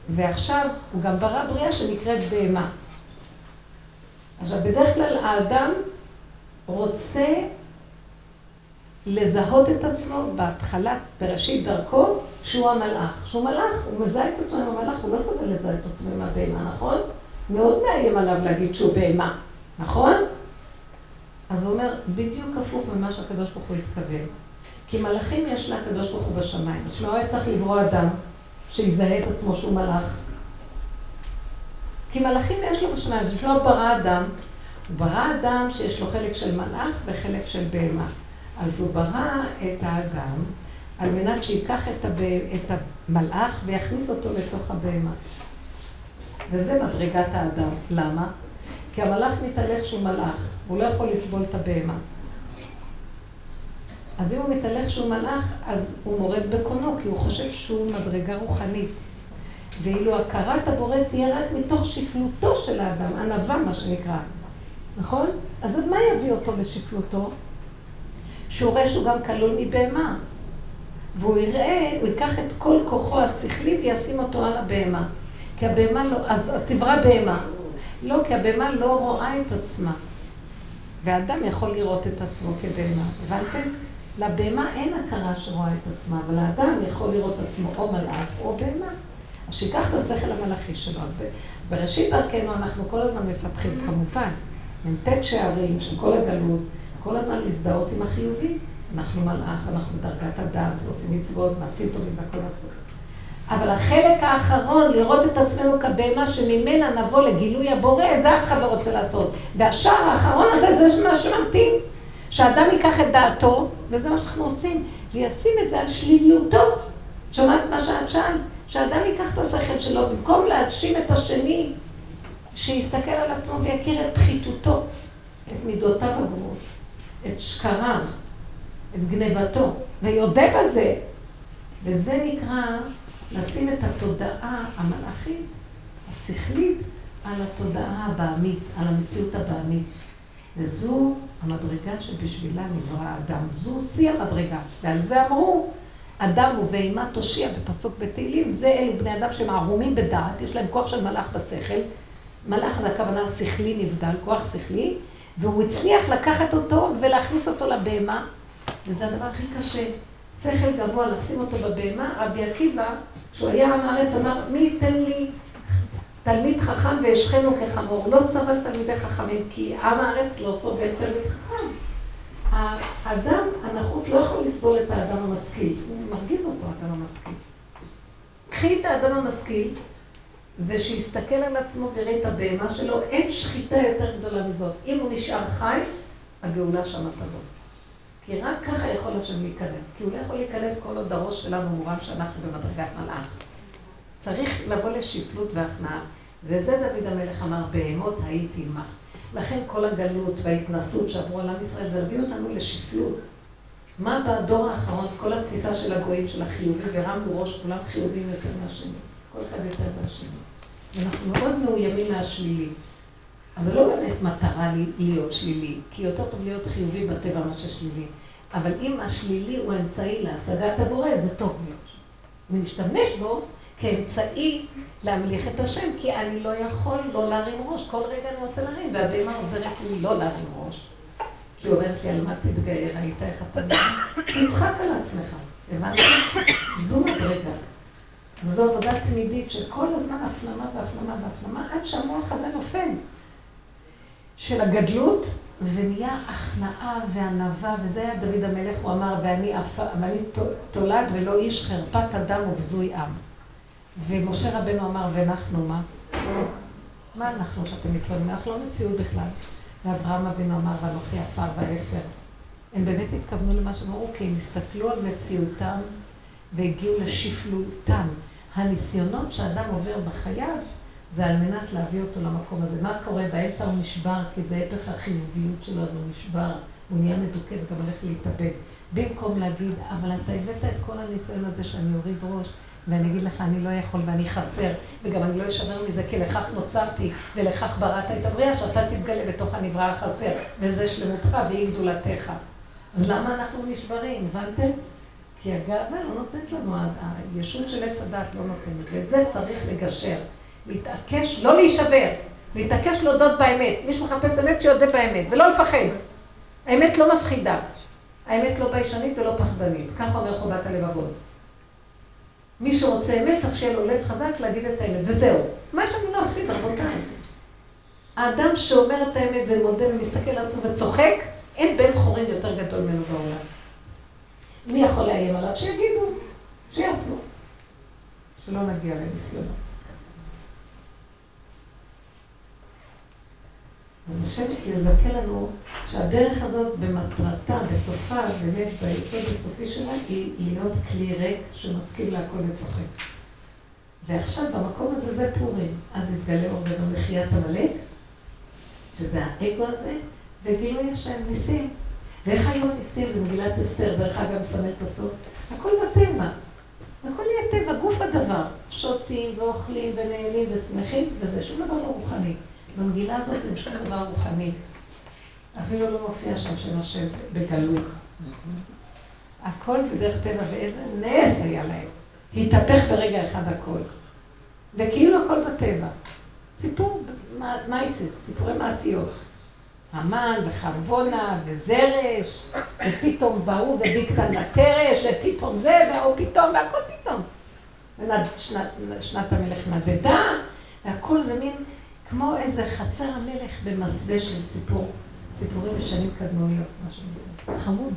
ועכשיו הוא גם ברא בריאה שנקראת בהמה. עכשיו, בדרך כלל האדם רוצה לזהות את עצמו בהתחלה, בראשית דרכו, שהוא המלאך. שהוא מלאך, הוא מזהה את עצמו עם המלאך, הוא לא סובל לזהה את עצמו עם הבהמה, נכון? מאוד מאיים עליו להגיד שהוא בהמה, נכון? אז הוא אומר, בדיוק הפוך ממה שהקדוש ברוך הוא התכוון. כי מלאכים יש לקדוש ברוך הוא בשמיים. אז שלא היה צריך לברוא אדם שיזהה את עצמו שהוא מלאך. כי מלאכים יש לו בשמיים, אז שלא ברא אדם. הוא ברא אדם שיש לו חלק של מלאך וחלק של בהמה. אז הוא ברא את האדם על מנת שייקח את, הב... את המלאך ויכניס אותו לתוך הבהמה. וזה מדרגת האדם. למה? כי המלאך מתהלך שהוא מלאך, הוא לא יכול לסבול את הבהמה. אז אם הוא מתהלך שהוא מלאך, אז הוא מורד בקונו, כי הוא חושב שהוא מדרגה רוחנית. ואילו הכרת הבורא תהיה רק מתוך שפלותו של האדם, ענווה מה שנקרא. נכון? אז מה יביא אותו לשפלותו? שהוא רואה שהוא גם כלול מבהמה. והוא יראה, הוא ייקח את כל כוחו השכלי וישים אותו על הבהמה. כי הבהמה לא, אז, אז תברא בהמה. לא, כי הבהמה לא רואה את עצמה. ואדם יכול לראות את עצמו כבהמה. הבנתם? לבהמה אין הכרה שרואה את עצמה, אבל האדם יכול לראות עצמו או מלאך או בהמה. שיקח את השכל המלאכי שלו. בראשית דרכנו אנחנו כל הזמן מפתחים, כמובן, מ"ט שערים של כל הגלות, כל הזמן להזדהות עם החיובי. אנחנו מלאך, אנחנו דרגת אדם, עושים מצוות, מעשים טובים והכל הכול. אבל החלק האחרון, לראות את עצמנו כבהמה שממנה נבוא לגילוי הבורא, זה אף אחד לא רוצה לעשות. והשער האחרון הזה, זה מה שממתין. שאדם ייקח את דעתו, וזה מה שאנחנו עושים, וישים את זה על שליליותו. שמעת מה שאת שאלת? שאדם ייקח את השכל שלו, במקום להאשים את השני, שיסתכל על עצמו ויכיר את פחיתותו, את מידותיו הגרועות, את שקריו, את גנבתו, ויודה בזה. וזה נקרא לשים את התודעה המלאכית, השכלית, על התודעה הבעמית, על המציאות הבעמית. וזו המדרגה שבשבילה נברא האדם. זו שיא המדרגה. ועל זה אמרו, אדם ובהמה תושיע בפסוק בתהילים, זה אלו בני אדם שהם ערומים בדעת, יש להם כוח של מלאך בשכל. מלאך זה הכוונה שכלי נבדל, כוח שכלי, והוא הצליח לקחת אותו ולהכניס אותו לבהמה, וזה הדבר הכי קשה. שכל גבוה, לשים אותו בבהמה, רבי עקיבא, כשהוא היה עם הארץ, אמר, מי ייתן לי תלמיד חכם ואשכנו כחמור. לא סבל תלמידי חכמים, כי עם הארץ לא סובל תלמיד חכם. האדם הנחות לא יכול לסבול את האדם המשכיל, הוא מרגיז אותו, האדם המשכיל. קחי את האדם המשכיל, ושיסתכל על עצמו ויראה את הבהמה שלו, אין שחיטה יותר גדולה מזאת. אם הוא נשאר חי, הגאולה שמה תבוא. כי רק ככה יכול השם להיכנס, כי הוא לא יכול להיכנס כל עוד הראש שלנו מורם שאנחנו במדרגת מלאך. צריך לבוא לשפלות והכנעה, וזה דוד המלך אמר, בהמות הייתי עמך. לכן כל הגלות וההתנסות שעברו על עם ישראל, זה הביא אותנו לשפלות. מה בדור האחרון, כל התפיסה של הגויים, של החיובי, והרמנו ראש, כולם חיובים יותר מהשני. כל אחד יותר מהשני. ואנחנו מאוד מאוימים מהשלילי. אז זה לא באמת מטרה להיות שלילי, כי יותר טוב להיות חיובי בטבע מאשר שלילי. אבל אם השלילי הוא אמצעי להשגת הבורא, זה טוב להיות. ונשתמש בו כאמצעי להמליך את השם, כי אני לא יכול לא להרים ראש. כל רגע אני רוצה להרים, והבהמה עוזרת לי לא להרים ראש. כי היא אומרת לי, על מה תתגייר? ראית איך אתה נראה? תצחק על עצמך, הבנת? זו מדרגה. וזו עבודה תמידית של כל הזמן הפנמה והפנמה והפנמה, עד שהמוח הזה נופל. של הגדלות, ונהיה הכנעה וענווה, וזה היה דוד המלך, הוא אמר, ואני תולד ולא איש חרפת אדם ובזוי עם. ומשה רבנו אמר, ואנחנו מה? מה אנחנו שאתם מתלוננים? אנחנו לא מציאות בכלל. ואברהם אבינו אמר, ואנוכי עפר ואפר. הם באמת התכוונו למה שהם אמרו, כי הם הסתכלו על מציאותם והגיעו לשפלותם. הניסיונות שאדם עובר בחייו, זה על מנת להביא אותו למקום הזה. מה קורה? באמצע הוא נשבר, כי זה הפך החיוביות שלו, אז הוא נשבר, הוא נהיה מדוכא וגם הולך להתאבד. במקום להגיד, אבל אתה הבאת את כל הניסיון הזה שאני אוריד ראש, ואני אגיד לך, אני לא יכול ואני חסר, וגם אני לא אשבר מזה, כי לכך נוצרתי, ולכך בראת את הבריאה, שאתה תתגלה בתוך הנברא החסר, וזה שלמותך והיא גדולתך. אז למה אנחנו נשברים, הבנתם? כי הגאווה לא נותנת לנו, הישות של עץ הדת לא נותנת, ואת זה צריך לגשר. להתעקש, לא להישבר. להתעקש להודות באמת. מי שמחפש אמת, שיודה באמת, ולא לפחד. האמת לא מפחידה. האמת לא ביישנית ולא פחדנית. ככה אומר חובת הלבבות. מי שרוצה אמת צריך שיהיה לו לב חזק להגיד את האמת, וזהו. מה יש לנו להפסיד, רבותיי? האדם שאומר את האמת ומודה ומסתכל על עצמו וצוחק, אין בן חורין יותר גדול ממנו בעולם. מי יכול לאיים עליו? שיגידו, שיעשו. שלא נגיע לניסיונות. אז השם יזכה לנו שהדרך הזאת במטרתה, בסופה, באמת ביסוד הסופי שלה, היא להיות כלי ריק שמסכים להכל וצוחק. ועכשיו במקום הזה זה פורים. אז התגלה אור גדול מחיית עמלק, שזה האגו הזה, וגילוי השם ניסים. ואיך היו הניסים במגילת אסתר, דרך אגב, מסמך בסוף? הכל בטבע. הכל יהיה טבע, גוף הדבר. שותים ואוכלים ונהנים ושמחים, וזה שום דבר לא רוחני. במגילה הזאת אין שום דבר רוחני. אפילו לא מופיע שם שם השם בגלוי. הכל בדרך טבע, ואיזה נס היה להם. התהפך ברגע אחד הכל. וכאילו הכל בטבע. סיפור מייסיס, סיפורי מעשיות. המן וחרבונה וזרש, ופתאום באו וביקתן לתרש, ופתאום זה, והוא פתאום, והכל פתאום. שנת, שנת המלך נדדה, והכל זה מין כמו איזה חצר המלך במסווה של סיפור, סיפורים בשנים קדמוניות, משהו חמוד,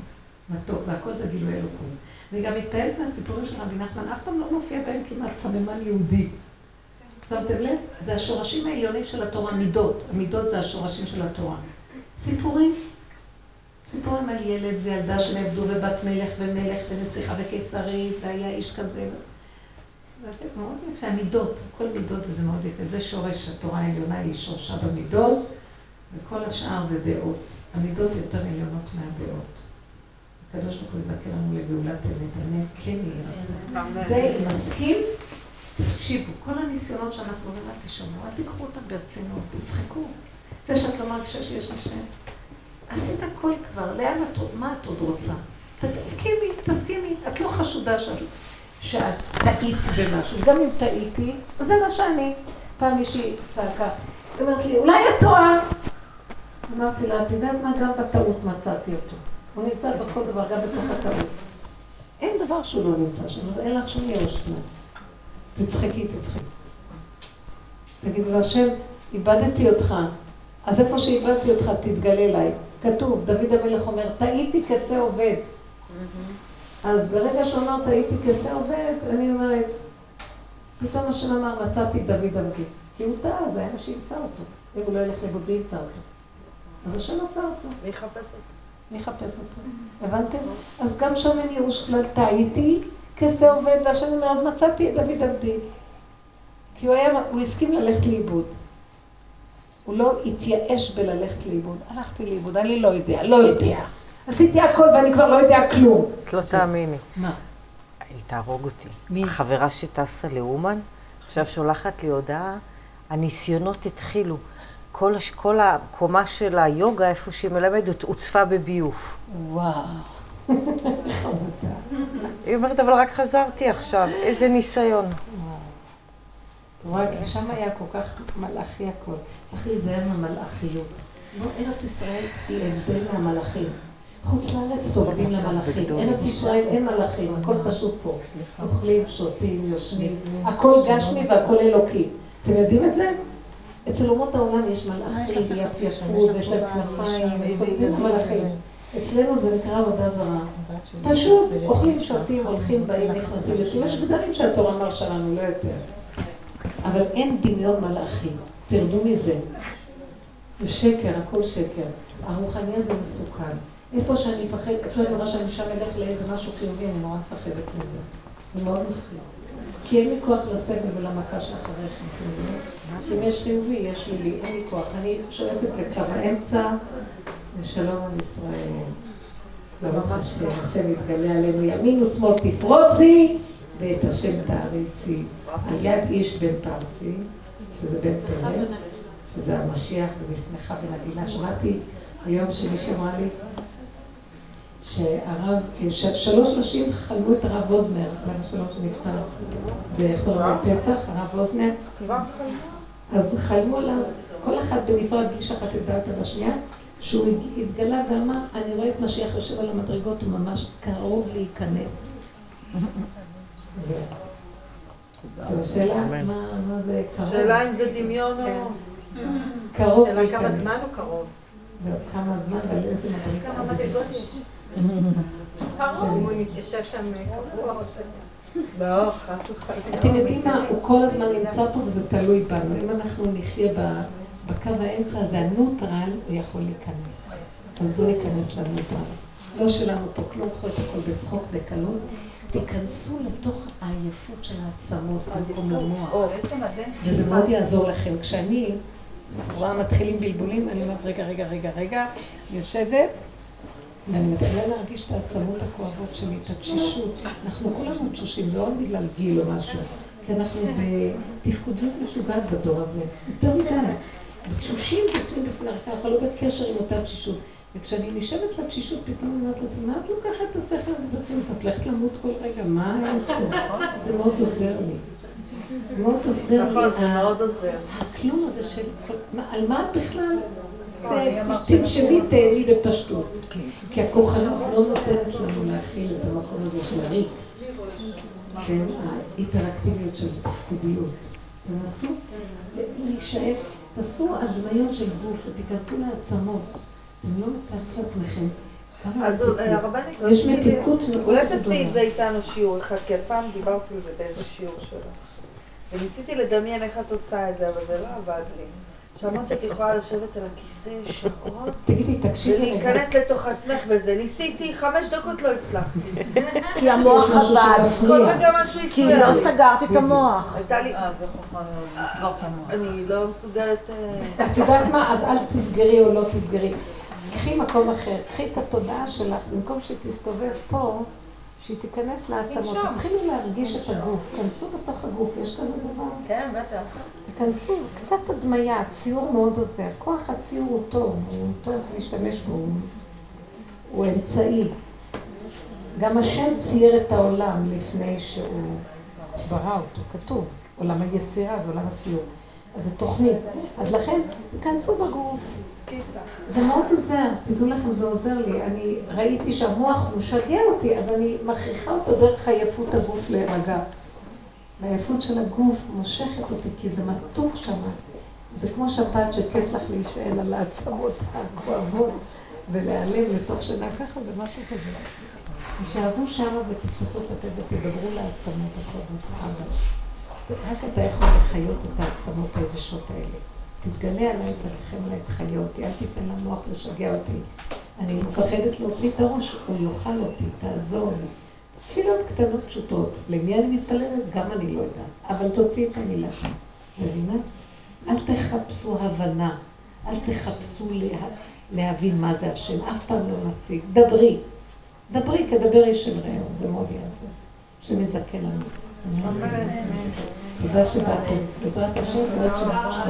מתוק, והכל זה גילוי אלוקות. אני גם מתפעלת מהסיפורים של רבי נחמן, אף פעם לא מופיע בהם כמעט סממן יהודי. שמתם לב? זה השורשים העליונים של התורה, מידות. המידות זה השורשים של התורה. סיפורים. סיפורים על ילד וילדה שנעבדו ובת מלך ומלך ונסיכה וקיסרית והיה איש כזה. מאוד יפה, המידות, כל מידות וזה מאוד יפה. זה שורש התורה העליונה, היא שורשה במידות, וכל השאר זה דעות. המידות יותר עליונות מהדעות. הקדוש ברוך הוא יזכה לנו לגאולת אמת, אמת כן יהיה רצון. זה, מסכים, תקשיבו, כל הניסיונות שאנחנו אומרים, אל תשמעו, אל תיקחו אותם ברצינות, תצחקו. זה שאת לא מרגישה שיש השם. עשית הכל כבר, לאן את, מה את עוד רוצה? תסכימי, תסכימי. את לא חשודה שאת, שאת טעית במשהו. גם אם טעיתי, זה מה שאני. פעם מישהי צעקה, היא אומרת לי, אולי את טועה. אמרתי לה, את יודעת מה? גם בטעות מצאתי אותו. הוא נמצא בכל דבר, גם בתוך הטעות. אין דבר שהוא לא נמצא שם, אז אין לך שום ייאוש תצחקי, תצחקי. תגידו לו, השם, איבדתי אותך. אז איפה שאיבדתי אותך, תתגלה אליי. כתוב, דוד המלך אומר, טעיתי כשה עובד. אז ברגע שהוא אמר, טעיתי כשה עובד, אני אומרת, פתאום השם אמר, מצאתי דוד עבדי. כי הוא טעה, זה היה מה שימצא אותו. אם הוא לא ילך לאיבוד, מי ימצא אותו? אז השם מצא אותו. מי יחפש אותו? מי יחפש אותו? הבנתם? אז גם שם אין ייאוש כלל, טעיתי כשה עובד, והשם אומר, אז מצאתי את דוד עבדי. כי הוא, היה, הוא הסכים ללכת לאיבוד. הוא לא התייאש בללכת לאיבוד. הלכתי לאיבוד, אני לא יודע, לא יודע. עשיתי הכל ואני כבר לא יודע כלום. את לא תאמיני. מה? היא תהרוג אותי. מי? החברה שטסה לאומן, עכשיו שולחת לי הודעה, הניסיונות התחילו. כל, הש... כל הקומה של היוגה, איפה שהיא מלמדת, הוצפה בביוף. וואו. היא אומרת, אבל רק חזרתי עכשיו, איזה ניסיון. כי שם היה כל כך מלאכי הכל. צריך להיזהר מהמלאכיות. לא, ארץ ישראל היא הבדל מהמלאכים. חוץ לארץ סוגדים למלאכים. ארץ ישראל אין מלאכים, הכל פשוט פה. אוכלים, שותים, יושבים. הכל גשמי והכל אלוקי. אתם יודעים את זה? אצל אומות העולם יש מלאכים, יפייפות, ויש להם כנפיים, ויש מלאכים. אצלנו זה נקרא עבודה זרה. פשוט אוכלים, שותים, הולכים, באים, נכנסים. יש גדרים שהתורה מרשה לנו, לא יותר. אבל אין דמיון מלאכים. תרדו מזה. זה שקר, הכל שקר. הרוחני הזה מסוכן. איפה שאני מפחד, שאני רואה שאני שם אלך לאיזה משהו חיובי, אני נורא מפחדת מזה. זה מאוד מפחיד. כי אין לי כוח לסבל ולמכה שאחריכם, אז אם יש חיובי, יש לי, אין לי כוח. אני שואפת לקו האמצע, ושלום על ישראל. ברוך השם, השם יתגלה עלינו ימין ושמאל תפרוצי, ואת השם תעריצי. על יד איש בן פרצי, שזה בן פרץ, שזה המשיח, ונשמחה בנגינה. שמעתי היום שמישהו אמר לי שהרב, שלוש נשים חלמו את הרב ווזנר, עליו השלום שנפטר בחול פסח, הרב ווזנר. אז חלמו עליו, כל אחת בנפרד, בלי שאחת יודעת על השנייה, שהוא התגלה ואמר, אני רואה את משיח יושב על המדרגות, הוא ממש קרוב להיכנס. זהו. טוב, שאלה, מה זה קרוב? שאלה אם זה דמיון או... קרוב שאלה כמה להיכנס. זמן הוא קרוב. זהו, כמה זמן ועל איזה כמה. מדרגות יש. הוא שם קבוע או ש... לא, חס וחלילה. אתם יודעים מה, הוא כל הזמן נמצא פה וזה תלוי בנו. אם אנחנו נחיה בקו האמצע הזה, הנוטרל, הוא יכול להיכנס. אז בואו ניכנס לנוטרל. לא שלנו פה כלום, קחו את הכל בצחוק, בקלות. תיכנסו לתוך העייפות של העצמות במקום למוח. וזה. מאוד יעזור לכם. כשאני רואה מתחילים בלבולים, אני אומרת, רגע, רגע, רגע, רגע, אני יושבת, ואני מתחילה להרגיש את העצמות הכואבות שלי, את התשישות. אנחנו כולנו תשושים, זה לא בגלל גיל או משהו, כי אנחנו בתפקודיות משוגעת בדור הזה, יותר מדי. תשושים בפנים בפני הרקע, אנחנו לא בקשר עם אותה תשישות. וכשאני נשבת לתשישות, פתאום אני אומרת לעצמי, מה את לוקחת את השכל הזה ברצינות? את הולכת למות כל רגע, מה אין פה? זה מאוד עוזר לי. מאוד עוזר לי. נכון, זה מאוד עוזר. הכלום הזה של... על מה את בכלל? תנשמי, תהני בפשטות. כי הכוחנות לא נותנת לנו להכיל את המקום הזה של הריק. כן, ההיפראקטיביות של תפקודיות. תנסו להישאר, תעשו הדמיון של גוף ותיכנסו לעצמות. אתם לא מתארים לעצמכם. אז. אה, הרבנית, יש רציתי- מתיקות אולי. תעשי את זה איתנו שיעור אחד, כי פעם דיברתי על זה באיזה שיעור שלך. וניסיתי לדמיין איך את עושה את זה, אבל זה לא עבד לי. שאמרת שאת יכולה לשבת על הכיסא שעות, תגידי, תקשיבי. ולהיכנס לתוך עצמך וזה. ניסיתי, חמש דקות לא הצלחתי. כי המוח עבד. כל רגע משהו כי הפריע לא לי. סגרת את המוח. הייתה לי... אה, זה חוכמה לסגור את המוח. אני לא מסוגלת... אה, את יודעת מה? אז אל תסגרי או לא תסגרי. קחי מקום אחר, קחי את התודעה שלך, במקום שתסתובב פה, שהיא תיכנס לעצמות. תתחילו להרגיש את הגוף, כנסו בתוך הגוף, יש כזה דבר. כן, בטח. תיכנסו, קצת הדמיה, ציור מאוד עוזר. כוח הציור הוא טוב, הוא טוב להשתמש בו, הוא אמצעי. גם השם צייר את העולם לפני שהוא ברא אותו, כתוב. עולם היצירה זה עולם הציור. זו תוכנית. אז לכן, תיכנסו בגוף. זה מאוד עוזר, תדעו לכם, זה עוזר לי. אני ראיתי שהמוח משגע אותי, אז אני מכריחה אותו דרך עייפות הגוף להירגע. והעייפות של הגוף מושכת אותי, כי זה מתוק שם. זה כמו שפעת שכיף לך להישען על העצמות הכואבות ולהיעלם לתוך שינה, ככה זה משהו כזה. תישאבו שם ותפתחו את הפה ותדברו לעצמות הכואבות. רק אתה יכול לחיות את העצמות היבשות האלה. תתגלה עליי, תרחם עליי, תחיה אותי, אל תיתן למוח לשגע אותי. אני מפחדת להוציא את הראש, הוא יאכל אותי, תעזור לי. תפילות קטנות פשוטות. למי אני מתפללת? גם אני לא יודעת. אבל תוציאי את המילה שם. מבינה? אל תחפשו הבנה. אל תחפשו לה... להבין מה זה השם. אף פעם לא נשיג. דברי. דברי כדבר איש אל רעהו. זה מאוד יעזור. שמזכה לנו. תודה שבאתם. בעזרת השם, עוד שבוע.